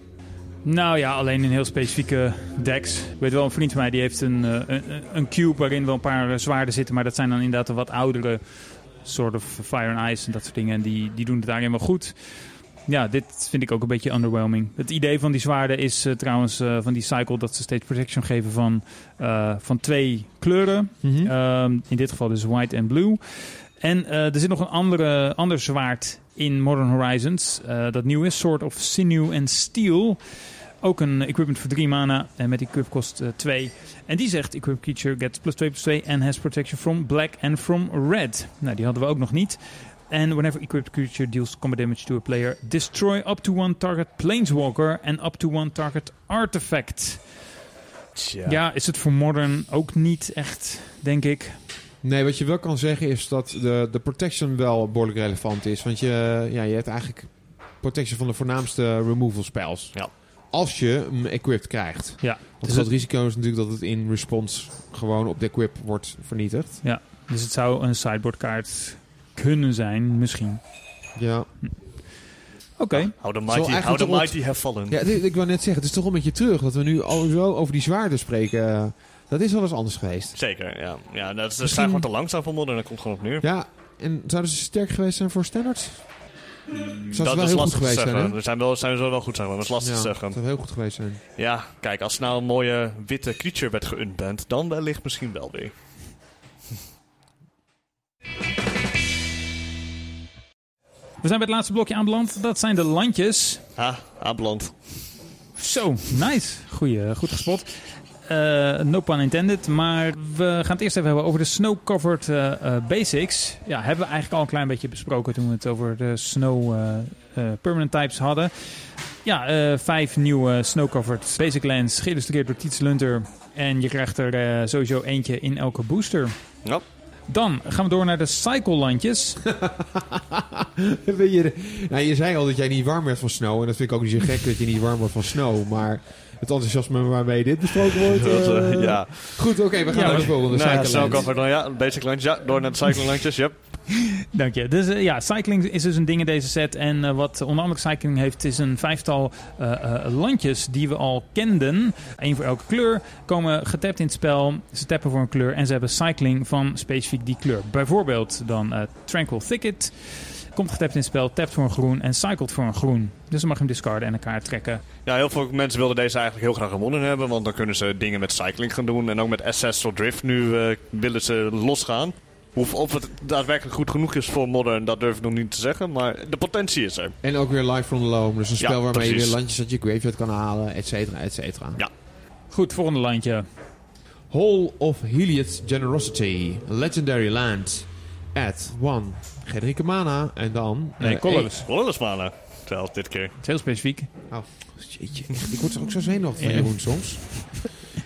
Nou ja, alleen in heel specifieke decks. Ik weet wel, een vriend van mij die heeft een, eh, een, een cube waarin wel een paar eh, zwaarden zitten. Maar dat zijn dan inderdaad de wat oudere soort of Fire and Ice en dat soort dingen. En die, die doen het daarin wel goed. Ja, dit vind ik ook een beetje underwhelming. Het idee van die zwaarden is trouwens van die cycle dat ze steeds protection geven van, van twee kleuren. Ehm, in dit geval dus white en blue. En eh, er zit nog een andere, ander zwaard in Modern Horizons. eh, dat nieuw is, Sword of Sinew and Steel. Ook een equipment voor 3 mana. En met die equip kost 2. en die zegt: Equip creature gets plus 2 plus 2 and has protection from black and from red. Nou, die hadden we ook nog niet. And whenever equipped creature deals combat damage to a player, destroy up to one target planeswalker and up to one target artifact. Tja. Ja, is het voor Modern ook niet echt, denk ik. Nee, wat je wel kan zeggen is dat de, de protection wel behoorlijk relevant is. Want je, ja, je hebt eigenlijk protection van de voornaamste removal spells. Ja. Als je hem equipped krijgt. Ja. Want Dus het het- risico is natuurlijk dat het in response gewoon op de equip wordt vernietigd. Dus het zou een sideboardkaart kunnen zijn, misschien. Ja. Oké. How the Zo mighty, how the mighty have fallen. ja, dit- ik wou net zeggen, het is toch een beetje terug dat we nu al zo over die zwaarden spreken. Dat is wel eens anders geweest. Zeker, ja. ja dat is, ze Misschien- zijn gewoon te langzaam voor modder, dat komt gewoon op neer. Ja, en zouden ze sterk geweest zijn voor standards? Zou ze dat wel is heel goed lastig te geweest zijn, zeggen. hè? Er zijn wel, zijn zo wel goed zijn, maar dat is lastig Ja, te dat zeggen. zou heel goed geweest zijn. Ja, kijk, als nou een mooie witte creature werd geunband, dan wellicht misschien wel weer. We zijn bij het laatste blokje aanbeland. Dat zijn de landjes. Ah, aanbeland. Zo, nice. Goeie, goed gespot. Eh, no pun intended. Maar we gaan het eerst even hebben over de snow-covered eh, eh, basics. Ja, hebben we eigenlijk al een klein beetje besproken toen we het over de snow permanent types hadden. Ja, eh, vijf nieuwe snow-covered basic lands, geïllustreerd door Tiets Lunter. En je krijgt er eh, sowieso eentje in elke booster. Ja. Dan gaan we door naar de cycle landjes. (laughs) Weet je, nou, je zei al dat jij niet warm werd van snow. En dat vind ik ook niet zo gek dat je niet warm wordt van snow. Maar het enthousiasme waarmee dit besproken wordt... (laughs) Dat, eh, eh, ja. Goed, oké, we gaan Ja, naar de volgende. Nou, dan, ja. Basic landjes, ja. Door naar de cycling landjes, yep. Dank je. Dus eh, ja, cycling is dus een ding in deze set. En eh, wat onder andere cycling heeft, is een vijftal eh, eh, landjes die we al kenden. Eén voor elke kleur. Komen getapt in het spel. Ze tappen voor een kleur. En ze hebben cycling van specifiek die kleur. Bijvoorbeeld dan eh, Tranquil Thicket. Komt getapt in het spel, tapt voor een groen en cycelt voor een groen. Dus dan mag je hem discarden en elkaar trekken. Ja, heel veel mensen wilden deze eigenlijk heel graag gewonnen hebben. Want dan kunnen ze dingen met cycling gaan doen. En ook met Ancestral Drift nu eh, willen ze losgaan. Of, of het daadwerkelijk goed genoeg is voor Modern, dat durf ik nog niet te zeggen. Maar de potentie is er. En ook weer live from the loam. Dus een Ja, spel waarmee je weer landjes uit je graveyard kan halen, et cetera, et cetera. Ja. Goed, volgende landje. Hall of Heliod's Generosity. Legendary land. Add 1. Generieke mana. En dan... Nee, eh, colorless. Colorless mana. Zelfs dit keer. Het is heel specifiek. Oh, jeetje. echt, Ik word er ook zo zenuwachtig van. Jeroen soms.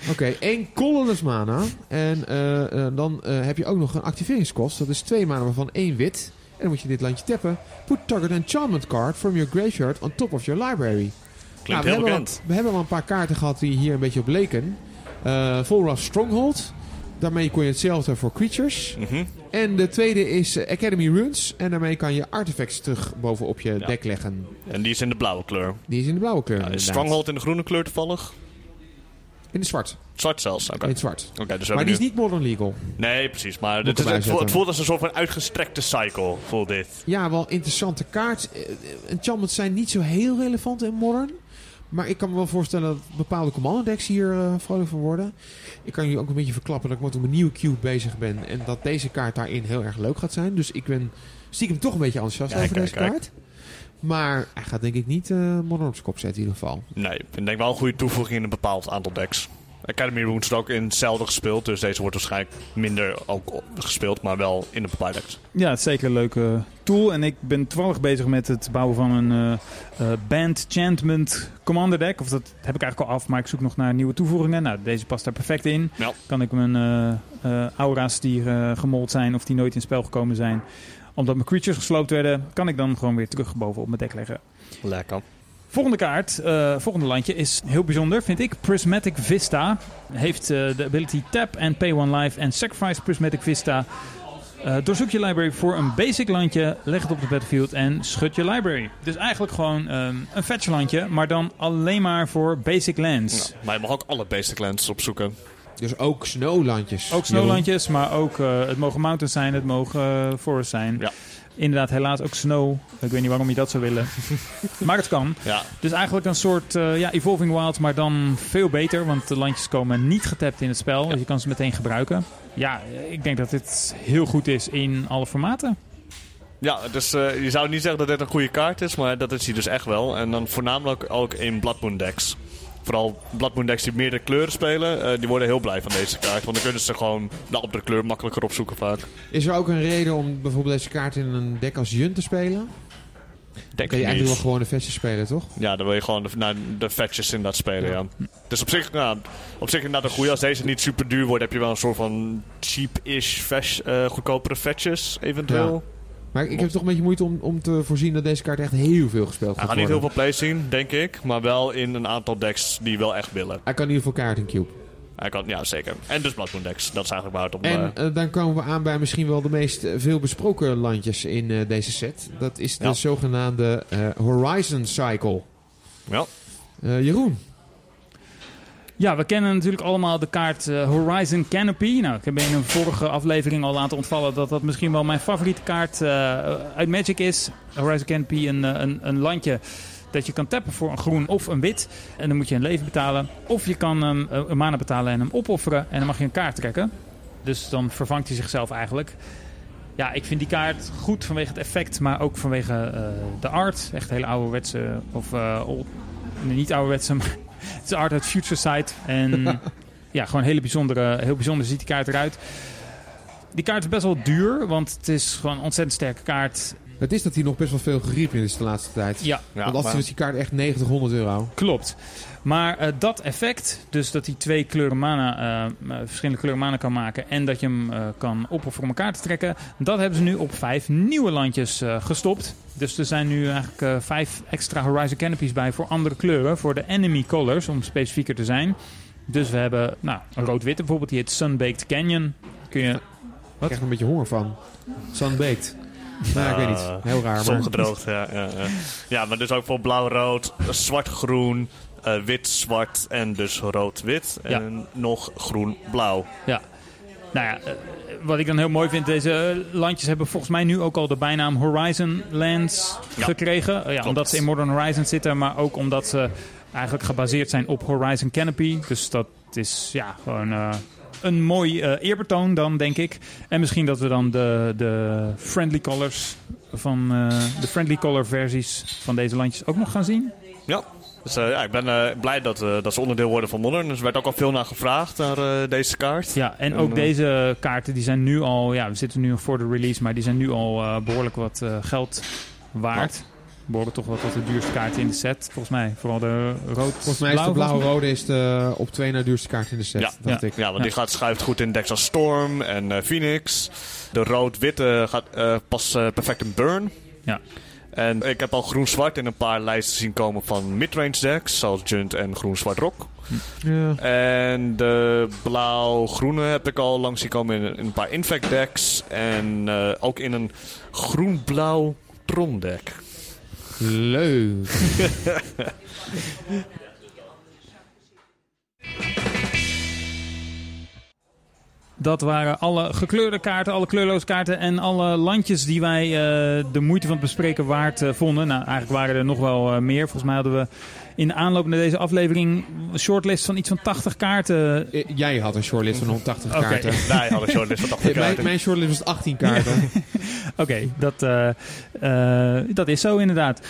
Oké, één colorless mana. En eh, eh, dan eh, heb je ook nog een activeringskost. Dat is twee mana waarvan één wit. En dan moet je dit landje tappen. Put target enchantment card from your graveyard on top of your library. Klinkt Nou, we, heel hebben bekend. al, we hebben al een paar kaarten gehad die hier een beetje op leken. Eh Volrath Stronghold. Daarmee kon je hetzelfde voor creatures. Mhm. En de tweede is eh, Academy Runes. En daarmee kan je artifacts terug bovenop je Ja. deck leggen. En die is in de blauwe kleur. Die is in de blauwe kleur. Ja, is. Stronghold in de groene kleur toevallig? In de zwart. Zwart zelfs. Oké, In het zwart. Oké, dus Maar die is niet modern legal. Nee, precies. Maar dit is, het, voelt, het voelt als een soort van uitgestrekte cycle. Voelt dit. Ja, wel interessante kaart. Eh, Enchantments zijn niet zo heel relevant in modern. Maar ik kan me wel voorstellen dat bepaalde commander decks hier eh, vrolijk van worden. Ik kan jullie ook een beetje verklappen dat ik met een nieuwe cube bezig ben. En dat deze kaart daarin heel erg leuk gaat zijn. Dus ik ben stiekem toch een beetje enthousiast Kijk, over kijk, deze kijk. kaart. Maar hij gaat denk ik niet eh modern op zijn kop zetten in ieder geval. Nee, ik denk wel een goede toevoeging in een bepaald aantal decks. Academy Runes ook in hetzelfde gespeeld. Dus deze wordt waarschijnlijk minder ook op- gespeeld. Maar wel in bepaalde decks. Ja, het is zeker een leuke tool. En ik ben toevallig bezig met het bouwen van een eh, eh, Band Chantment Commander deck. Of dat heb ik eigenlijk al af, maar ik zoek nog naar nieuwe toevoegingen. Nou, deze past daar perfect in. Ja. Kan ik mijn eh, aura's die gemold zijn of die nooit in spel gekomen zijn, omdat mijn creatures gesloopt werden, kan ik dan gewoon weer terug bovenop mijn deck leggen. Lekker. Volgende kaart, eh, volgende landje is heel bijzonder, vind ik. Prismatic Vista heeft eh, de ability tap en pay one life en sacrifice Prismatic Vista. Eh, doorzoek je library voor een basic landje, leg het op de battlefield en schud je library. Dus eigenlijk gewoon ehm, een fetch landje, maar dan alleen maar voor basic lands. Ja, maar je mag ook alle basic lands opzoeken. Dus ook snowlandjes. Ook snowlandjes, maar ook eh, het mogen mountains zijn, het mogen forests zijn. Ja. Inderdaad, helaas ook snow. Ik weet niet waarom je dat zou willen. (laughs) maar het kan. Ja, Dus eigenlijk een soort eh, ja, Evolving Wild, maar dan veel beter. Want de landjes komen niet getapt in het spel. Dus je kan ze meteen gebruiken. Ja, ik denk dat dit heel goed is in alle formaten. ja dus eh, je zou niet zeggen dat dit een goede kaart is. Maar dat is hij dus echt wel. En dan voornamelijk ook in Blood Moon decks. Vooral Blood Moon decks die meerdere kleuren spelen. eh, die worden heel blij van deze kaart. Want dan kunnen ze gewoon de andere kleur makkelijker opzoeken vaak. Is er ook een reden om bijvoorbeeld deze kaart in een deck als Jun te spelen? Denk kan je eigenlijk wel gewoon de vestjes spelen, toch? Ja, dan wil je gewoon de, naar de fetches inderdaad spelen, Ja. ja. Dus op zich, nou, op zich inderdaad een goede. Als deze niet super duur wordt, heb je wel een soort van cheap-ish, fetch, eh, goedkopere fetches eventueel. Maar ik heb toch een beetje moeite om, om te voorzien dat deze kaart echt heel veel gespeeld Hij gaat gaat niet heel worden. veel plays zien, denk ik. Maar wel in een aantal decks die wel echt willen. Hij kan in ieder geval kaart in cube. Hij kan, ja, zeker. En dus Blood Moon decks. Dat is eigenlijk waar het om... En eh, eh, dan komen we aan bij misschien wel de meest eh, veel besproken landjes in deze set. Dat is de Ja. zogenaamde Horizon Cycle. ja. Jeroen, Ja, we kennen natuurlijk allemaal de kaart eh, Horizon Canopy. Nou, ik heb in een vorige aflevering al laten ontvallen dat dat misschien wel mijn favoriete kaart eh, uit Magic is. Horizon Canopy, een, eh, een, een landje dat je kan tappen voor een groen of een wit. En dan moet je een leven betalen. Of je kan hem een mana betalen en hem opofferen. En dan mag je een kaart trekken. Dus dan vervangt hij zichzelf eigenlijk. Ja, ik vind die kaart goed vanwege het effect, maar ook vanwege de art. Echt hele ouderwetse, of niet ouderwetse, (laughs) maar het is art uit Future Sight. En (laughs) ja, gewoon hele bijzondere, heel bijzonder ziet die kaart eruit. Die kaart is best wel duur, want het is gewoon een ontzettend sterke kaart. het is dat hij nog best wel veel geriepen is de laatste tijd. Ja, ja Want als maar- is die kaart echt 90, 100 euro. Klopt. Maar eh, dat effect, dus dat hij twee kleuren mana, eh, eh, verschillende kleuren mana kan maken en dat je hem eh, kan opofferen om elkaar te trekken, dat hebben ze nu op vijf nieuwe landjes eh, gestopt. Dus er zijn nu eigenlijk eh, vijf extra Horizon Canopies bij voor andere kleuren, voor de enemy colors, om specifieker te zijn. Dus we hebben nou, een rood-witte bijvoorbeeld, die heet Sunbaked Canyon. Kun je krijg er een beetje honger van. Sunbaked. Nou, ik weet niet. Ah, Heel raar. Maar... Zongedroogd, ja, ja, ja. ja, maar dus ook voor blauw-rood, zwart-groen, eh, wit-zwart en dus rood-wit. Ja. En nog groen-blauw. Nou ja, eh, wat ik dan heel mooi vind, deze eh, landjes hebben volgens mij nu ook al de bijnaam Horizon Lands Ja. gekregen. Ja, omdat ze in Modern Horizon zitten, maar ook omdat ze eigenlijk gebaseerd zijn op Horizon Canopy. Dus dat is ja, gewoon een mooi eh, eerbetoon dan, denk ik. En misschien dat we dan de, de friendly colors van de friendly color versies van deze landjes ook nog gaan zien. Ja. Dus eh, ja, ik ben eh, blij dat, eh, dat ze onderdeel worden van Modern. Dus er werd ook al veel naar gevraagd, naar eh, deze kaart. Ja, en En, ook deze kaarten die zijn nu al, ja, we zitten nu nog voor de release, maar die zijn nu al eh, behoorlijk wat eh, geld waard. Behoren toch wel tot de duurste kaarten in de set, volgens mij. Vooral de rood. Volgens mij is de blauwe-rode is de op twee na duurste kaart in de set. Ja, dacht ja. ik. Ja, want die gaat schuift goed in decks als Storm en eh, Phoenix. De rood-witte gaat eh, pas perfect in Burn. Ja. En ik heb al groen-zwart in een paar lijsten zien komen van midrange decks, zoals Junt en groen-zwart rock. Ja. En de blauw-groene heb ik al langs zien komen in, in een paar infect decks. En eh, ook in een groen-blauw Tron deck. Leuk. (laughs) Dat waren alle gekleurde kaarten, alle kleurloze kaarten en alle landjes die wij eh, de moeite van het bespreken waard eh, vonden. Nou, eigenlijk waren er nog wel eh, meer. Volgens mij hadden we in de aanloop naar deze aflevering een shortlist van iets van 80 kaarten. Jij had een shortlist van 180 Oké. kaarten. (laughs) Daar hadden we shortlist van 80 Eh, (laughs) Mijn, kaarten. mijn shortlist was 18 kaarten. (laughs) Oké, dat, dat is zo inderdaad.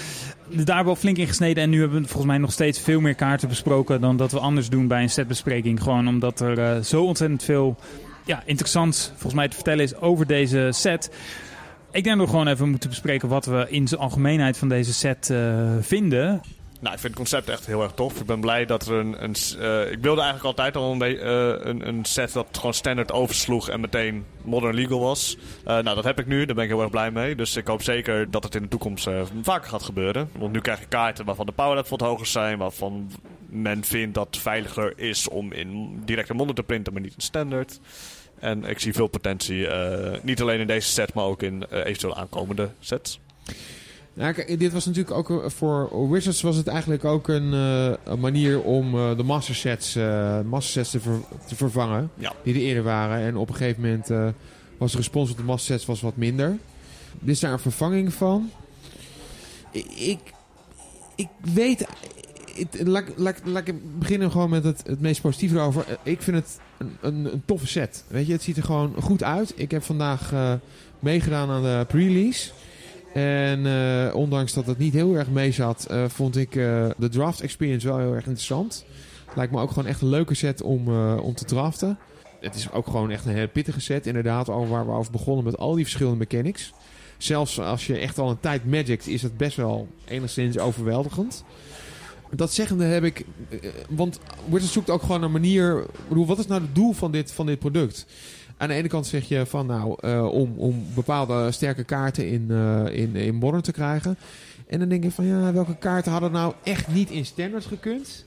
Daar hebben we al flink in gesneden en nu hebben we volgens mij nog steeds veel meer kaarten besproken dan dat we anders doen bij een setbespreking. Gewoon omdat er zo ontzettend veel ja, interessants volgens mij te vertellen is over deze set. Ik denk dat we gewoon even moeten bespreken wat we in zijn algemeenheid van deze set eh, vinden. Nou, ik vind het concept echt heel erg tof. Ik ben blij dat er een... een eh, ik wilde eigenlijk altijd al een, eh, een, set dat gewoon standaard oversloeg en meteen modern legal was. Eh, nou, dat heb ik nu. Daar ben ik heel erg blij mee. Dus ik hoop zeker dat het in de toekomst vaker gaat gebeuren. Want nu krijg je kaarten waarvan de power levels wat hoger zijn. Waarvan men vindt dat het veiliger is om in direct in modern te printen, maar niet in standaard. En ik zie veel potentie. niet alleen in deze set, maar ook in eventueel aankomende sets. Nou, kijk, dit was natuurlijk ook eh, voor Wizards was het eigenlijk ook een, eh, een manier om eh, de master sets, master sets te, ver- te vervangen. Ja. Die er eerder waren. En op een gegeven moment was de respons op de master sets was wat minder. Dit is daar een vervanging van. Ik, ik weet... laat, laat, laat ik beginnen gewoon met het, het meest positieve erover. Ik vind het een, een, een toffe set. Weet je, het ziet er gewoon goed uit. Ik heb vandaag meegedaan aan de pre-release. En eh, ondanks dat het niet heel erg mee zat, eh, vond ik eh, de draft experience wel heel erg interessant. Lijkt me ook gewoon echt een leuke set om, om te draften. Het is ook gewoon echt een hele pittige set, inderdaad, waar we over begonnen met al die verschillende mechanics. Zelfs als je echt al een tijd magict, is het best wel enigszins overweldigend. Dat zeggende heb ik, want Wizards zoekt ook gewoon een manier. wat is nou het doel van dit, van dit product? Aan de ene kant zeg je van nou, eh, om, om bepaalde sterke kaarten in, eh, in, in Modern te krijgen. En dan denk ik van ja, welke kaarten hadden nou echt niet in Standard gekund?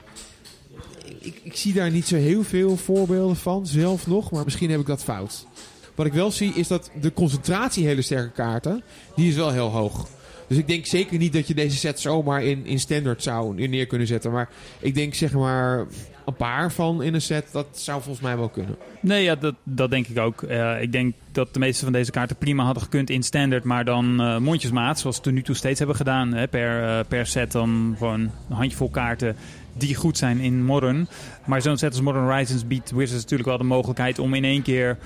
Ik, ik zie daar niet zo heel veel voorbeelden van, zelf nog, maar misschien heb ik dat fout. Wat ik wel zie is dat de concentratie hele sterke kaarten, die is wel heel hoog. Dus ik denk zeker niet dat je deze set zomaar in, in standard zou neer kunnen zetten. Maar ik denk zeg maar een paar van in een set, dat zou volgens mij wel kunnen. Nee, ja, dat, dat denk ik ook. Eh, ik denk dat de meeste van deze kaarten prima hadden gekund in standaard, maar dan eh, mondjesmaat, zoals we nu toe steeds hebben gedaan. Hè, per, eh, per set dan gewoon een handjevol kaarten die goed zijn in Modern. Maar zo'n set als Modern Horizons biedt Wizards natuurlijk wel de mogelijkheid om in één keer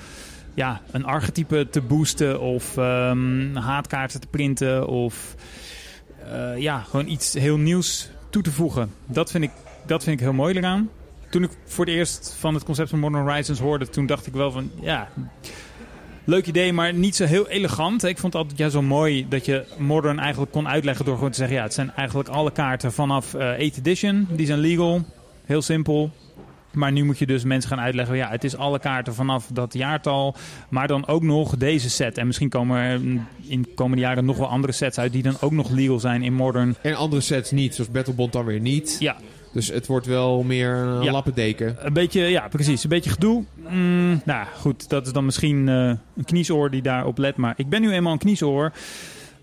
ja, een archetype te boosten of ehm, haatkaarten te printen of ja, gewoon iets heel nieuws toe te voegen. Dat vind ik, dat vind ik heel mooi eraan. Toen ik voor het eerst van het concept van Modern Horizons hoorde, toen dacht ik wel van ja, leuk idee, maar niet zo heel elegant. Ik vond het altijd ja, zo mooi dat je Modern eigenlijk kon uitleggen door gewoon te zeggen: ja, het zijn eigenlijk alle kaarten vanaf eh 8th edition, die zijn legal, heel simpel. Maar nu moet je dus mensen gaan uitleggen: ja, het is alle kaarten vanaf dat jaartal, maar dan ook nog deze set. En misschien komen er in de komende jaren nog wel andere sets uit die dan ook nog legal zijn in Modern. En andere sets niet, zoals Battlebond dan weer niet. Ja, Dus het wordt wel meer een Ja. lappendeken. Een beetje, ja, precies. Een beetje gedoe. Mm, nou goed, dat is dan misschien eh, een kniesoor die daarop let. Maar ik ben nu eenmaal een kniesoor.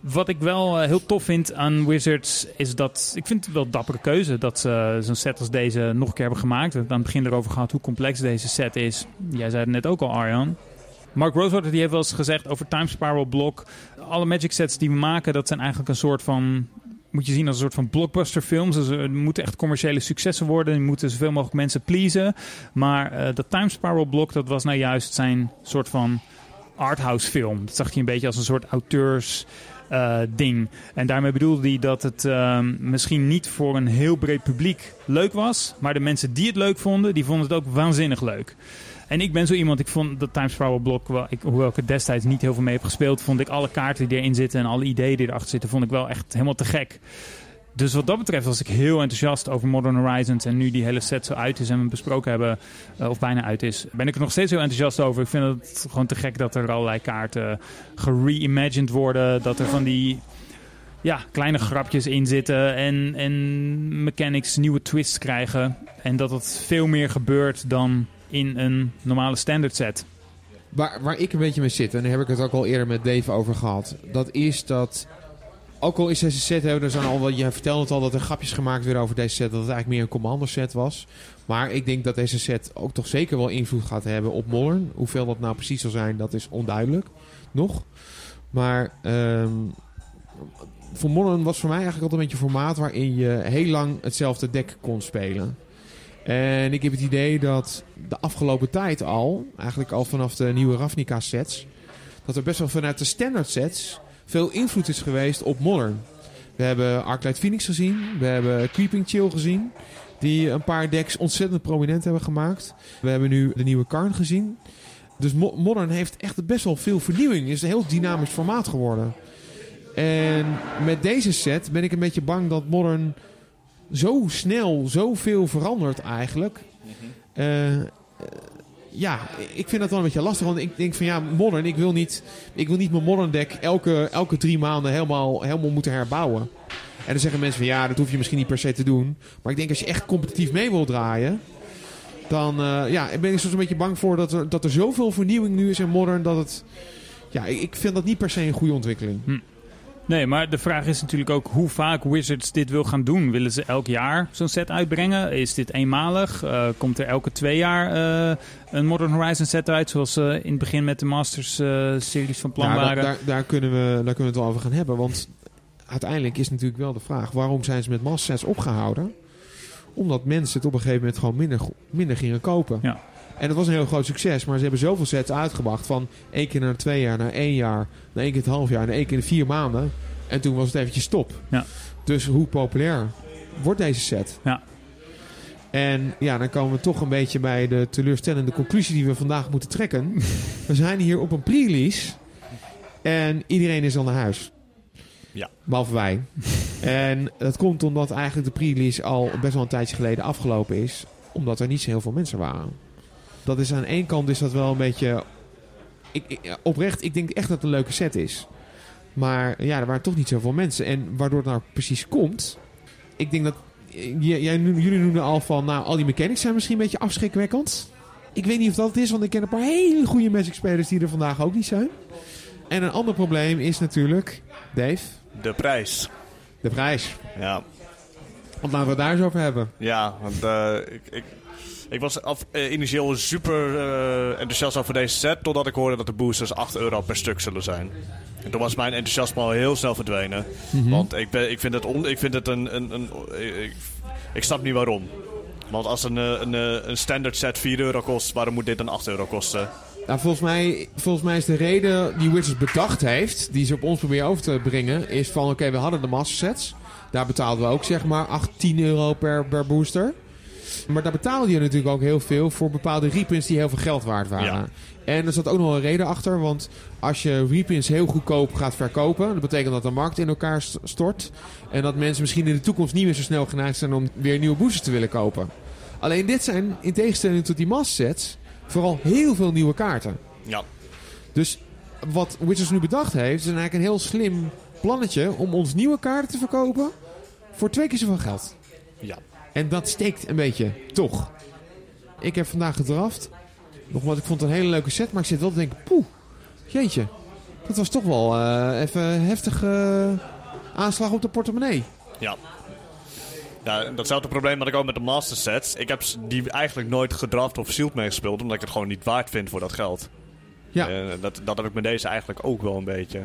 Wat ik wel eh, heel tof vind aan Wizards is dat... Ik vind het wel een dappere keuze dat ze zo'n set als deze nog een keer hebben gemaakt. We hebben aan het begin erover gehad hoe complex deze set is. Jij zei het net ook al, Arjan. Mark Rosewater die heeft wel eens gezegd over Time Spiral Block. Alle Magic sets die we maken, dat zijn eigenlijk een soort van... Moet je zien als een soort van blockbuster films. Dus er moeten echt commerciële successen worden. Er moeten zoveel mogelijk mensen pleasen. Maar eh, dat Time Spiral Block, dat was nou juist zijn soort van arthouse film. Dat zag hij een beetje als een soort auteurs eh. En daarmee bedoelde hij dat het ehm, misschien niet voor een heel breed publiek leuk was. Maar de mensen die het leuk vonden, die vonden het ook waanzinnig leuk. En ik ben zo iemand, ik vond dat Times Power Block, wel, ik, hoewel ik er destijds niet heel veel mee heb gespeeld, vond ik alle kaarten die erin zitten en alle ideeën die erachter zitten, vond ik wel echt helemaal te gek. Dus wat dat betreft was ik heel enthousiast over Modern Horizons. En nu die hele set zo uit is en we besproken hebben, eh, of bijna uit is, ben ik er nog steeds heel enthousiast over. Ik vind het gewoon te gek dat er allerlei kaarten gereimagined worden. Dat er van die ja, kleine grapjes in zitten en, en mechanics nieuwe twists krijgen. En dat het veel meer gebeurt dan in een normale standard set. Waar, waar ik een beetje mee zit, en daar heb ik het ook al eerder met Dave over gehad. Dat is dat, ook al is deze set, hè, er zijn al wel, je vertelde het al dat er grapjes gemaakt werden over deze set. Dat het eigenlijk meer een commander set was. Maar ik denk dat deze set ook toch zeker wel invloed gaat hebben op Modern. Hoeveel dat nou precies zal zijn, dat is onduidelijk. Nog. Maar ehm, voor Modern was voor mij eigenlijk altijd een beetje een formaat waarin je heel lang hetzelfde deck kon spelen. En ik heb het idee dat de afgelopen tijd al, eigenlijk al vanaf de nieuwe Ravnica sets, dat er best wel vanuit de standard sets veel invloed is geweest op Modern. We hebben Arclight Phoenix gezien, we hebben Creeping Chill gezien, die een paar decks ontzettend prominent hebben gemaakt. We hebben nu de nieuwe Karn gezien. Dus Mo- Modern heeft echt best wel veel vernieuwing. Het is een heel dynamisch formaat geworden. En met deze set ben ik een beetje bang dat Modern zo snel zoveel verandert eigenlijk. Eh, ja, ik vind dat wel een beetje lastig. Want ik denk van ja, Modern, ik wil niet, ik wil niet mijn Modern deck elke, elke drie maanden helemaal, helemaal moeten herbouwen. En dan zeggen mensen van ja, dat hoef je misschien niet per se te doen. Maar ik denk als je echt competitief mee wil draaien. Dan eh, ja, ben ik soms een beetje bang voor dat er, dat er zoveel vernieuwing nu is in Modern. Dat het. Ja, ik ik vind dat niet per se een goede ontwikkeling. Nee, maar de vraag is natuurlijk ook hoe vaak Wizards dit wil gaan doen. Willen ze elk jaar zo'n set uitbrengen? Is dit eenmalig? Eh, komt er elke twee jaar eh, een Modern Horizon set uit? Zoals ze in het begin met de Masters-series van plan Ja, daar, waren? daar, daar kunnen we, daar kunnen we het wel over gaan hebben. Want uiteindelijk is natuurlijk wel de vraag: waarom zijn ze met mass opgehouden? Omdat mensen het op een gegeven moment gewoon minder, minder gingen kopen. Ja. En dat was een heel groot succes, maar ze hebben zoveel sets uitgebracht. Van één keer naar twee jaar, naar één jaar, naar één keer het half jaar, naar één keer in vier maanden. En toen was het eventjes stop. Ja. Dus hoe populair wordt deze set? Ja. En ja, dan komen we toch een beetje bij de teleurstellende conclusie die we vandaag moeten trekken. (laughs) we zijn hier op een pre-release en iedereen is al naar huis. Ja. Behalve wij. (laughs) en dat komt omdat eigenlijk de pre-release al best wel een tijdje geleden afgelopen is. Omdat er niet zo heel veel mensen waren. Dat is aan één kant is dat wel een beetje... Ik, ik- oprecht, ik denk echt dat het een leuke set is. Maar ja, er waren toch niet zoveel mensen. En waardoor het nou precies komt... Ik denk dat... Jij, jullie noemden al van... Nou, al die mechanics zijn misschien een beetje afschrikwekkend. Ik weet niet of dat het is, want ik ken een paar hele goede Magic spelers die er vandaag ook niet zijn. En een ander probleem is natuurlijk... Dave, De prijs. de prijs. Ja, Want laten we het daar eens over hebben. ja want eh, ik, ik, ik was af, eh, initieel super eh, enthousiast over deze set. Totdat ik hoorde dat de boosters 8 euro per stuk zullen zijn. En toen was mijn enthousiasme al heel snel verdwenen. Want ik, ben, ik vind het, on, ik vind het een. een, een ik, ik snap niet waarom. Want als een, eh, een, een standard set 4 euro kost, waarom moet dit dan 8 euro kosten? Nou, volgens mij, volgens mij is de reden die Wizards bedacht heeft, die ze op ons proberen over te brengen, is van oké, we hadden de master sets. Daar betaalden we ook zeg maar 8, 10 euro per, per booster. Maar daar betaalde je natuurlijk ook heel veel voor bepaalde reprints die heel veel geld waard waren. Ja. En er zat ook nog een reden achter, want als je reprints heel goedkoop gaat verkopen, dat betekent dat de markt in elkaar st- stort. En dat mensen misschien in de toekomst niet meer zo snel geneigd zijn om weer nieuwe boosters te willen kopen. Alleen dit zijn, in tegenstelling tot die master sets, vooral heel veel nieuwe kaarten. Ja, Dus wat Wizards nu bedacht heeft, is eigenlijk een heel slim plannetje om ons nieuwe kaarten te verkopen voor twee keer zoveel geld. ja. En dat steekt een beetje, toch. Ik heb vandaag gedraft. Nogmaals, ik vond het een hele leuke set, maar ik zit wel te denken, poeh, jeetje. Dat was toch wel eh, even een heftige aanslag op de portemonnee. Ja. Ja, datzelfde probleem had ik ook met de master sets. Ik heb die eigenlijk nooit gedraft of sealed meegespeeld, omdat ik het gewoon niet waard vind voor dat geld. Ja. Uh, dat, dat heb ik met deze eigenlijk ook wel een beetje.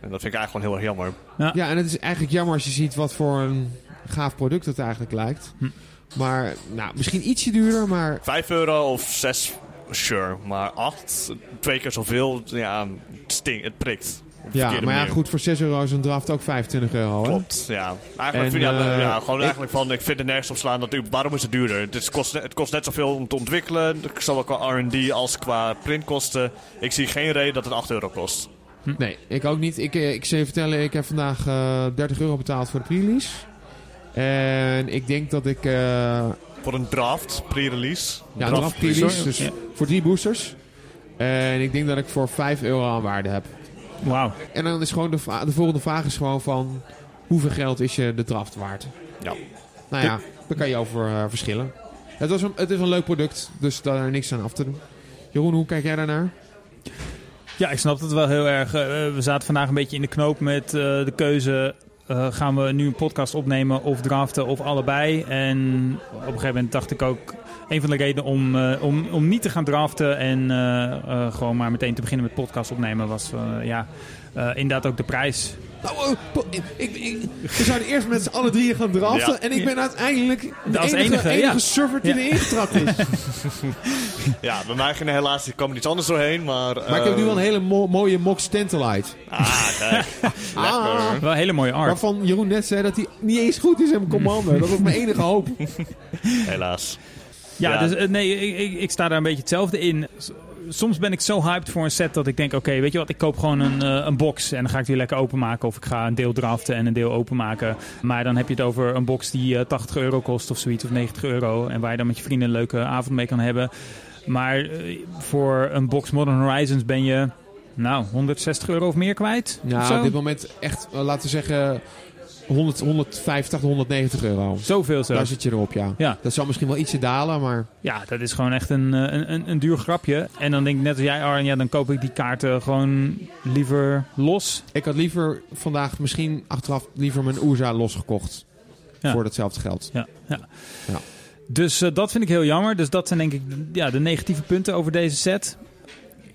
En dat vind ik eigenlijk gewoon heel erg jammer. Ja. ja, en het is eigenlijk jammer als je ziet wat voor een gaaf product het eigenlijk lijkt. Hm. Maar nou, misschien ietsje duurder, maar... 5 euro of 6, sure. Maar 8, twee keer zoveel, ja, het, sting, het prikt. Ja, maar ja, goed, voor 6 euro is een draft ook 25 euro. Hè? Klopt, ja. Eigenlijk en, vind, ja, uh, ja, gewoon ik, eigenlijk van, ik vind het nergens op slaan. Dat, waarom is het duurder? Het kost, het kost net zoveel om te ontwikkelen. Zowel qua R&D als qua printkosten. Ik zie geen reden dat het 8 euro kost. Hm. Nee, ik ook niet. Ik, ik zou je vertellen, ik heb vandaag uh, 30 euro betaald voor de pre-release. En ik denk dat ik... Uh, voor een draft pre-release? Ja, een draft pre-release. Dus ja. voor drie boosters. En ik denk dat ik voor 5 euro aan waarde heb. Wauw. En dan is gewoon de, de volgende vraag is gewoon van... Hoeveel geld is je de draft waard? Ja. Nou ja, daar kan je over uh, verschillen. Het, was een, het is een leuk product, dus daar niks aan af te doen. Jeroen, hoe kijk jij daarnaar? Ja, ik snap het wel heel erg. Uh, we zaten vandaag een beetje in de knoop met uh, de keuze... Uh, gaan we nu een podcast opnemen of draften of allebei? En op een gegeven moment dacht ik ook... een van de redenen om, om, om niet te gaan draften... en gewoon maar meteen te beginnen met podcast opnemen... was ja, inderdaad ook de prijs. Nou, ik, ik, ik, we zouden eerst met z'n allen drieën gaan draften. Ja. En ik ben uiteindelijk de Als enige, enige, enige ja. server die Ja. erin getrapt is. (laughs) Ja, bij mij ging er helaas ik kwam er iets anders doorheen, maar... Maar ik heb nu wel een hele mo- mooie Mox Tantalite. Ah, kijk. (laughs) Lekker. Wel hele mooie art. Waarvan Jeroen net zei dat hij niet eens goed is in Commander. Dat was mijn enige hoop. (laughs) Helaas. Ja, Ja. dus eh, nee, ik, ik, ik sta daar een beetje hetzelfde in. Soms ben ik zo hyped voor een set dat ik denk: oké, weet je wat, ik koop gewoon een, eh, een box en dan ga ik die lekker openmaken. Of ik ga een deel draften en een deel openmaken. Maar dan heb je het over een box die eh, 80 euro kost of zoiets, of 90 euro. En waar je dan met je vrienden een leuke avond mee kan hebben. Maar eh, voor een box Modern Horizons ben je, nou, 160 euro of meer kwijt. Ja, op dit moment echt, eh, laten we zeggen, 100, 150, 190 euro. Zoveel zo. Daar zit je erop, ja. Ja. Dat zal misschien wel ietsje dalen, maar... Ja, dat is gewoon echt een, eh, een, een, een duur grapje. En dan denk ik net als jij, Arjen, ja, dan koop ik die kaarten gewoon liever los. Ik had liever vandaag misschien achteraf liever mijn Oerza losgekocht. Ja. Voor datzelfde geld. Ja, ja. Ja. Dus eh, dat vind ik heel jammer. Dus dat zijn denk ik ja, de negatieve punten over deze set.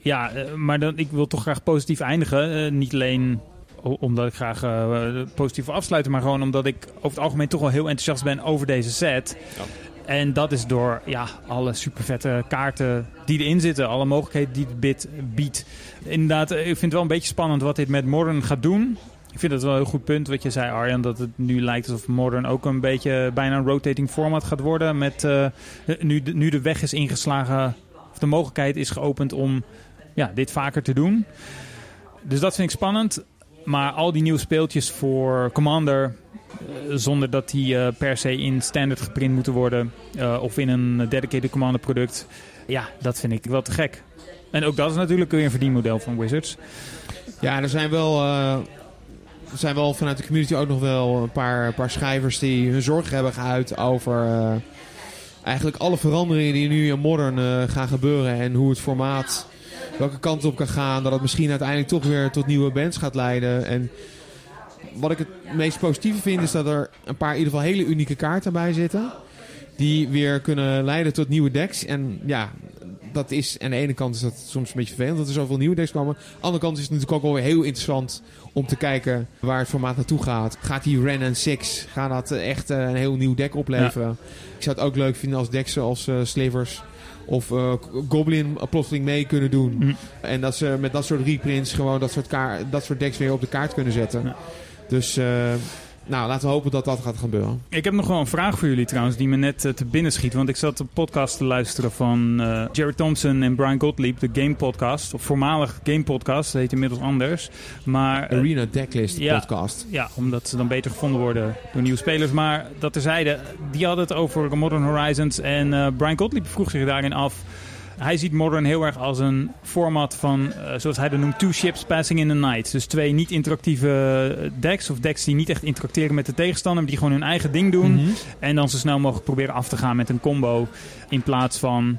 Ja, eh, maar dan, ik wil toch graag positief eindigen. Niet alleen omdat ik graag eh, positief wil afsluiten, maar gewoon omdat ik over het algemeen toch wel heel enthousiast ben over deze set. Ja. En dat is door ja, alle super vette kaarten die erin zitten, alle mogelijkheden die het bit biedt. Inderdaad, eh, ik vind het wel een beetje spannend wat dit met Modern gaat doen. Ik vind dat wel een heel goed punt wat je zei, Arjan. Dat het nu lijkt alsof Modern ook een beetje bijna een rotating format gaat worden. Met, eh, nu, de, nu de weg is ingeslagen, of de mogelijkheid is geopend om ja, dit vaker te doen. Dus dat vind ik spannend. Maar al die nieuwe speeltjes voor Commander, eh, zonder dat die eh, per se in standard geprint moeten worden. eh, of in een dedicated Commander product. Ja, dat vind ik wel te gek. En ook dat is natuurlijk weer een verdienmodel van Wizards. Ja, er zijn wel, er zijn wel vanuit de community ook nog wel een paar, paar schrijvers die hun zorg hebben geuit over eigenlijk alle veranderingen die nu in Modern gaan gebeuren en hoe het formaat welke kant op kan gaan. Dat het misschien uiteindelijk toch weer tot nieuwe bands gaat leiden. En wat ik het meest positieve vind is dat er een paar in ieder geval hele unieke kaarten bij zitten. Die weer kunnen leiden tot nieuwe decks. En ja, dat is aan de ene kant is dat soms een beetje vervelend dat er zoveel nieuwe decks komen. Aan de andere kant is het natuurlijk ook wel weer heel interessant om te kijken waar het formaat naartoe gaat. Gaat die Ren en Six, gaat dat echt eh, een heel nieuw deck opleveren? Ik zou het ook leuk vinden als decks zoals eh, Slivers of eh, Goblin plotseling mee kunnen doen. Mhm. En dat ze met dat soort reprints gewoon dat soort, dat soort decks weer op de kaart kunnen zetten. Ja. Dus eh, nou, laten we hopen dat dat gaat gebeuren. Ik heb nog wel een vraag voor jullie trouwens, die me net eh, te binnen schiet. Want ik zat een podcast te luisteren van eh, Jerry Thompson en Brian Gottlieb, de Game Podcast. Of voormalig Game Podcast, dat heet inmiddels anders. Maar Arena Decklist ja. podcast. ja, omdat ze dan beter gevonden worden door nieuwe spelers. Maar dat terzijde, die hadden het over Modern Horizons. En eh, Brian Gottlieb vroeg zich daarin af... Hij ziet Modern heel erg als een format van, eh, zoals hij dat noemt, two ships passing in the night. Dus twee niet-interactieve eh, decks, of decks die niet echt interacteren met de tegenstander, maar die gewoon hun eigen ding doen. Mhm. En dan zo snel mogelijk proberen af te gaan met een combo. In plaats van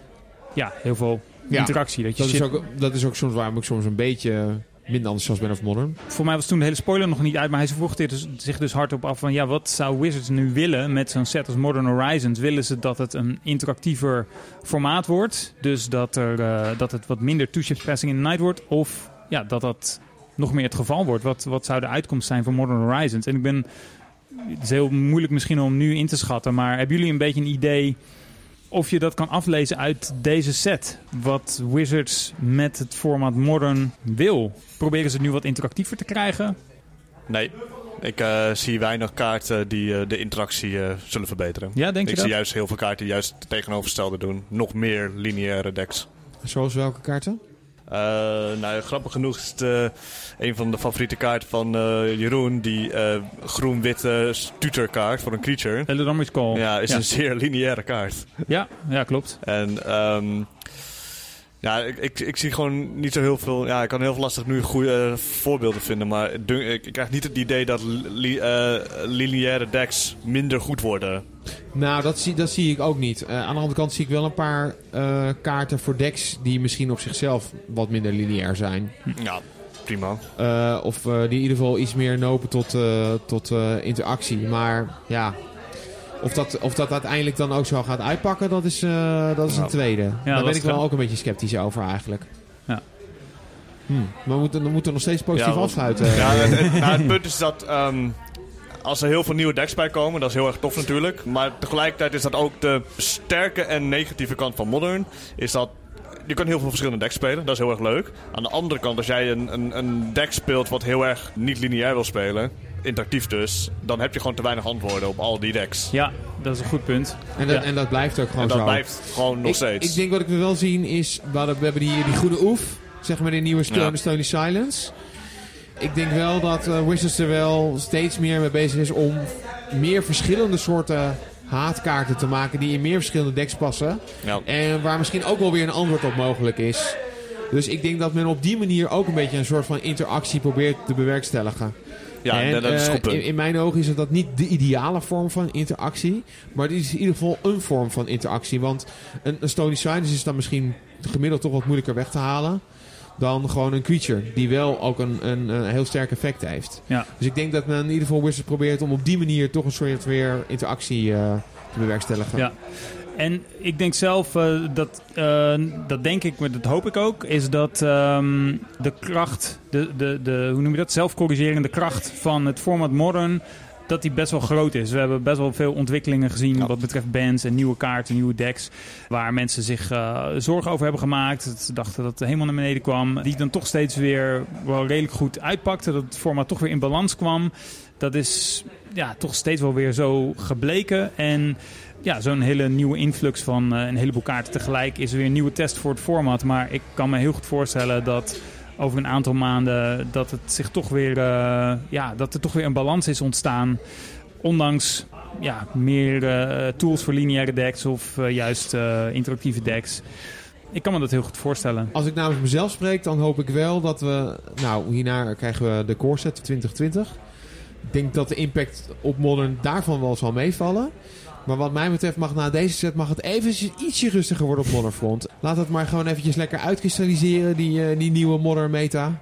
ja, heel veel Ja, interactie. Dat je Dat is, ook, dat is ook soms waarom ik soms een beetje minder enthousiast ben Modern. Voor mij was toen de hele spoiler nog niet uit, maar hij vroeg dus, zich dus hardop af van ja, wat zou Wizards nu willen met zo'n set als Modern Horizons? Willen ze dat het een interactiever formaat wordt? Dus dat, er, eh, dat het wat minder two-ships passing in the night wordt? Of ja, dat dat nog meer het geval wordt? Wat, wat zou de uitkomst zijn voor Modern Horizons? En ik ben, het is heel moeilijk misschien om nu in te schatten, maar hebben jullie een beetje een idee of je dat kan aflezen uit deze set? Wat Wizards met het format Modern wil? Proberen ze het nu wat interactiever te krijgen? Nee, ik eh, zie weinig kaarten die eh, de interactie eh, zullen verbeteren. Ja, denk je ik zie juist heel veel kaarten die juist het tegenovergestelde doen. Nog meer lineaire decks. Zoals welke kaarten? Eh, nou, grappig genoeg is het eh, een van de favoriete kaarten van eh, Jeroen. Die eh, groen-witte tutorkaart voor een creature. Eldor's Call. Ja, is ja. een zeer lineaire kaart. Ja, ja, klopt. En ehm, ja, ik, ik, ik zie gewoon niet zo heel veel. Ja, ik kan heel veel lastig nu goede eh, voorbeelden vinden. Maar ik, ik, krijg niet het idee dat li, eh, lineaire decks minder goed worden. Nou, dat zie, dat zie ik ook niet. Eh, aan de andere kant zie ik wel een paar kaarten voor decks die misschien op zichzelf wat minder lineair zijn. Ja, prima. Of die in ieder geval iets meer nopen tot, tot interactie. Maar ja, of dat, of dat uiteindelijk dan ook zo gaat uitpakken, dat is, eh, dat is een Nou, tweede. Daar ben ik wel ook een beetje sceptisch over eigenlijk. Ja. Hm, Maar we moeten, we moeten nog steeds positief Ja, afsluiten. Ja, het, het- nou, het (laughs) punt is dat ehm, als er heel veel nieuwe decks bij komen, dat is heel erg tof natuurlijk. Maar tegelijkertijd is dat ook de sterke en negatieve kant van Modern. Is dat je kan heel veel verschillende decks spelen, dat is heel erg leuk. Aan de andere kant, als jij een, een, een deck speelt wat heel erg niet lineair wil spelen, interactief dus, dan heb je gewoon te weinig antwoorden op al die decks. Ja, dat is een goed punt. En, dat, Ja. en dat blijft ook gewoon en dat zo. blijft gewoon nog ik, steeds. Ik denk wat ik wil zien is, we, hadden- we hebben die, die goede oef, zeg maar de nieuwe Stone, Ja. Stony Silence. Ik denk wel dat eh, Wizards er wel steeds meer mee bezig is om meer verschillende soorten haatkaarten te maken die in meer verschillende decks passen. ja. En waar misschien ook wel weer een antwoord op mogelijk is. Dus ik denk dat men op die manier ook een beetje een soort van interactie probeert te bewerkstelligen. Ja, En, dat is een eh, goed in, in mijn ogen is het dat niet de ideale vorm van interactie. Maar het is in ieder geval een vorm van interactie. Want een, een Stony Silence is dan misschien gemiddeld toch wat moeilijker weg te halen. Dan gewoon een creature. Die wel ook een, een, een heel sterk effect heeft. Ja. Dus ik denk dat men in ieder geval Wizards probeert om op die manier toch een soort weer interactie eh, te bewerkstelligen. Ja. En ik denk zelf, eh, dat, eh, dat denk ik, maar dat hoop ik ook, is dat ehm, de kracht, de, de, de, hoe noem je dat, zelfcorrigerende kracht van het format Modern, dat die best wel groot is. We hebben best wel veel ontwikkelingen gezien Ja. wat betreft bands en nieuwe kaarten, nieuwe decks, waar mensen zich eh, zorgen over hebben gemaakt. Ze dachten dat het helemaal naar beneden kwam. Die dan toch steeds weer wel redelijk goed uitpakte, dat het format toch weer in balans kwam. Dat is ja, toch steeds wel weer zo gebleken. En ja, zo'n hele nieuwe influx van eh, een heleboel kaarten tegelijk is weer een nieuwe test voor het format. Maar ik kan me heel goed voorstellen dat over een aantal maanden dat het zich toch weer, eh, ja, dat er toch weer een balans is ontstaan. Ondanks ja, meer eh, tools voor lineaire decks of juist interactieve decks. Ik kan me dat heel goed voorstellen. Als ik namens mezelf spreek, dan hoop ik wel dat we... Nou, hierna krijgen we de core set 2020. Ik denk dat de impact op Modern daarvan wel zal meevallen. Maar wat mij betreft mag na deze set mag het eventjes ietsje rustiger worden op Modern Front. Laat het maar gewoon eventjes lekker uitkristalliseren, die, eh, die nieuwe Modern meta.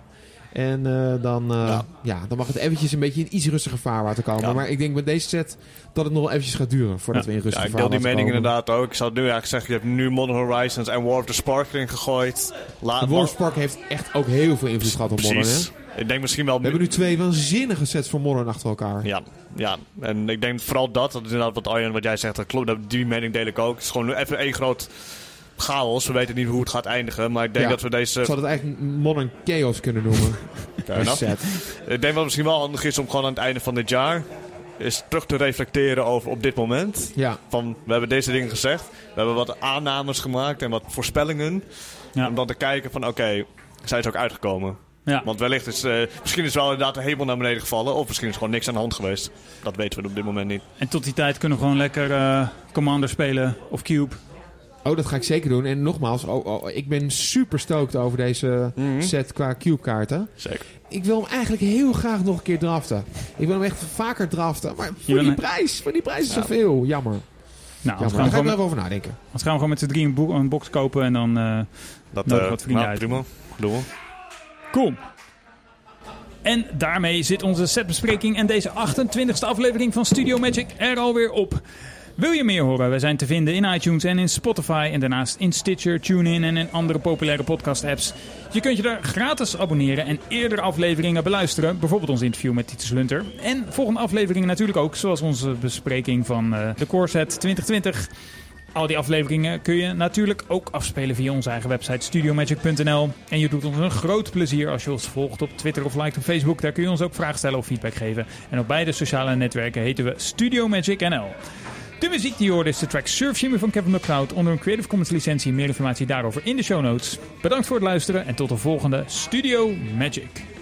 En eh, dan, eh, ja. Ja. dan mag het eventjes een beetje in iets rustiger vaarwater komen. Ja. Maar ik denk met deze set dat het nog wel eventjes gaat duren voordat Ja. we in Ja, rustiger ik deel die mening komen. inderdaad ook. Ik zou nu eigenlijk zeggen, je hebt nu Modern Horizons en War of the Spark erin gegooid. La- De War Spark heeft echt ook heel veel invloed gehad op Modern. Hè? Ik denk misschien wel... We hebben nu twee waanzinnige sets voor Modern achter elkaar. Ja, ja, en ik denk vooral dat, dat is inderdaad wat Arjen, wat jij zegt, dat klopt, dat- die mening deel ik ook. Het is gewoon even één groot chaos. We weten niet hoe het gaat eindigen, maar ik denk Ja. dat we deze... Ik zou het eigenlijk Modern Chaos kunnen noemen. (laughs) Fair enough. set. Ik denk dat het misschien wel handig is om gewoon aan het einde van dit jaar eens terug te reflecteren over op dit moment. Ja, Van, we hebben deze dingen gezegd, we hebben wat aannames gemaakt en wat voorspellingen. Ja. Om dan te kijken van, oké, zijn ze ook uitgekomen? Ja. Want wellicht is, eh, misschien is wel inderdaad de hemel naar beneden gevallen, of misschien is gewoon niks aan de hand geweest. Dat weten we op dit moment niet. En tot die tijd kunnen we gewoon lekker eh, Commander spelen of Cube. Oh, dat ga ik zeker doen. En nogmaals, oh, oh, ik ben super stoked over deze Mhm. set qua cube-kaarten. Zeker. Ik wil hem eigenlijk heel graag nog een keer draften. Ik wil hem echt vaker draften. Maar voor die prijs, voor die prijs is Ja. zoveel. Jammer. Nou, Jammer. anders Daar gaan, we ga ik gewoon, wel even over nadenken. anders gaan we gewoon met z'n drieën een, box kopen en dan... eh, Dat Nou, eh, wat vrienden nou, uit. prima. Doen we. Cool. En daarmee zit onze setbespreking en deze 28e aflevering van Studio Magic er alweer op. Wil je meer horen? Wij zijn te vinden in iTunes en in Spotify en daarnaast in Stitcher, TuneIn en in andere populaire podcast-apps. Je kunt je daar gratis abonneren en eerdere afleveringen beluisteren. Bijvoorbeeld ons interview met Titus Lunter. En volgende afleveringen natuurlijk ook, zoals onze bespreking van eh, de Core Set 2020. Al die afleveringen kun je natuurlijk ook afspelen via onze eigen website studiomagic.nl. En je doet ons een groot plezier als je ons volgt op Twitter of liked op Facebook. Daar kun je ons ook vragen stellen of feedback geven. En op beide sociale netwerken heten we Studio Magic NL. De muziek die je hoort is de track Surf Shimmy van Kevin McCloud onder een Creative Commons licentie. Meer informatie daarover in de show notes. Bedankt voor het luisteren en tot de volgende Studio Magic.